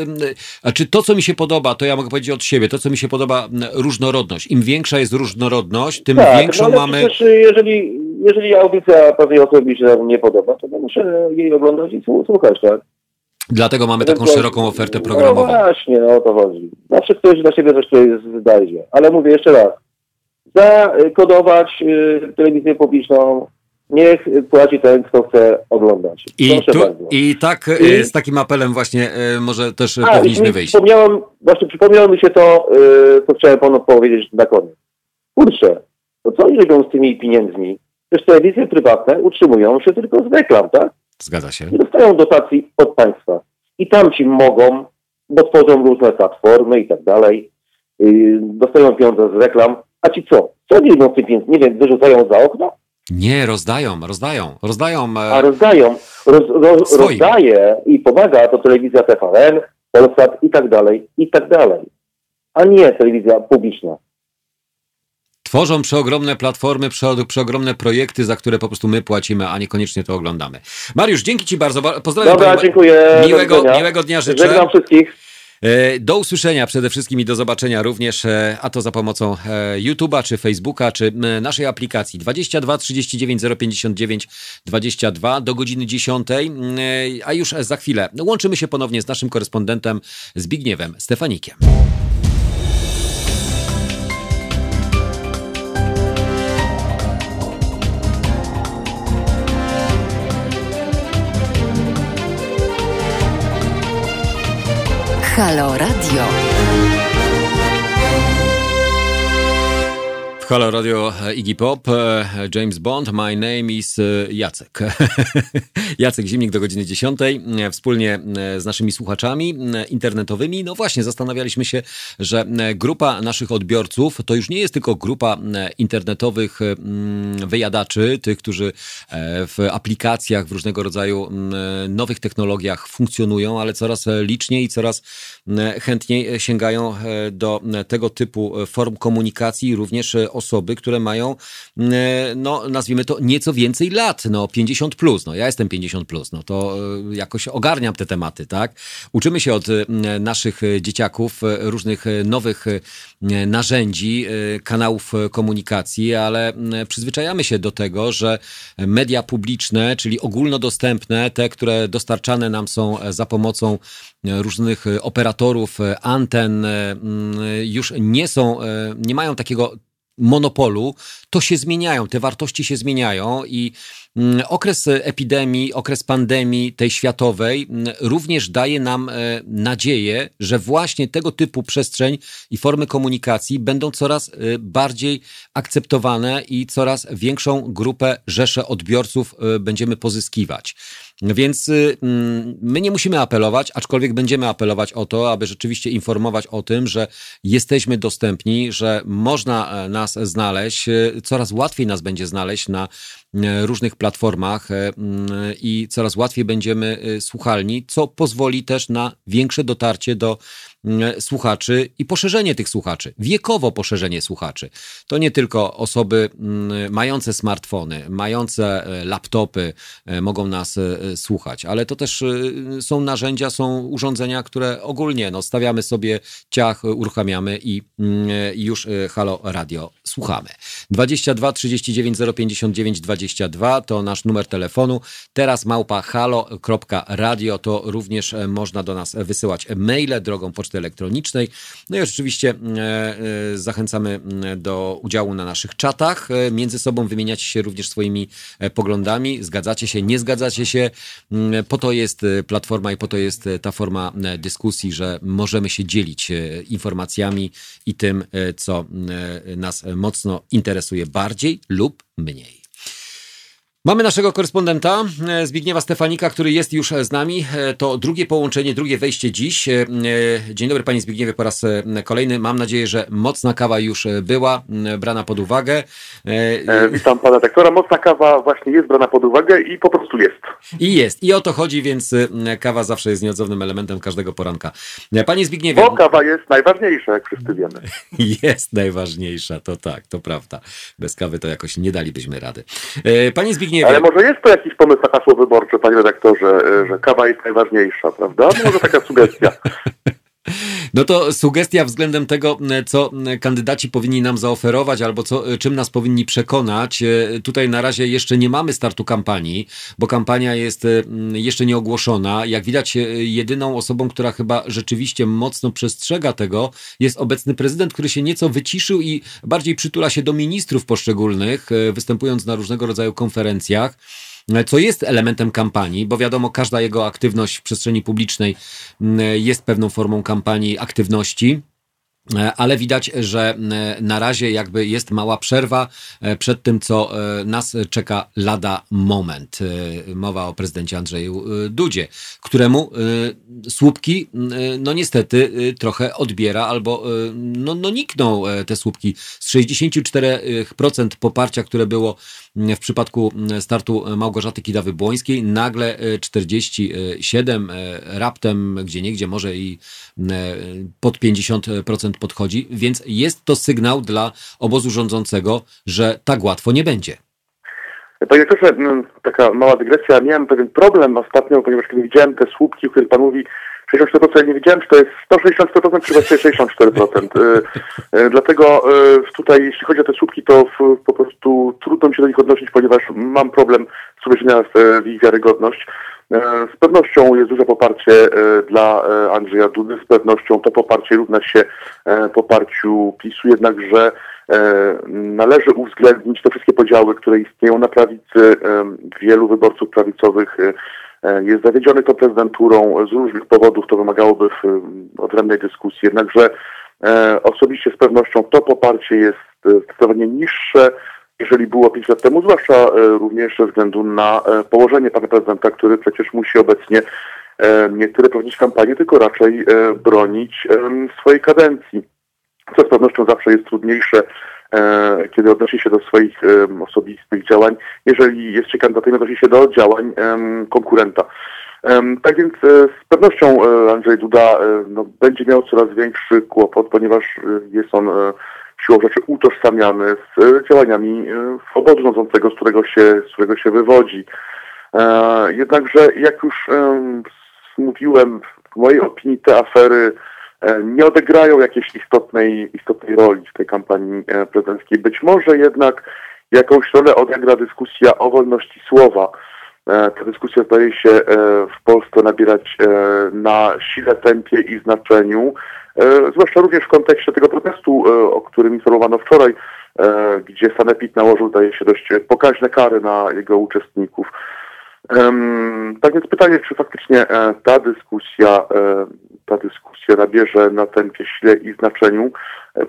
a czy to, co mi się podoba, to ja mogę powiedzieć od siebie, to, co mi się podoba, różnorodność. Im większa jest różnorodność, tym tak, większą no, mamy... Przecież jeżeli, jeżeli audycja pewnej osoby mi się nie podoba, to muszę jej oglądać i słuchać, tak? Dlatego mamy taką szeroką ofertę programową. No właśnie, no o to chodzi. Zawsze ktoś dla siebie coś znajdzie. Ale mówię jeszcze raz, zakodować y, telewizję publiczną, niech płaci ten, kto chce oglądać. I, tu, I tak y, I, z takim apelem właśnie y, może też a, powinniśmy wyjść. Przypomniałem, właśnie przypomniało mi się to, co chciałem panu powiedzieć na koniec. Kurczę, to co oni robią z tymi pieniędzmi? Przecież telewizje prywatne utrzymują się tylko z reklam, tak? Zgadza się. Nie dostają dotacji od państwa. I tam ci mogą, bo tworzą różne platformy i tak dalej, dostają pieniądze z reklam, a ci co? Co robią z pieniędzy? Nie wiem, wyrzucają za okno? Nie, rozdają, rozdają, rozdają. E... A rozdają, roz, roz, rozdaje i pomaga to telewizja TVN, Polsat i tak dalej, i tak dalej. A nie telewizja publiczna. Tworzą przeogromne platformy, prze, przeogromne projekty, za które po prostu my płacimy, a niekoniecznie to oglądamy. Mariusz, dzięki Ci bardzo. Pozdrawiam. Dobra, dziękuję. Miłego, miłego dnia życzę. Żegnam wszystkich. E, do usłyszenia przede wszystkim i do zobaczenia również, e, a to za pomocą e, YouTube'a, czy Facebooka, czy naszej aplikacji 22 39 059 22 do godziny 10, a już za chwilę łączymy się ponownie z naszym korespondentem Zbigniewem Stefanikiem. Halo Radio. Halo Radio Iggy Pop, e, James Bond, my name is e, Jacek. [laughs] Jacek Zimnik do godziny 10. E, wspólnie z naszymi słuchaczami internetowymi. No właśnie, zastanawialiśmy się, że grupa naszych odbiorców to już nie jest tylko grupa internetowych wyjadaczy, tych, którzy w aplikacjach, w różnego rodzaju nowych technologiach funkcjonują, ale coraz liczniej i coraz chętniej sięgają do tego typu form komunikacji, również osoby, które mają, e, no nazwijmy to, nieco więcej lat, no 50 plus, no ja jestem 50 plus, no to e, jakoś ogarniam te tematy, tak? Uczymy się od e, naszych dzieciaków różnych nowych narzędzi, kanałów komunikacji, ale przyzwyczajamy się do tego, że media publiczne, czyli ogólnodostępne, te, które dostarczane nam są za pomocą różnych operatorów, anten, już nie są, nie mają takiego monopolu, to się zmieniają, te wartości się zmieniają i mm, okres epidemii, okres pandemii tej światowej mm, również daje nam e, nadzieję, że właśnie tego typu przestrzeń i formy komunikacji będą coraz e, bardziej akceptowane i coraz większą grupę, rzeszę odbiorców e, będziemy pozyskiwać. Więc y, mm, my nie musimy apelować, aczkolwiek będziemy apelować o to, aby rzeczywiście informować o tym, że jesteśmy dostępni, że można e, nas znaleźć. E, coraz łatwiej nas będzie znaleźć na e, różnych platformach mm, i coraz łatwiej będziemy słuchalni, co pozwoli też na większe dotarcie do słuchaczy i poszerzenie tych słuchaczy, wiekowo poszerzenie słuchaczy. To nie tylko osoby mm, mające smartfony, mające e, laptopy e, mogą nas e, słuchać, ale to też są narzędzia, są urządzenia, które ogólnie no, stawiamy sobie ciach, uruchamiamy i mm, już Halo Radio słuchamy. 22 39 059 22 to nasz numer telefonu. Teraz małpa halo.radio to również można do nas wysyłać maile drogą pocztową poczty elektronicznej. No i oczywiście zachęcamy do udziału na naszych czatach. Między sobą wymieniacie się również swoimi poglądami. Zgadzacie się, nie zgadzacie się. Po to jest platforma i po to jest ta forma dyskusji, że możemy się dzielić informacjami i tym, co nas mocno interesuje bardziej lub mniej. Mamy naszego korespondenta e, Zbigniewa Stefanika, który jest już z nami. E, to drugie połączenie, drugie wejście dziś. E, dzień dobry Panie Zbigniewie po raz kolejny. Mam nadzieję, że mocna kawa już była brana pod uwagę. Witam Pana doktora. Mocna kawa właśnie jest brana pod uwagę i po prostu jest. I jest. I o to chodzi, więc kawa zawsze jest nieodzownym elementem każdego poranka. Panie Zbigniewie... Bo kawa jest najważniejsza, jak wszyscy wiemy. [laughs] Jest najważniejsza, to tak, to prawda. Bez kawy to jakoś nie dalibyśmy rady. Panie Zbigniewie nie Ale może jest to jakiś pomysł na hasło wyborcze, panie redaktorze, y, że kawa jest najważniejsza, prawda? Może taka sugestia. [laughs] No to sugestia względem tego, co kandydaci powinni nam zaoferować albo co, czym nas powinni przekonać. E, tutaj na razie jeszcze nie mamy startu kampanii, bo kampania jest e, jeszcze nie ogłoszona. Jak widać, e, jedyną osobą, która chyba rzeczywiście mocno przestrzega tego, jest obecny prezydent, który się nieco wyciszył i bardziej przytula się do ministrów poszczególnych, występując na różnego rodzaju konferencjach co jest elementem kampanii, bo wiadomo, każda jego aktywność w przestrzeni publicznej mm, jest pewną formą kampanii aktywności. E, ale widać, że e, na razie jakby jest mała przerwa e, przed tym, co nas czeka lada moment. Mowa o prezydencie Andrzeju Dudzie, któremu słupki, no niestety, trochę odbiera albo no, no nikną te słupki. Z 64% poparcia, które było w przypadku startu Małgorzaty Kidawy-Błońskiej, nagle 47, raptem gdzie niegdzie może i pod 50% podchodzi, więc jest to sygnał dla obozu rządzącego, że tak łatwo nie będzie. Panie doktorze, mm, taka mała dygresja. Miałem pewien problem ostatnio, ponieważ kiedy widziałem te słupki, o których Pan mówi, 64%, ja nie wiedziałem, czy to jest 164% czy właściwie 64%. Y, y, dlatego y, tutaj, jeśli chodzi o te słupki, to po prostu trudno mi się do nich odnosić, ponieważ mam problem z uwierzeniem w ich wiarygodność. Z pewnością jest duże poparcie dla Andrzeja Dudy, z pewnością to poparcie równa się poparciu PiSu, jednakże należy uwzględnić te wszystkie podziały, które istnieją na prawicy. Wielu wyborców prawicowych jest zawiedziony tą prezydenturą z różnych powodów, to wymagałoby odrębnej dyskusji. Jednakże osobiście z pewnością to poparcie jest zdecydowanie niższe jeżeli było 5 lat temu, zwłaszcza e, również ze względu na e, położenie pana prezydenta, który przecież musi obecnie e, nie tyle prowadzić kampanię, tylko raczej bronić swojej kadencji, co z pewnością zawsze jest trudniejsze, kiedy odnosi się do swoich osobistych działań, jeżeli jest się kandydatem, odnosi się do działań konkurenta. Tak więc z pewnością Andrzej Duda no, będzie miał coraz większy kłopot, ponieważ jest on siłą rzeczy utożsamiany z e, działaniami e, obozu rządzącego, z którego się, z którego się wywodzi. E, jednakże, jak już mówiłem, w mojej opinii te afery nie odegrają jakiejś istotnej, istotnej roli w tej kampanii prezydenckiej. Być może jednak jakąś rolę odegra dyskusja o wolności słowa. Ta dyskusja zdaje się w Polsce nabierać na sile, tempie i znaczeniu. E, zwłaszcza również w kontekście tego protestu, e, o którym informowano wczoraj, e, gdzie Sanepid nałożył, daje się, dość pokaźne kary na jego uczestników. Tak więc pytanie, czy faktycznie ta dyskusja, ta dyskusja nabierze na tempie, sile i znaczeniu,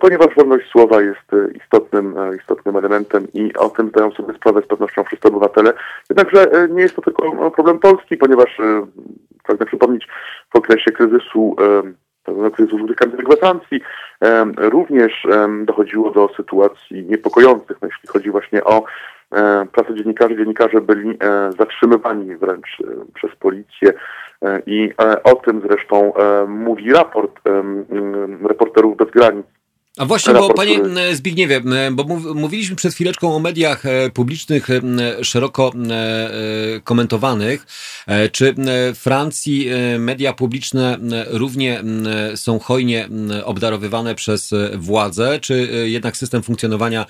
ponieważ wolność słowa jest istotnym, istotnym elementem i o tym zdają sobie sprawę z pewnością wszyscy obywatele. Jednakże nie jest to tylko problem Polski, ponieważ pragnę przypomnieć, w okresie kryzysu kryzysu żółtych Gwarancji, również dochodziło do sytuacji niepokojących, no, jeśli chodzi właśnie o pracę dziennikarzy. Dziennikarze byli e, zatrzymywani wręcz e, przez policję e, i o tym zresztą mówi raport Reporterów Bez Granic a właśnie, bo panie Zbigniewie, bo mówiliśmy przed chwileczką o mediach e, publicznych e, szeroko e, komentowanych. Czy w Francji media publiczne równie są hojnie obdarowywane przez władze, czy jednak system funkcjonowania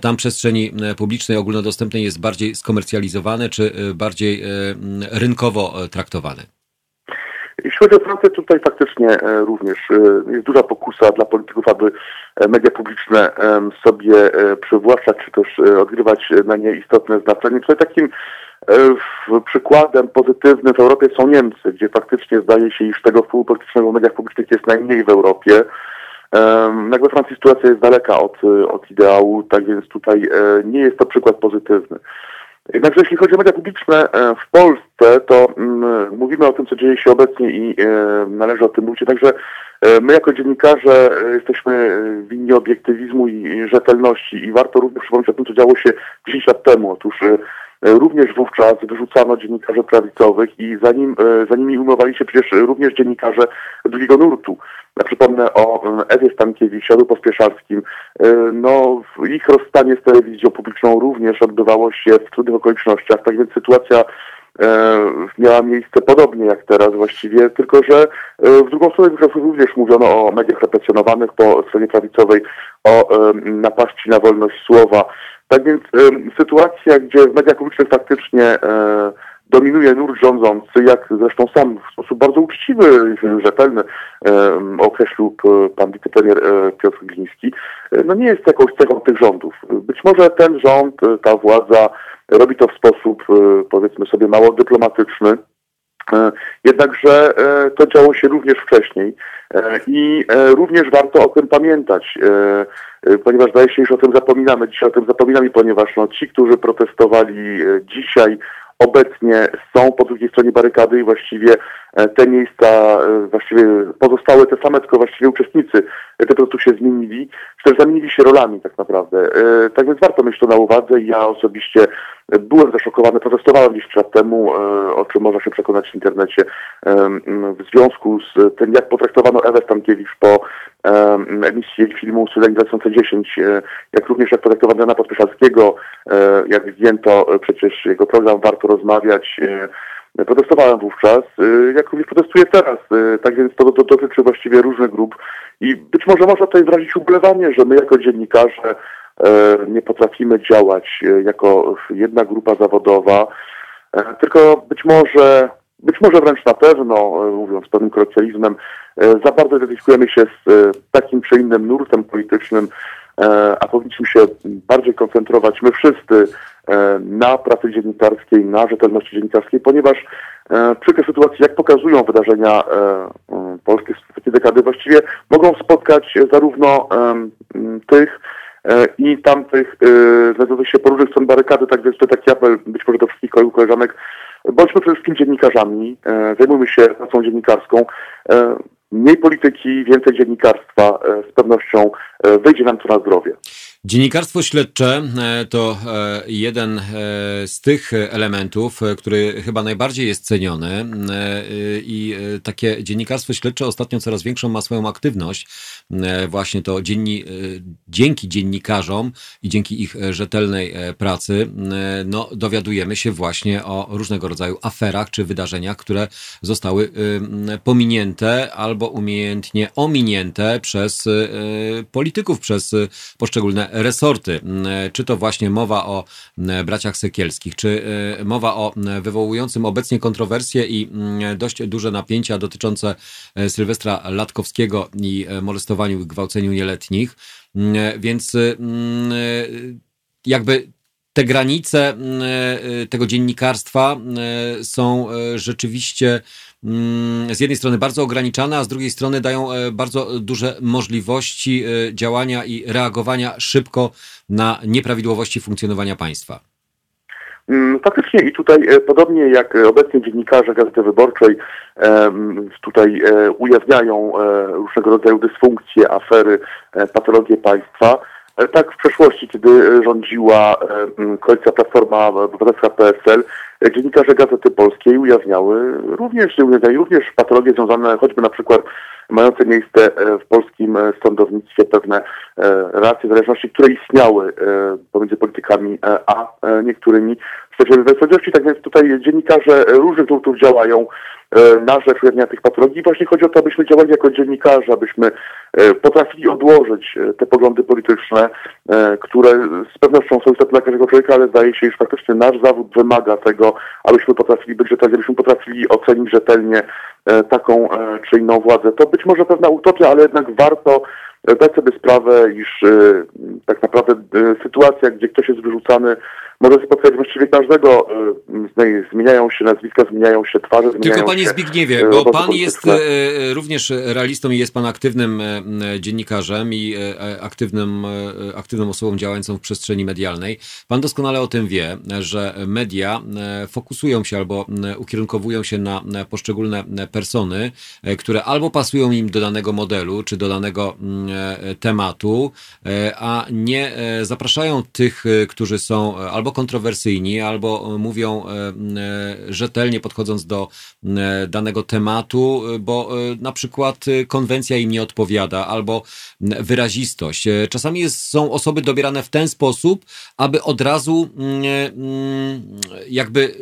tam przestrzeni publicznej ogólnodostępnej jest bardziej skomercjalizowany, czy bardziej rynkowo traktowany? Jeśli chodzi o Francję, tutaj faktycznie również jest duża pokusa dla polityków, aby media publiczne sobie przywłaszczać, czy też odgrywać na nie istotne znaczenie. Tutaj takim przykładem pozytywnym w Europie są Niemcy, gdzie faktycznie zdaje się, iż tego wpływu politycznego w mediach publicznych jest najmniej w Europie. Jak we Francji sytuacja jest daleka od, od ideału, tak więc tutaj e, nie jest to przykład pozytywny. Jednakże jeśli chodzi o media publiczne e, w Polsce, to mm, mówimy o tym, co dzieje się obecnie i e, należy o tym mówić. Także my jako dziennikarze jesteśmy winni obiektywizmu i rzetelności i warto również przypomnieć o tym, co działo się 10 lat temu. Otóż również wówczas wyrzucano dziennikarzy prawicowych i za, nim, za nimi umowali się przecież również dziennikarze drugiego nurtu. Ja przypomnę o Ewie Stankiewicz, Jadu Pospieszarskim. E, no, ich rozstanie z telewizją publiczną również odbywało się w trudnych okolicznościach, tak więc sytuacja e, miała miejsce podobnie jak teraz właściwie, tylko że e, w drugą stronę również mówiono o mediach represjonowanych po stronie prawicowej, o napaści na wolność słowa. Tak więc sytuacja, gdzie w mediach publicznych faktycznie dominuje nurt rządzący, jak zresztą sam w sposób bardzo uczciwy i rzetelny określił pan wicepremier e, Piotr Gliński, e, no nie jest jakąś cechą tych rządów. Być może ten rząd, e, ta władza robi to w sposób, powiedzmy sobie, mało dyplomatyczny, Jednakże to działo się również wcześniej i również warto o tym pamiętać, ponieważ zdaje się, że o tym zapominamy. Dzisiaj o tym zapominamy, ponieważ no, ci, którzy protestowali dzisiaj obecnie są po drugiej stronie barykady i właściwie te miejsca, e, właściwie pozostałe te same, tylko właściwie uczestnicy po prostu się zmienili, czy też zamienili się rolami tak naprawdę. E, tak więc warto mieć to na uwadze. Ja osobiście byłem zaszokowany, protestowałem 10 lat temu, o czym można się przekonać w internecie, w związku z tym, jak potraktowano Ewę Stankiewicz po emisji filmu Sylwek 2010, jak również jak potraktowano Jana Podpieszalskiego, jak zdjęto przecież jego program Warto Rozmawiać, Protestowałem wówczas, jak również protestuję teraz. Tak więc to, dotyczy właściwie różnych grup i być może można tutaj wyrazić ubolewanie, że my jako dziennikarze nie potrafimy działać jako jedna grupa zawodowa, tylko być może, być może wręcz na pewno, mówiąc pewnym kolokwializmem, za bardzo identyfikujemy się z takim czy innym nurtem politycznym, a powinniśmy się bardziej koncentrować my wszyscy E, na pracy dziennikarskiej, na rzetelności dziennikarskiej, ponieważ e, przy tej sytuacji, jak pokazują wydarzenia e, polskie z tej dekady, właściwie mogą spotkać zarówno tych i tamtych znajdujących się po różnych stron barykady, tak więc to taki apel być może do wszystkich kolegów, koleżanek, bądźmy przede wszystkim dziennikarzami, zajmujmy się pracą dziennikarską, mniej polityki, więcej dziennikarstwa, z pewnością wyjdzie nam to na zdrowie. Dziennikarstwo śledcze e, to e, jeden e, z tych elementów, który chyba najbardziej jest ceniony i takie dziennikarstwo śledcze ostatnio coraz większą ma swoją aktywność. Właśnie to dzienni, dzięki dziennikarzom i dzięki ich rzetelnej pracy no, dowiadujemy się właśnie o różnego rodzaju aferach czy wydarzeniach, które zostały pominięte albo umiejętnie ominięte przez polityków, przez poszczególne resorty, czy to właśnie mowa o braciach Sekielskich, czy e, mowa o wywołującym obecnie kontrowersje i dość duże napięcia dotyczące e, Sylwestra Latkowskiego i e, molestowaniu i gwałceniu nieletnich. Więc jakby te granice tego dziennikarstwa są rzeczywiście Mm, z jednej strony bardzo ograniczane, a z drugiej strony dają e, bardzo duże możliwości e, działania i reagowania szybko na nieprawidłowości funkcjonowania państwa. Mm, faktycznie i tutaj e, podobnie jak obecnie dziennikarze Gazety Wyborczej tutaj ujawniają różnego rodzaju dysfunkcje, afery, patologie państwa, tak w przeszłości, kiedy rządziła koalicja Platforma Obywatelska PSL, dziennikarze Gazety Polskiej ujawniały również, również patologie związane choćby na przykład mające miejsce e, w polskim e, sądownictwie pewne e, relacje zależności, które istniały pomiędzy politykami a niektórymi przedstawicielami sprawiedliwości. Tak więc tutaj dziennikarze różnych nurtów działają na rzecz ujawnienia tych patologii. Właśnie chodzi o to, abyśmy działali jako dziennikarze, abyśmy potrafili odłożyć te poglądy polityczne, które z pewnością są istotne dla każdego człowieka, ale zdaje się, iż faktycznie nasz zawód wymaga tego, abyśmy potrafili być rzetelni, abyśmy potrafili ocenić rzetelnie taką czy inną władzę. To być może pewna utopia, ale jednak warto dać sobie sprawę, iż tak naprawdę sytuacja, gdzie ktoś jest wyrzucany może spotkać właściwie każdego. E, zmieniają się nazwiska, zmieniają się twarze. Tylko panie Zbigniewie, e, bo pan jest również realistą i jest pan aktywnym dziennikarzem i aktywnym, aktywną osobą działającą w przestrzeni medialnej. Pan doskonale o tym wie, że media fokusują się albo ukierunkowują się na poszczególne persony, które albo pasują im do danego modelu, czy do danego tematu, a nie zapraszają tych, którzy są albo kontrowersyjni, albo mówią e, e, rzetelnie podchodząc do e, danego tematu, bo na przykład konwencja im nie odpowiada, albo wyrazistość. Czasami jest, są osoby dobierane w ten sposób, aby od razu jakby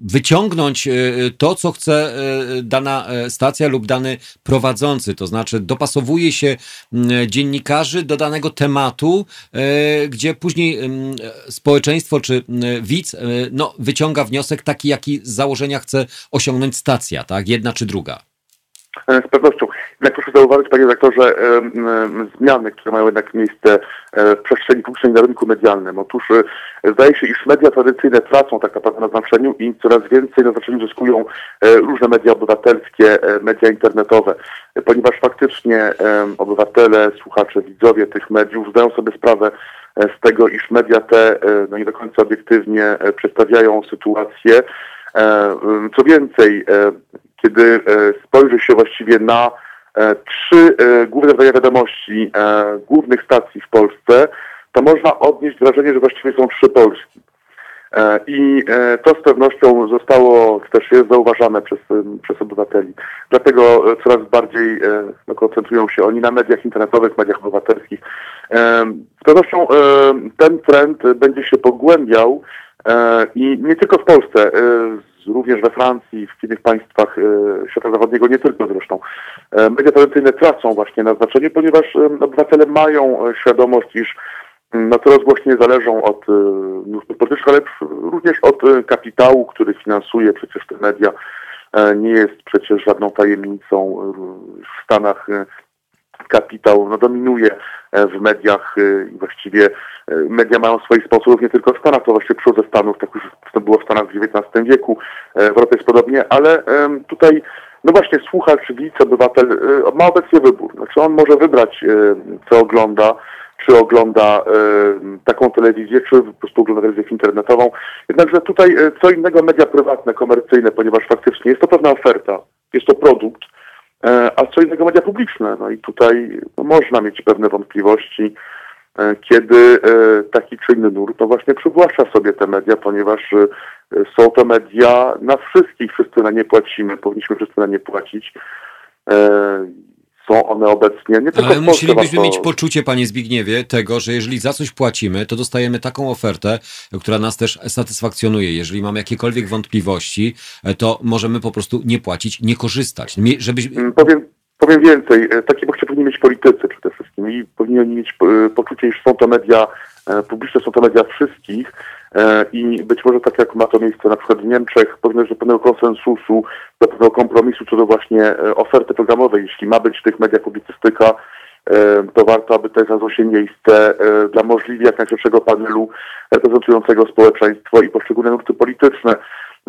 wyciągnąć e, to, co chce e, dana e, stacja lub dany prowadzący, to znaczy dopasowuje się dziennikarzy do danego tematu, gdzie później społeczeństwo czy widz no, wyciąga wniosek taki, jaki z założenia chce osiągnąć stacja, tak? Jedna czy druga. E, z pewnością. Jednak proszę zauważyć, panie redaktorze, zmiany, które mają jednak miejsce e, w przestrzeni publicznej na rynku medialnym. Otóż e, zdaje się, iż media tradycyjne tracą tak naprawdę na znaczeniu i coraz więcej na znaczeniu zyskują różne media obywatelskie, media internetowe, ponieważ faktycznie obywatele, słuchacze, widzowie tych mediów zdają sobie sprawę z tego, iż media te no nie do końca obiektywnie przedstawiają sytuację. Co więcej, kiedy e, spojrzy się właściwie na e, trzy e, główne zdania wiadomości głównych stacji w Polsce, to można odnieść wrażenie, że właściwie są trzy Polski. I to z pewnością zostało, też jest zauważane przez, przez obywateli. Dlatego coraz bardziej no, koncentrują się oni na mediach internetowych, mediach obywatelskich. Z pewnością ten trend będzie się pogłębiał i nie tylko w Polsce również we Francji, w innych państwach e, świata zachodniego, nie tylko zresztą. E, media tradycyjne tracą właśnie na znaczeniu, ponieważ e, obywatele mają świadomość, iż no, coraz głośniej zależą od nurtów politycznych, ale również od kapitału, który finansuje przecież te media. Nie jest przecież żadną tajemnicą w Stanach kapitał no, dominuje w mediach i właściwie media mają swoich sponsorów nie tylko w Stanach, to właśnie przyszło ze Stanów, tak już to było w Stanach w XIX wieku, e, w Europie jest podobnie, ale tutaj no właśnie słuchacz, widz, obywatel e, ma obecnie wybór. Znaczy on może wybrać, e, co ogląda, czy ogląda taką telewizję, czy po prostu ogląda telewizję internetową. Jednakże tutaj co innego media prywatne, komercyjne, ponieważ faktycznie jest to pewna oferta, jest to produkt, a co innego media publiczne. No i tutaj no, można mieć pewne wątpliwości, E, kiedy e, taki czy inny nurt to właśnie przywłaszcza sobie te media, ponieważ e, są to media na wszystkich, wszyscy na nie płacimy, powinniśmy wszyscy na nie płacić. Są one obecnie nie tylko Ale musielibyśmy mieć poczucie, panie Zbigniewie, tego, że jeżeli za coś płacimy, to dostajemy taką ofertę, która nas też satysfakcjonuje. Jeżeli mamy jakiekolwiek wątpliwości, to możemy po prostu nie płacić, nie korzystać. Żebyś... Mm, powiem, Powiem więcej, takie poczucie powinni mieć politycy przede wszystkim i powinni mieć e, poczucie, iż są to media e, publiczne, są to media wszystkich i być może tak jak ma to miejsce na przykład w Niemczech, powinno do pewnego konsensusu, do pewnego kompromisu co do właśnie oferty programowej. Jeśli ma być w tych mediach publicystyka, to warto, aby tutaj znalazło się miejsce dla możliwie jak najszerszego panelu reprezentującego społeczeństwo i poszczególne nurty polityczne.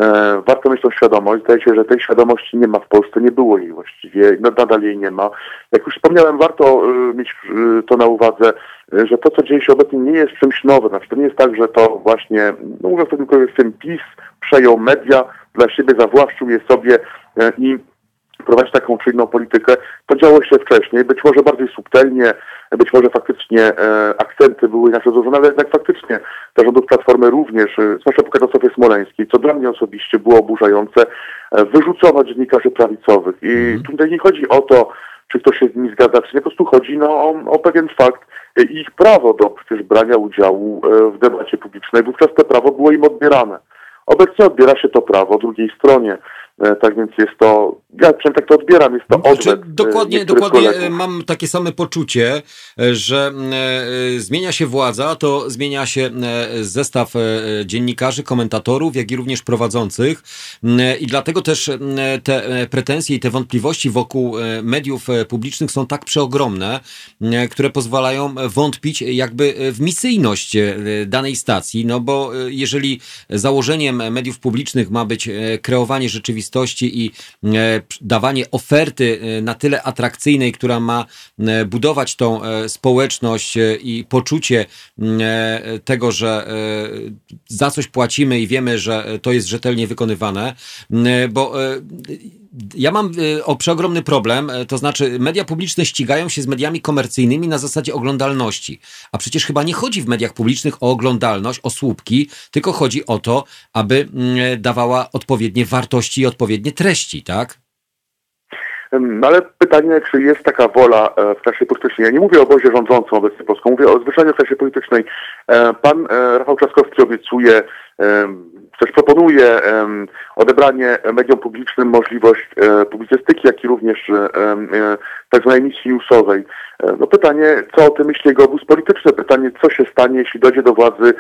E, warto mieć tą świadomość. Zdaje się, że tej świadomości nie ma w Polsce, nie było jej właściwie, no, nadal jej nie ma. Jak już wspomniałem, warto e, mieć e, to na uwadze, że to, co dzieje się obecnie, nie jest czymś nowym. Znaczy, to nie jest tak, że to właśnie, no mówiąc w tym PiS przejął media, dla siebie zawłaszczył je sobie i prowadzić taką czy inną politykę. To działo się wcześniej, być może bardziej subtelnie, być może faktycznie e, akcenty były inaczej złożone, ale jednak faktycznie za rządów Platformy również, e, zwłaszcza po katastrofie smoleńskiej, co dla mnie osobiście było oburzające, e, wyrzucono dziennikarzy prawicowych. I mm. tutaj nie chodzi o to, czy ktoś się z nimi zgadza, czy nie, po prostu chodzi no, o, o pewien fakt ich prawo do przecież brania udziału e, w debacie publicznej. Wówczas to prawo było im odbierane. Obecnie odbiera się to prawo drugiej stronie. E, tak więc jest to ja przynajmniej tak to odbieram, jest to znaczy, odwet. Dokładnie, dokładnie mam takie same poczucie, że e, zmienia się władza, to zmienia się zestaw dziennikarzy, komentatorów, jak i również prowadzących i dlatego też te pretensje i te wątpliwości wokół mediów publicznych są tak przeogromne, które pozwalają wątpić jakby w misyjność danej stacji, no bo jeżeli założeniem mediów publicznych ma być kreowanie rzeczywistości i dawanie oferty e, na tyle atrakcyjnej, która ma e, budować tą e, społeczność i poczucie tego, że za coś płacimy i wiemy, że to jest rzetelnie wykonywane, bo ja mam o przeogromny problem, to znaczy media publiczne ścigają się z mediami komercyjnymi na zasadzie oglądalności. A przecież chyba nie chodzi w mediach publicznych o oglądalność, o słupki, tylko chodzi o to, aby dawała odpowiednie wartości i odpowiednie treści, tak? Ale pytanie, czy jest taka wola e, w klasie politycznej? Ja nie mówię o obozie rządzącym obecnie Polską, mówię o zwyczajnej klasie politycznej. E, pan e, Rafał Trzaskowski obiecuje, też proponuje odebranie mediom publicznym możliwość publicystyki, jak i również tak zwanej misji newsowej. No pytanie, co o tym myśli jego obóz polityczny? Pytanie, co się stanie, jeśli dojdzie do władzy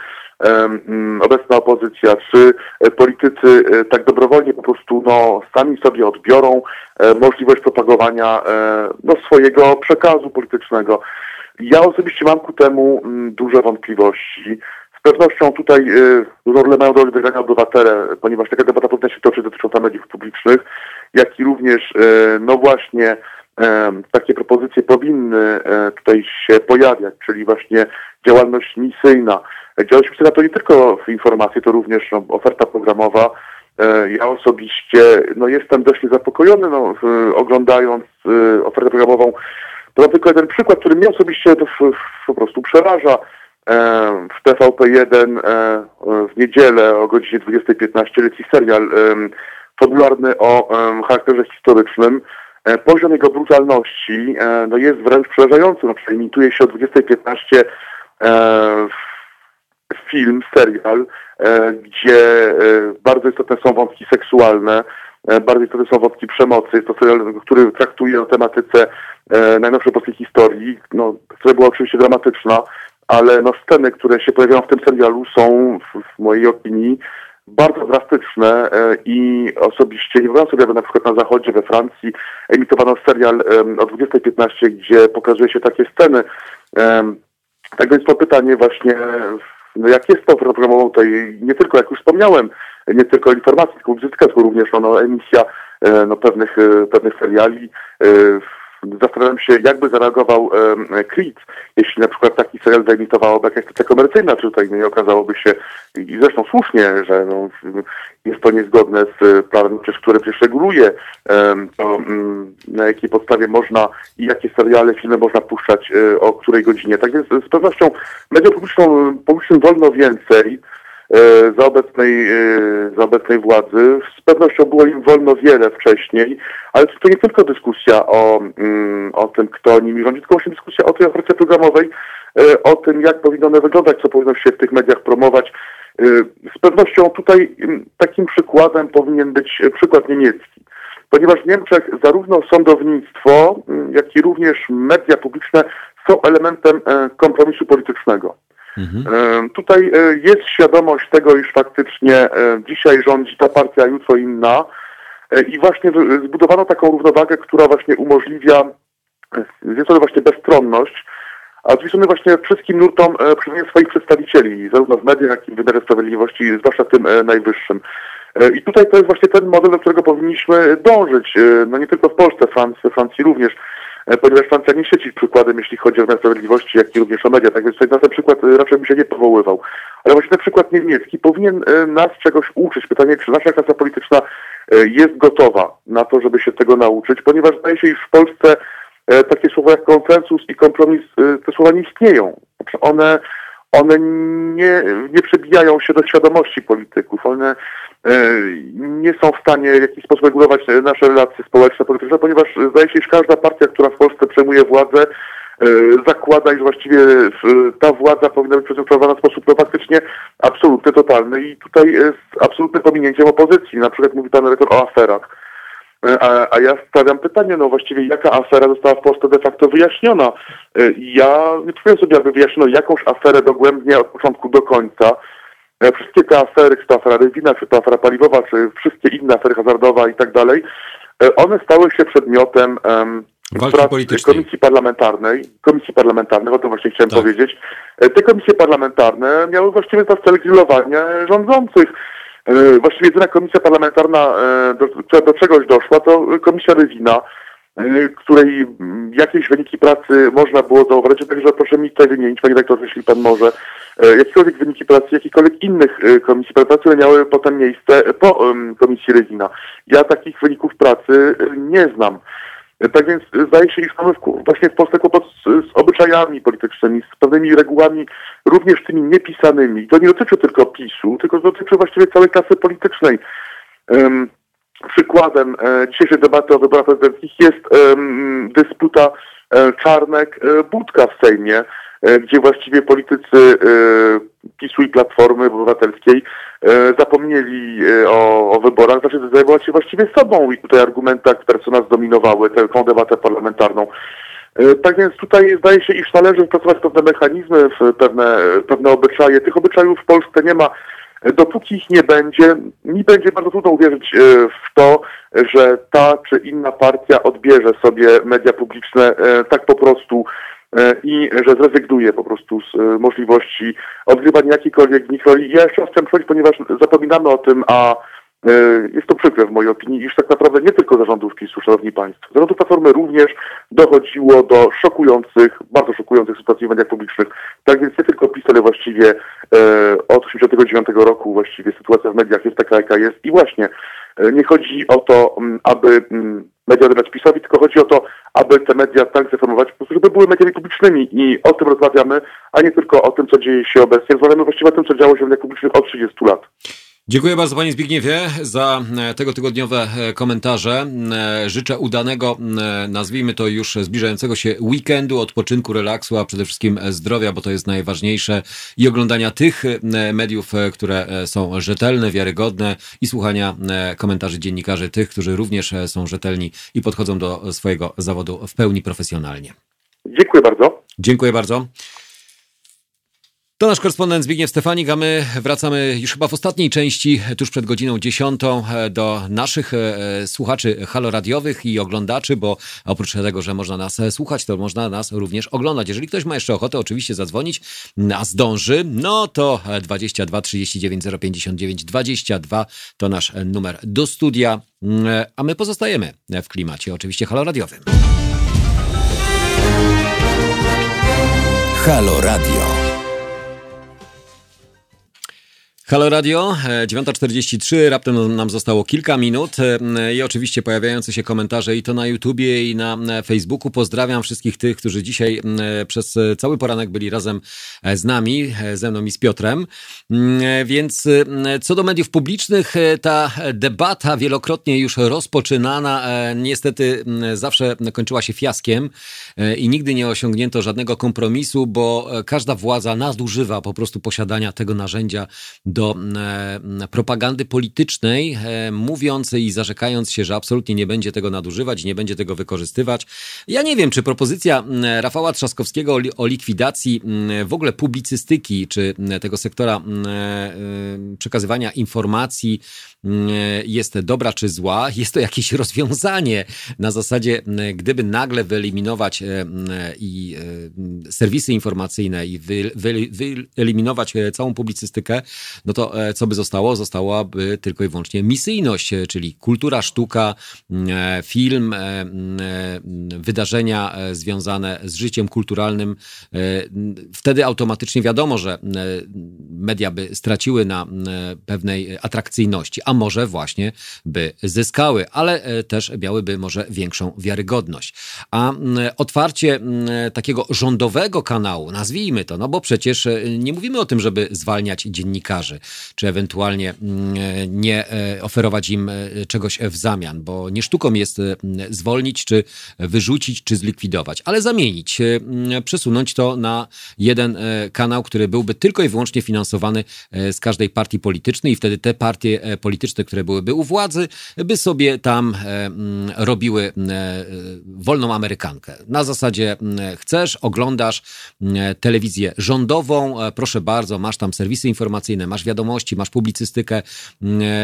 obecna opozycja, czy e, politycy e, tak dobrowolnie po prostu no, sami sobie odbiorą e, możliwość propagowania no, swojego przekazu politycznego. Ja osobiście mam ku temu duże wątpliwości. Z pewnością tutaj dużą rolę mają do odegrania obywatele, ponieważ taka debata powinna się toczyć dotycząca mediów publicznych, jak i również, no właśnie, takie propozycje powinny tutaj się pojawiać, czyli właśnie działalność misyjna, Działalność misyjna to nie tylko informacje, to również no, oferta programowa. E, ja osobiście no, jestem dość niezapokojony, no, oglądając e, ofertę programową. To tylko jeden przykład, który mnie osobiście to po prostu przeraża. E, w TVP1 w niedzielę o godzinie 20.15 leci serial fabularny o charakterze historycznym. Poziom jego brutalności no, jest wręcz przerażający. No, emituje się o 20.15 w film, serial, e, gdzie e, bardzo istotne są wątki seksualne, e, bardzo istotne są wątki przemocy. Jest to serial, który traktuje o tematyce najnowszej polskiej historii, no, która była oczywiście dramatyczna, ale no, sceny, które się pojawiają w tym serialu są w, w mojej opinii bardzo drastyczne i osobiście nie wyobrażam sobie, aby na przykład na zachodzie, we Francji emitowano serial o 20.15, gdzie pokazuje się takie sceny. Tak więc to pytanie właśnie no jak jest to programową, to nie tylko, jak już wspomniałem, nie tylko informacji, tylko tylko również no, emisja e, no, pewnych, e, pewnych seriali. E, zastanawiam się, jakby zareagował e, Creed, jeśli na przykład taki serial wyemitowałaby jakaś stacja komercyjna, czy tutaj nie okazałoby się, i zresztą słusznie, że no, jest to niezgodne z prawem, przecież, które przecież reguluje to, mm, na jakiej podstawie można i jakie seriale, filmy można puszczać e, o której godzinie. Tak więc z pewnością mediom publicznym, wolno więcej, e, za obecnej, e, za obecnej władzy. Z pewnością było im wolno wiele wcześniej, ale to nie tylko dyskusja o, mm, o tym, kto nimi rządzi, tylko właśnie dyskusja o tej ofercie programowej, o tym, jak powinno one wyglądać, co powinno się w tych mediach promować. Z pewnością tutaj mm, takim przykładem powinien być przykład niemiecki, ponieważ w Niemczech zarówno sądownictwo, mm, jak i również media publiczne są elementem e, kompromisu politycznego. Mhm. E, tutaj e, jest świadomość tego, iż faktycznie dzisiaj rządzi ta partia, jutro inna i właśnie zbudowano taką równowagę, która właśnie umożliwia z jednej strony właśnie bezstronność, a z drugiej strony właśnie wszystkim nurtom e, przywołuje swoich przedstawicieli, zarówno w mediach, jak i w wymiarze sprawiedliwości, zwłaszcza tym e, najwyższym. E, I tutaj to jest właśnie ten model, do którego powinniśmy dążyć. No nie tylko w Polsce, Francji, Francji również, ponieważ Francja nie świeci przykładem, jeśli chodzi o wymiar sprawiedliwości, jak i również o media. Tak więc na ten przykład raczej bym się nie powoływał. Ale właśnie ten przykład niemiecki powinien nas czegoś uczyć. Pytanie, czy nasza klasa polityczna jest gotowa na to, żeby się tego nauczyć, ponieważ zdaje się, iż w Polsce E, takie słowa jak konsensus i kompromis, e, te słowa nie istnieją. Znaczy one, one nie, nie przebijają się do świadomości polityków. One e, nie są w stanie w jakiś sposób regulować nasze relacje społeczne, polityczne, ponieważ zdaje się, że każda partia, która w Polsce przejmuje władzę, zakłada, iż właściwie ta władza powinna być prezentowana w sposób no, faktycznie absolutny, totalny i tutaj jest absolutnym pominięciem opozycji. Na przykład mówi pan rektor o aferach. A, a, ja stawiam pytanie, no właściwie jaka afera została w Polsce de facto wyjaśniona? Ja nie przypomnę sobie, aby wyjaśniono jakąś aferę dogłębnie od początku do końca. Wszystkie te afery, czy to afera Rywina, czy to afera paliwowa, czy wszystkie inne afery hazardowa i tak dalej, one stały się przedmiotem um, Komisji Parlamentarnej, Komisji Parlamentarnej, o tym właśnie chciałem tak. powiedzieć. Te komisje parlamentarne miały właściwie za cel grillowania rządzących. E, właściwie jedyna komisja parlamentarna, e, do, do czegoś doszła, to komisja Rywina, e, której jakieś wyniki pracy można było zauważyć, także proszę mi tutaj wymienić, panie rektorze, jeśli pan może, jakiekolwiek wyniki pracy, jakichkolwiek innych komisji pracy, które miały potem miejsce po komisji Rywina. Ja takich wyników pracy nie znam. Tak więc zdaje się, iż mamy właśnie w Polsce kłopot z, z obyczajami politycznymi, z pewnymi regułami, również tymi niepisanymi. To nie dotyczy tylko PiSu, tylko dotyczy właściwie całej klasy politycznej. Um, przykładem e, dzisiejszej debaty o wyborach prezydenckich jest dysputa e, Czarnek-Budka w Sejmie, e, gdzie właściwie politycy e, PiSu i Platformy Obywatelskiej e, zapomnieli e, o, o wyborach, zaczęli zajmować się właściwie sobą i tutaj argumentach, które co nas tę debatę parlamentarną. E, tak więc tutaj zdaje się, iż należy wypracować pewne mechanizmy, pewne, pewne obyczaje. Tych obyczajów w Polsce nie ma. Dopóki ich nie będzie, mi będzie bardzo trudno uwierzyć w to, że ta czy inna partia odbierze sobie media publiczne tak po prostu E, i że zrezygnuje po prostu z e, możliwości odgrywania jakiejkolwiek z nich roli. Ja jeszcze raz chciałem powiedzieć, ponieważ zapominamy o tym, a e, jest to przykre w mojej opinii, iż tak naprawdę nie tylko zarządów PiSu, szanowni państwo, zarządów Platformy również dochodziło do szokujących, bardzo szokujących sytuacji w mediach publicznych. Tak więc nie tylko PiS, ale właściwie od 1989 roku właściwie sytuacja w mediach jest taka, jaka jest i właśnie nie chodzi o to, aby media odebrać PiSowi, tylko chodzi o to, aby te media tak zreformować, żeby były mediami publicznymi i o tym rozmawiamy, a nie tylko o tym, co dzieje się obecnie. Rozmawiamy właściwie o tym, co działo się w mediach publicznych od 30 lat. Dziękuję bardzo Panie Zbigniewie za e, tego tygodniowe e, komentarze. E, życzę udanego, nazwijmy to już zbliżającego się weekendu, odpoczynku, relaksu, a przede wszystkim zdrowia, bo to jest najważniejsze i oglądania tych mediów, które są rzetelne, wiarygodne i słuchania komentarzy dziennikarzy, tych, którzy również są rzetelni i podchodzą do swojego zawodu w pełni profesjonalnie. Dziękuję bardzo. Dziękuję bardzo. To nasz korespondent Zbigniew Stefanik, a my wracamy już chyba w ostatniej części, tuż przed godziną dziesiątą, e, do naszych e, słuchaczy haloradiowych i oglądaczy, bo oprócz tego, że można nas e, słuchać, to można nas również oglądać. Jeżeli ktoś ma jeszcze ochotę oczywiście zadzwonić, a zdąży, no to 22 39 059 22 to nasz numer do studia, a my pozostajemy w klimacie oczywiście haloradiowym. Halo Radio. Halo Radio, 9.43, e, raptem nam zostało kilka minut e, i oczywiście pojawiające się komentarze i to na YouTubie i na Facebooku. Pozdrawiam wszystkich tych, którzy dzisiaj przez cały poranek byli razem e, z nami, ze mną i z Piotrem. Więc co do mediów publicznych, ta debata wielokrotnie już rozpoczynana niestety zawsze kończyła się fiaskiem i nigdy nie osiągnięto żadnego kompromisu, bo każda władza nadużywa po prostu posiadania tego narzędzia do e, propagandy politycznej, e, mówiąc i zarzekając się, że absolutnie nie będzie tego nadużywać, nie będzie tego wykorzystywać. Ja nie wiem, czy propozycja Rafała Trzaskowskiego o likwidacji w ogóle publicystyki, czy tego sektora e, przekazywania informacji jest dobra czy zła. Jest to jakieś [laughs] rozwiązanie na zasadzie, gdyby nagle wyeliminować i serwisy informacyjne i wyeliminować całą publicystykę, no to e, co by zostało? Zostałaby tylko i wyłącznie misyjność, e, czyli kultura, sztuka, e, film, wydarzenia związane z życiem kulturalnym. Wtedy automatycznie wiadomo, że media by straciły na pewnej atrakcyjności, a może właśnie by zyskały, ale też miałyby może większą wiarygodność. A otwarcie takiego rządowego kanału, nazwijmy to, no bo przecież nie mówimy o tym, żeby zwalniać dziennikarzy czy ewentualnie nie oferować im czegoś w zamian, bo nie sztuką jest zwolnić, czy wyrzucić, czy zlikwidować, ale zamienić, przesunąć to na jeden kanał, który byłby tylko i wyłącznie finansowany z każdej partii politycznej i wtedy te partie polityczne, które byłyby u władzy, by sobie tam robiły wolną Amerykankę. Na zasadzie chcesz, oglądasz telewizję rządową, e, proszę bardzo, masz tam serwisy informacyjne, masz wiadomości, masz publicystykę,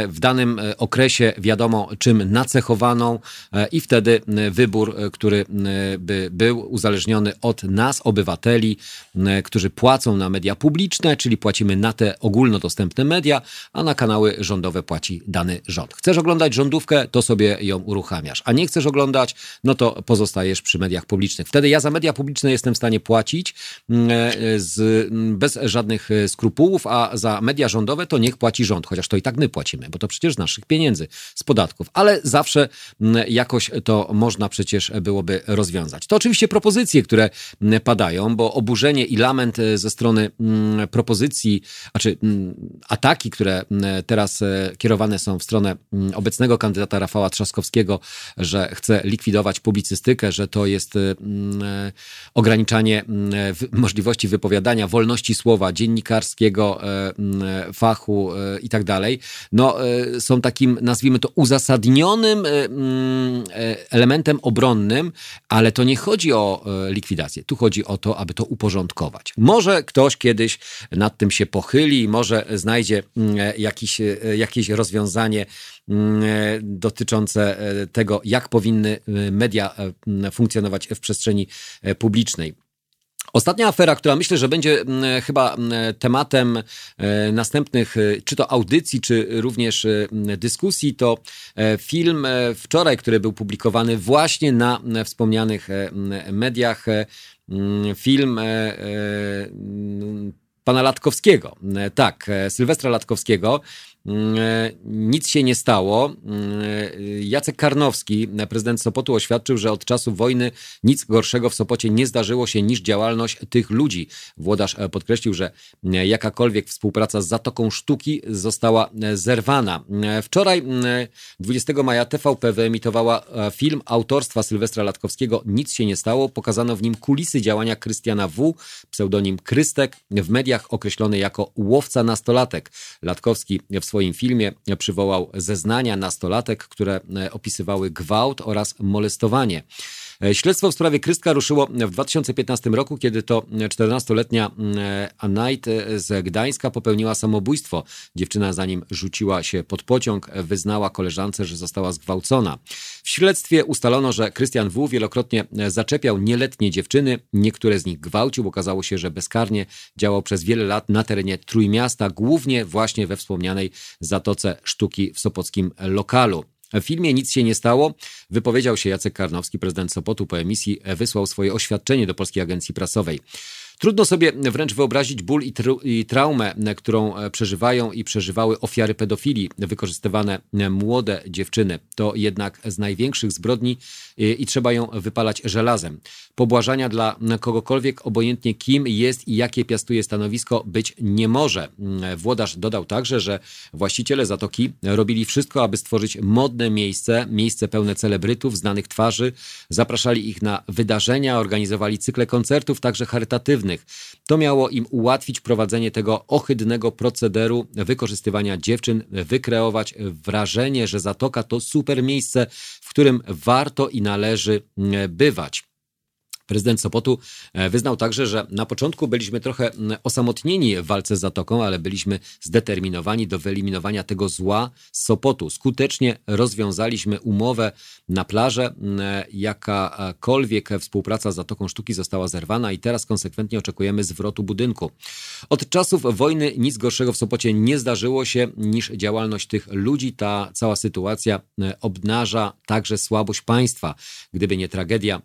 w danym e, okresie wiadomo czym nacechowaną e, i wtedy wybór, który by był uzależniony od nas, obywateli, którzy płacą na media publiczne, czyli płacimy na te ogólnodostępne media, a na kanały rządowe dany rząd. Chcesz oglądać rządówkę, to sobie ją uruchamiasz, a nie chcesz oglądać, no to pozostajesz przy mediach publicznych. Wtedy ja za media publiczne jestem w stanie płacić mm, e, z, mm, bez żadnych e, skrupułów, a za media rządowe to niech płaci rząd, chociaż to i tak my płacimy, bo to przecież naszych pieniędzy, z podatków, ale zawsze mm, jakoś to można przecież byłoby rozwiązać. To oczywiście propozycje, które padają, bo oburzenie i lament e, ze strony propozycji, znaczy ataki, które teraz kierowane są w stronę obecnego kandydata Rafała Trzaskowskiego, że chce likwidować publicystykę, że to jest ograniczanie możliwości wypowiadania, wolności słowa, dziennikarskiego e, fachu e, i tak dalej, no, e, są takim, nazwijmy to, uzasadnionym elementem obronnym, ale to nie chodzi o likwidację. Tu chodzi o to, aby to uporządkować. Może ktoś kiedyś nad tym się pochyli, może znajdzie jakiś, jakieś rozwiązanie dotyczące tego, jak powinny media funkcjonować w przestrzeni publicznej. Ostatnia afera, która myślę, że będzie mm, chyba mm, tematem e, następnych, e, czy to audycji, czy również e, dyskusji, to film wczoraj, który był publikowany właśnie na wspomnianych mediach. Film pana Latkowskiego. Tak, Sylwestra Latkowskiego. Mm, e, nic się nie stało. Mm, e, Jacek Karnowski, prezydent Sopotu, oświadczył, że od czasu wojny nic gorszego w Sopocie nie zdarzyło się niż działalność tych ludzi. Włodarz e, podkreślił, że jakakolwiek współpraca z Zatoką Sztuki została zerwana. Wczoraj, 20 maja, TVP wyemitowała film autorstwa Sylwestra Latkowskiego Nic się nie stało. Pokazano w nim kulisy działania Krystiana W., pseudonim Krystek, w mediach określony jako łowca nastolatek. Latkowski w swoim filmie przywołał zeznania nastolatek, które e, opisywały gwałt oraz molestowanie. E, śledztwo w sprawie Krystka ruszyło w 2015 roku, kiedy to 14-letnia e, Anait z Gdańska popełniła samobójstwo. Dziewczyna, zanim rzuciła się pod pociąg, wyznała koleżance, że została zgwałcona. W śledztwie ustalono, że Krystian W. wielokrotnie zaczepiał nieletnie dziewczyny, niektóre z nich gwałcił. Okazało się, że bezkarnie działał przez wiele lat na terenie Trójmiasta, głównie właśnie we wspomnianej Zatoce Sztuki w sopockim lokalu. W filmie nic się nie stało. Wypowiedział się Jacek Karnowski, prezydent Sopotu po emisji, wysłał swoje oświadczenie do Polskiej Agencji Prasowej. Trudno sobie wręcz wyobrazić ból i, i, traumę, którą e, przeżywają i przeżywały ofiary pedofilii, wykorzystywane e, młode dziewczyny. To jednak z największych zbrodni i, i trzeba ją wypalać żelazem. Pobłażania dla kogokolwiek, obojętnie kim jest i jakie piastuje stanowisko, być nie może. Mm, włodarz dodał także, że właściciele Zatoki robili wszystko, aby stworzyć modne miejsce, miejsce pełne celebrytów, znanych twarzy. Zapraszali ich na wydarzenia, organizowali cykle koncertów, także charytatywnych to miało im ułatwić prowadzenie tego ohydnego procederu wykorzystywania dziewczyn, wykreować wrażenie, że Zatoka to super miejsce, w którym warto i należy bywać. Prezydent Sopotu e, wyznał także, że na początku byliśmy trochę osamotnieni w walce z Zatoką, ale byliśmy zdeterminowani do wyeliminowania tego zła z Sopotu. Skutecznie rozwiązaliśmy umowę na plażę. Jakakolwiek współpraca z Zatoką Sztuki została zerwana i teraz konsekwentnie oczekujemy zwrotu budynku. Od czasów wojny nic gorszego w Sopocie nie zdarzyło się niż działalność tych ludzi. Ta cała sytuacja obnaża także słabość państwa. Gdyby nie tragedia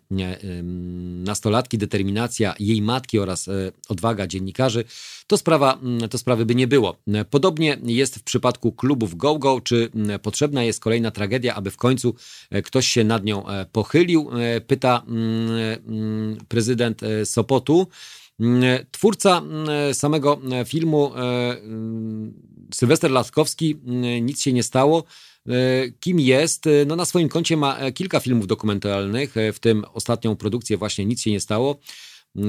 nastolatki, determinacja jej matki oraz e, odwaga dziennikarzy, to, sprawa, mm, to sprawy by nie było. Podobnie jest w przypadku klubów GoGo, czy mm, potrzebna jest kolejna tragedia, aby w końcu e, ktoś się nad nią pochylił, pyta mm, prezydent Sopotu. Twórca samego filmu, Sylwester Latkowski, nic się nie stało. Kim jest? No na swoim koncie ma kilka filmów dokumentalnych, w tym ostatnią produkcję właśnie Nic się nie stało. E,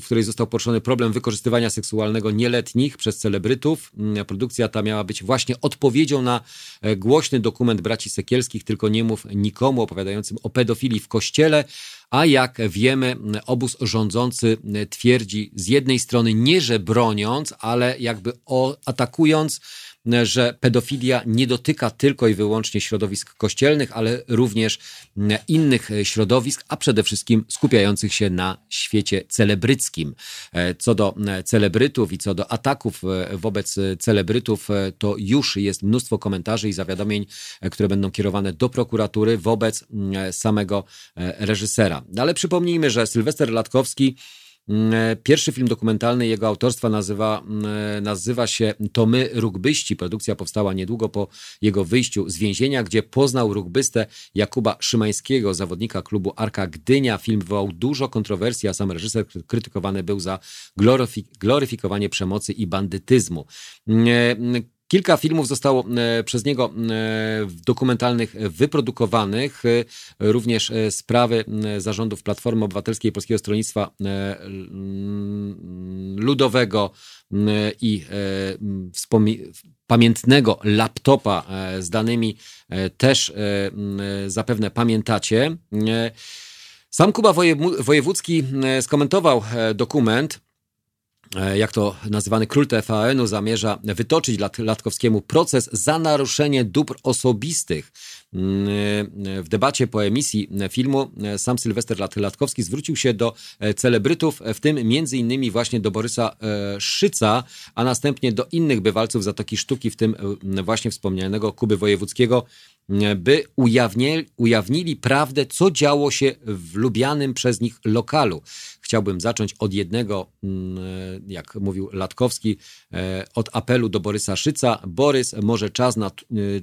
w której został poruszony problem wykorzystywania seksualnego nieletnich przez celebrytów. Produkcja ta miała być właśnie odpowiedzią na e, głośny dokument braci Sekielskich, tylko nie mów nikomu, opowiadającym o pedofilii w kościele. A jak wiemy, obóz rządzący twierdzi z jednej strony nie, że broniąc, ale jakby atakując że pedofilia nie dotyka tylko i wyłącznie środowisk kościelnych, ale również innych środowisk, a przede wszystkim skupiających się na świecie celebryckim. E, co do celebrytów i co do ataków e, wobec celebrytów, e, to już jest mnóstwo komentarzy i zawiadomień, które będą kierowane do prokuratury wobec samego reżysera. Ale przypomnijmy, że Sylwester Latkowski e, pierwszy film dokumentalny jego autorstwa nazywa, mm, e, nazywa się To my rugbyści. Produkcja powstała niedługo po jego wyjściu z więzienia, gdzie poznał rugbystę Jakuba Szymańskiego, zawodnika klubu Arka Gdynia. Film wywołał dużo kontrowersji, a sam reżyser krytykowany był za gloryfikowanie przemocy i bandytyzmu. Kilka filmów zostało e, przez niego e, dokumentalnych wyprodukowanych, e, również sprawy zarządów Platformy Obywatelskiej Polskiego Stronnictwa Ludowego i pamiętnego laptopa z danymi też zapewne pamiętacie. Sam Kuba Wojewódzki skomentował dokument jak to nazywany król TVN-u zamierza wytoczyć Latkowskiemu proces za naruszenie dóbr osobistych. Mm, e, w debacie po emisji filmu e, sam Sylwester Latkowski zwrócił się do celebrytów, w tym między innymi właśnie do Borysa Szyca, a następnie do innych bywalców Zatoki Sztuki, w tym właśnie wspomnianego Kuby Wojewódzkiego, by ujawnili, ujawnili prawdę, co działo się w lubianym przez nich lokalu. Chciałbym zacząć od jednego, mm, jak mówił Latkowski, e, od apelu do Borysa Szyca. Borys, może czas na e,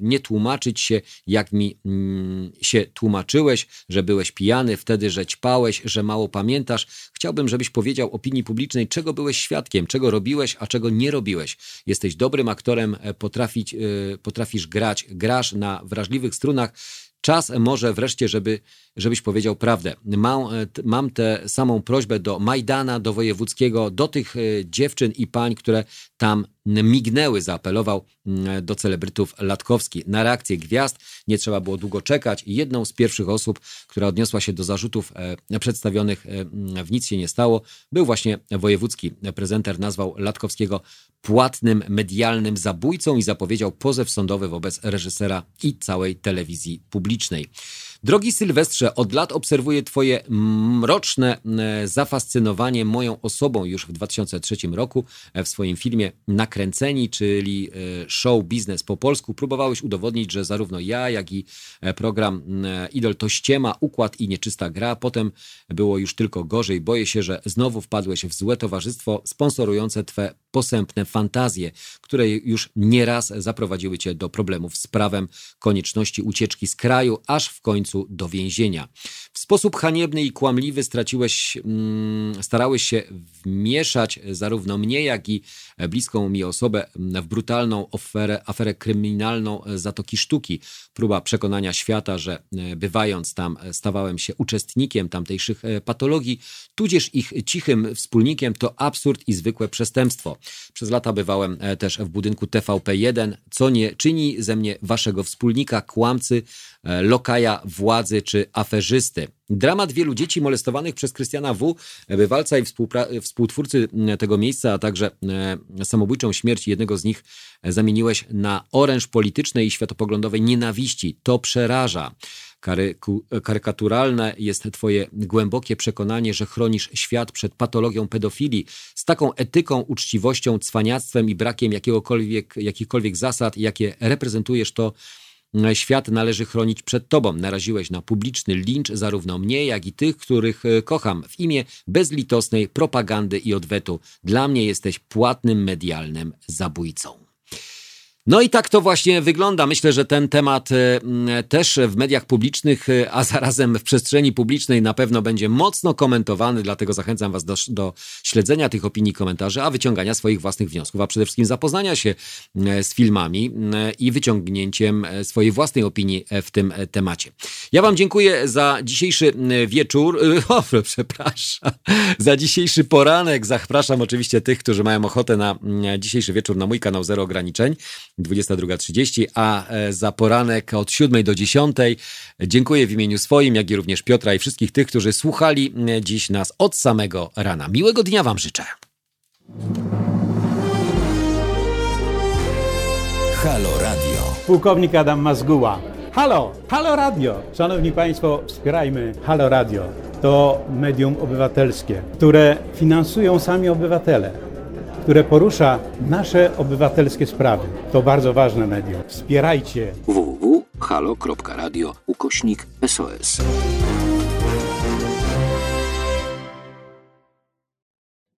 nie tłumaczyć się, jak mi mm, się tłumaczyłeś, że byłeś pijany, wtedy, że ćpałeś, że mało pamiętasz. Chciałbym, żebyś powiedział opinii publicznej, czego byłeś świadkiem, czego robiłeś, a czego nie robiłeś. Jesteś dobrym aktorem, e, potrafić, potrafisz grać, grasz na wrażliwych strunach Czas może wreszcie, żeby, żebyś powiedział prawdę. Mam, e, mam tę samą prośbę do Majdana, do Wojewódzkiego, do tych e, dziewczyn i pań, które tam mignęły, zaapelował mm, do celebrytów Latkowski. Na reakcję gwiazd nie trzeba było długo czekać. Jedną z pierwszych osób, która odniosła się do zarzutów e, przedstawionych w nic się nie stało, był właśnie Wojewódzki. Prezenter nazwał Latkowskiego płatnym medialnym zabójcą i zapowiedział pozew sądowy wobec reżysera i całej telewizji publicznej. Drogi Sylwestrze, od lat obserwuję Twoje mroczne e, zafascynowanie moją osobą już w 2003 roku e, w swoim filmie Nakręceni, czyli e, show biznes po polsku. Próbowałeś udowodnić, że zarówno ja, jak i program Idol to ściema, układ i nieczysta gra. Potem było już tylko gorzej. Boję się, że znowu wpadłeś w złe towarzystwo sponsorujące Twe posępne fantazje, które już nieraz zaprowadziły Cię do problemów z prawem, konieczności ucieczki z kraju, aż w końcu końcu do więzienia. W sposób haniebny i kłamliwy straciłeś, mm, starałeś się wmieszać zarówno mnie, jak i bliską mi osobę w brutalną aferę, aferę kryminalną Zatoki Sztuki. Próba przekonania świata, że e, bywając tam stawałem się uczestnikiem tamtejszych e, patologii, tudzież ich cichym wspólnikiem, to absurd i zwykłe przestępstwo. Przez lata bywałem e, też w budynku TVP1, co nie czyni ze mnie waszego wspólnika, kłamcy, lokaja władzy czy aferzysty. Dramat wielu dzieci molestowanych przez Krystiana W., bywalca i współtwórcy tego miejsca, a także e, samobójczą śmierć jednego z nich zamieniłeś na oręż politycznej i światopoglądowej nienawiści. To przeraża. Karyku, karykaturalne jest Twoje głębokie przekonanie, że chronisz świat przed patologią pedofilii z taką etyką, uczciwością, cwaniactwem i brakiem jakiegokolwiek, jakichkolwiek zasad, jakie reprezentujesz, to Świat należy chronić przed tobą. Naraziłeś na publiczny lincz zarówno mnie, jak i tych, których e, kocham, w imię bezlitosnej propagandy i odwetu. Dla mnie jesteś płatnym medialnym zabójcą. No i tak to właśnie wygląda. Myślę, że ten temat e, też w mediach publicznych, e, a zarazem w przestrzeni publicznej na pewno będzie mocno komentowany, dlatego zachęcam Was do, do śledzenia tych opinii, komentarzy, a wyciągania swoich własnych wniosków, a przede wszystkim zapoznania się z filmami i wyciągnięciem swojej własnej opinii w tym temacie. Ja Wam dziękuję za dzisiejszy wieczór, [laughs] o, przepraszam, za dzisiejszy poranek. Zapraszam oczywiście tych, którzy mają ochotę na dzisiejszy wieczór na mój kanał Zero Ograniczeń. 22.30, a e, za poranek od 7 do 10 dziękuję w imieniu swoim, jak i również Piotra i wszystkich tych, którzy słuchali dziś nas od samego rana. Miłego dnia Wam życzę. Halo Radio. Pułkownik Adam Mazguła. Halo, Halo Radio. Szanowni Państwo, wspierajmy Halo Radio. To medium obywatelskie, które finansują sami obywatele które porusza nasze obywatelskie sprawy. To bardzo ważne medium. Wspierajcie www.halo.radio ukośnik SOS.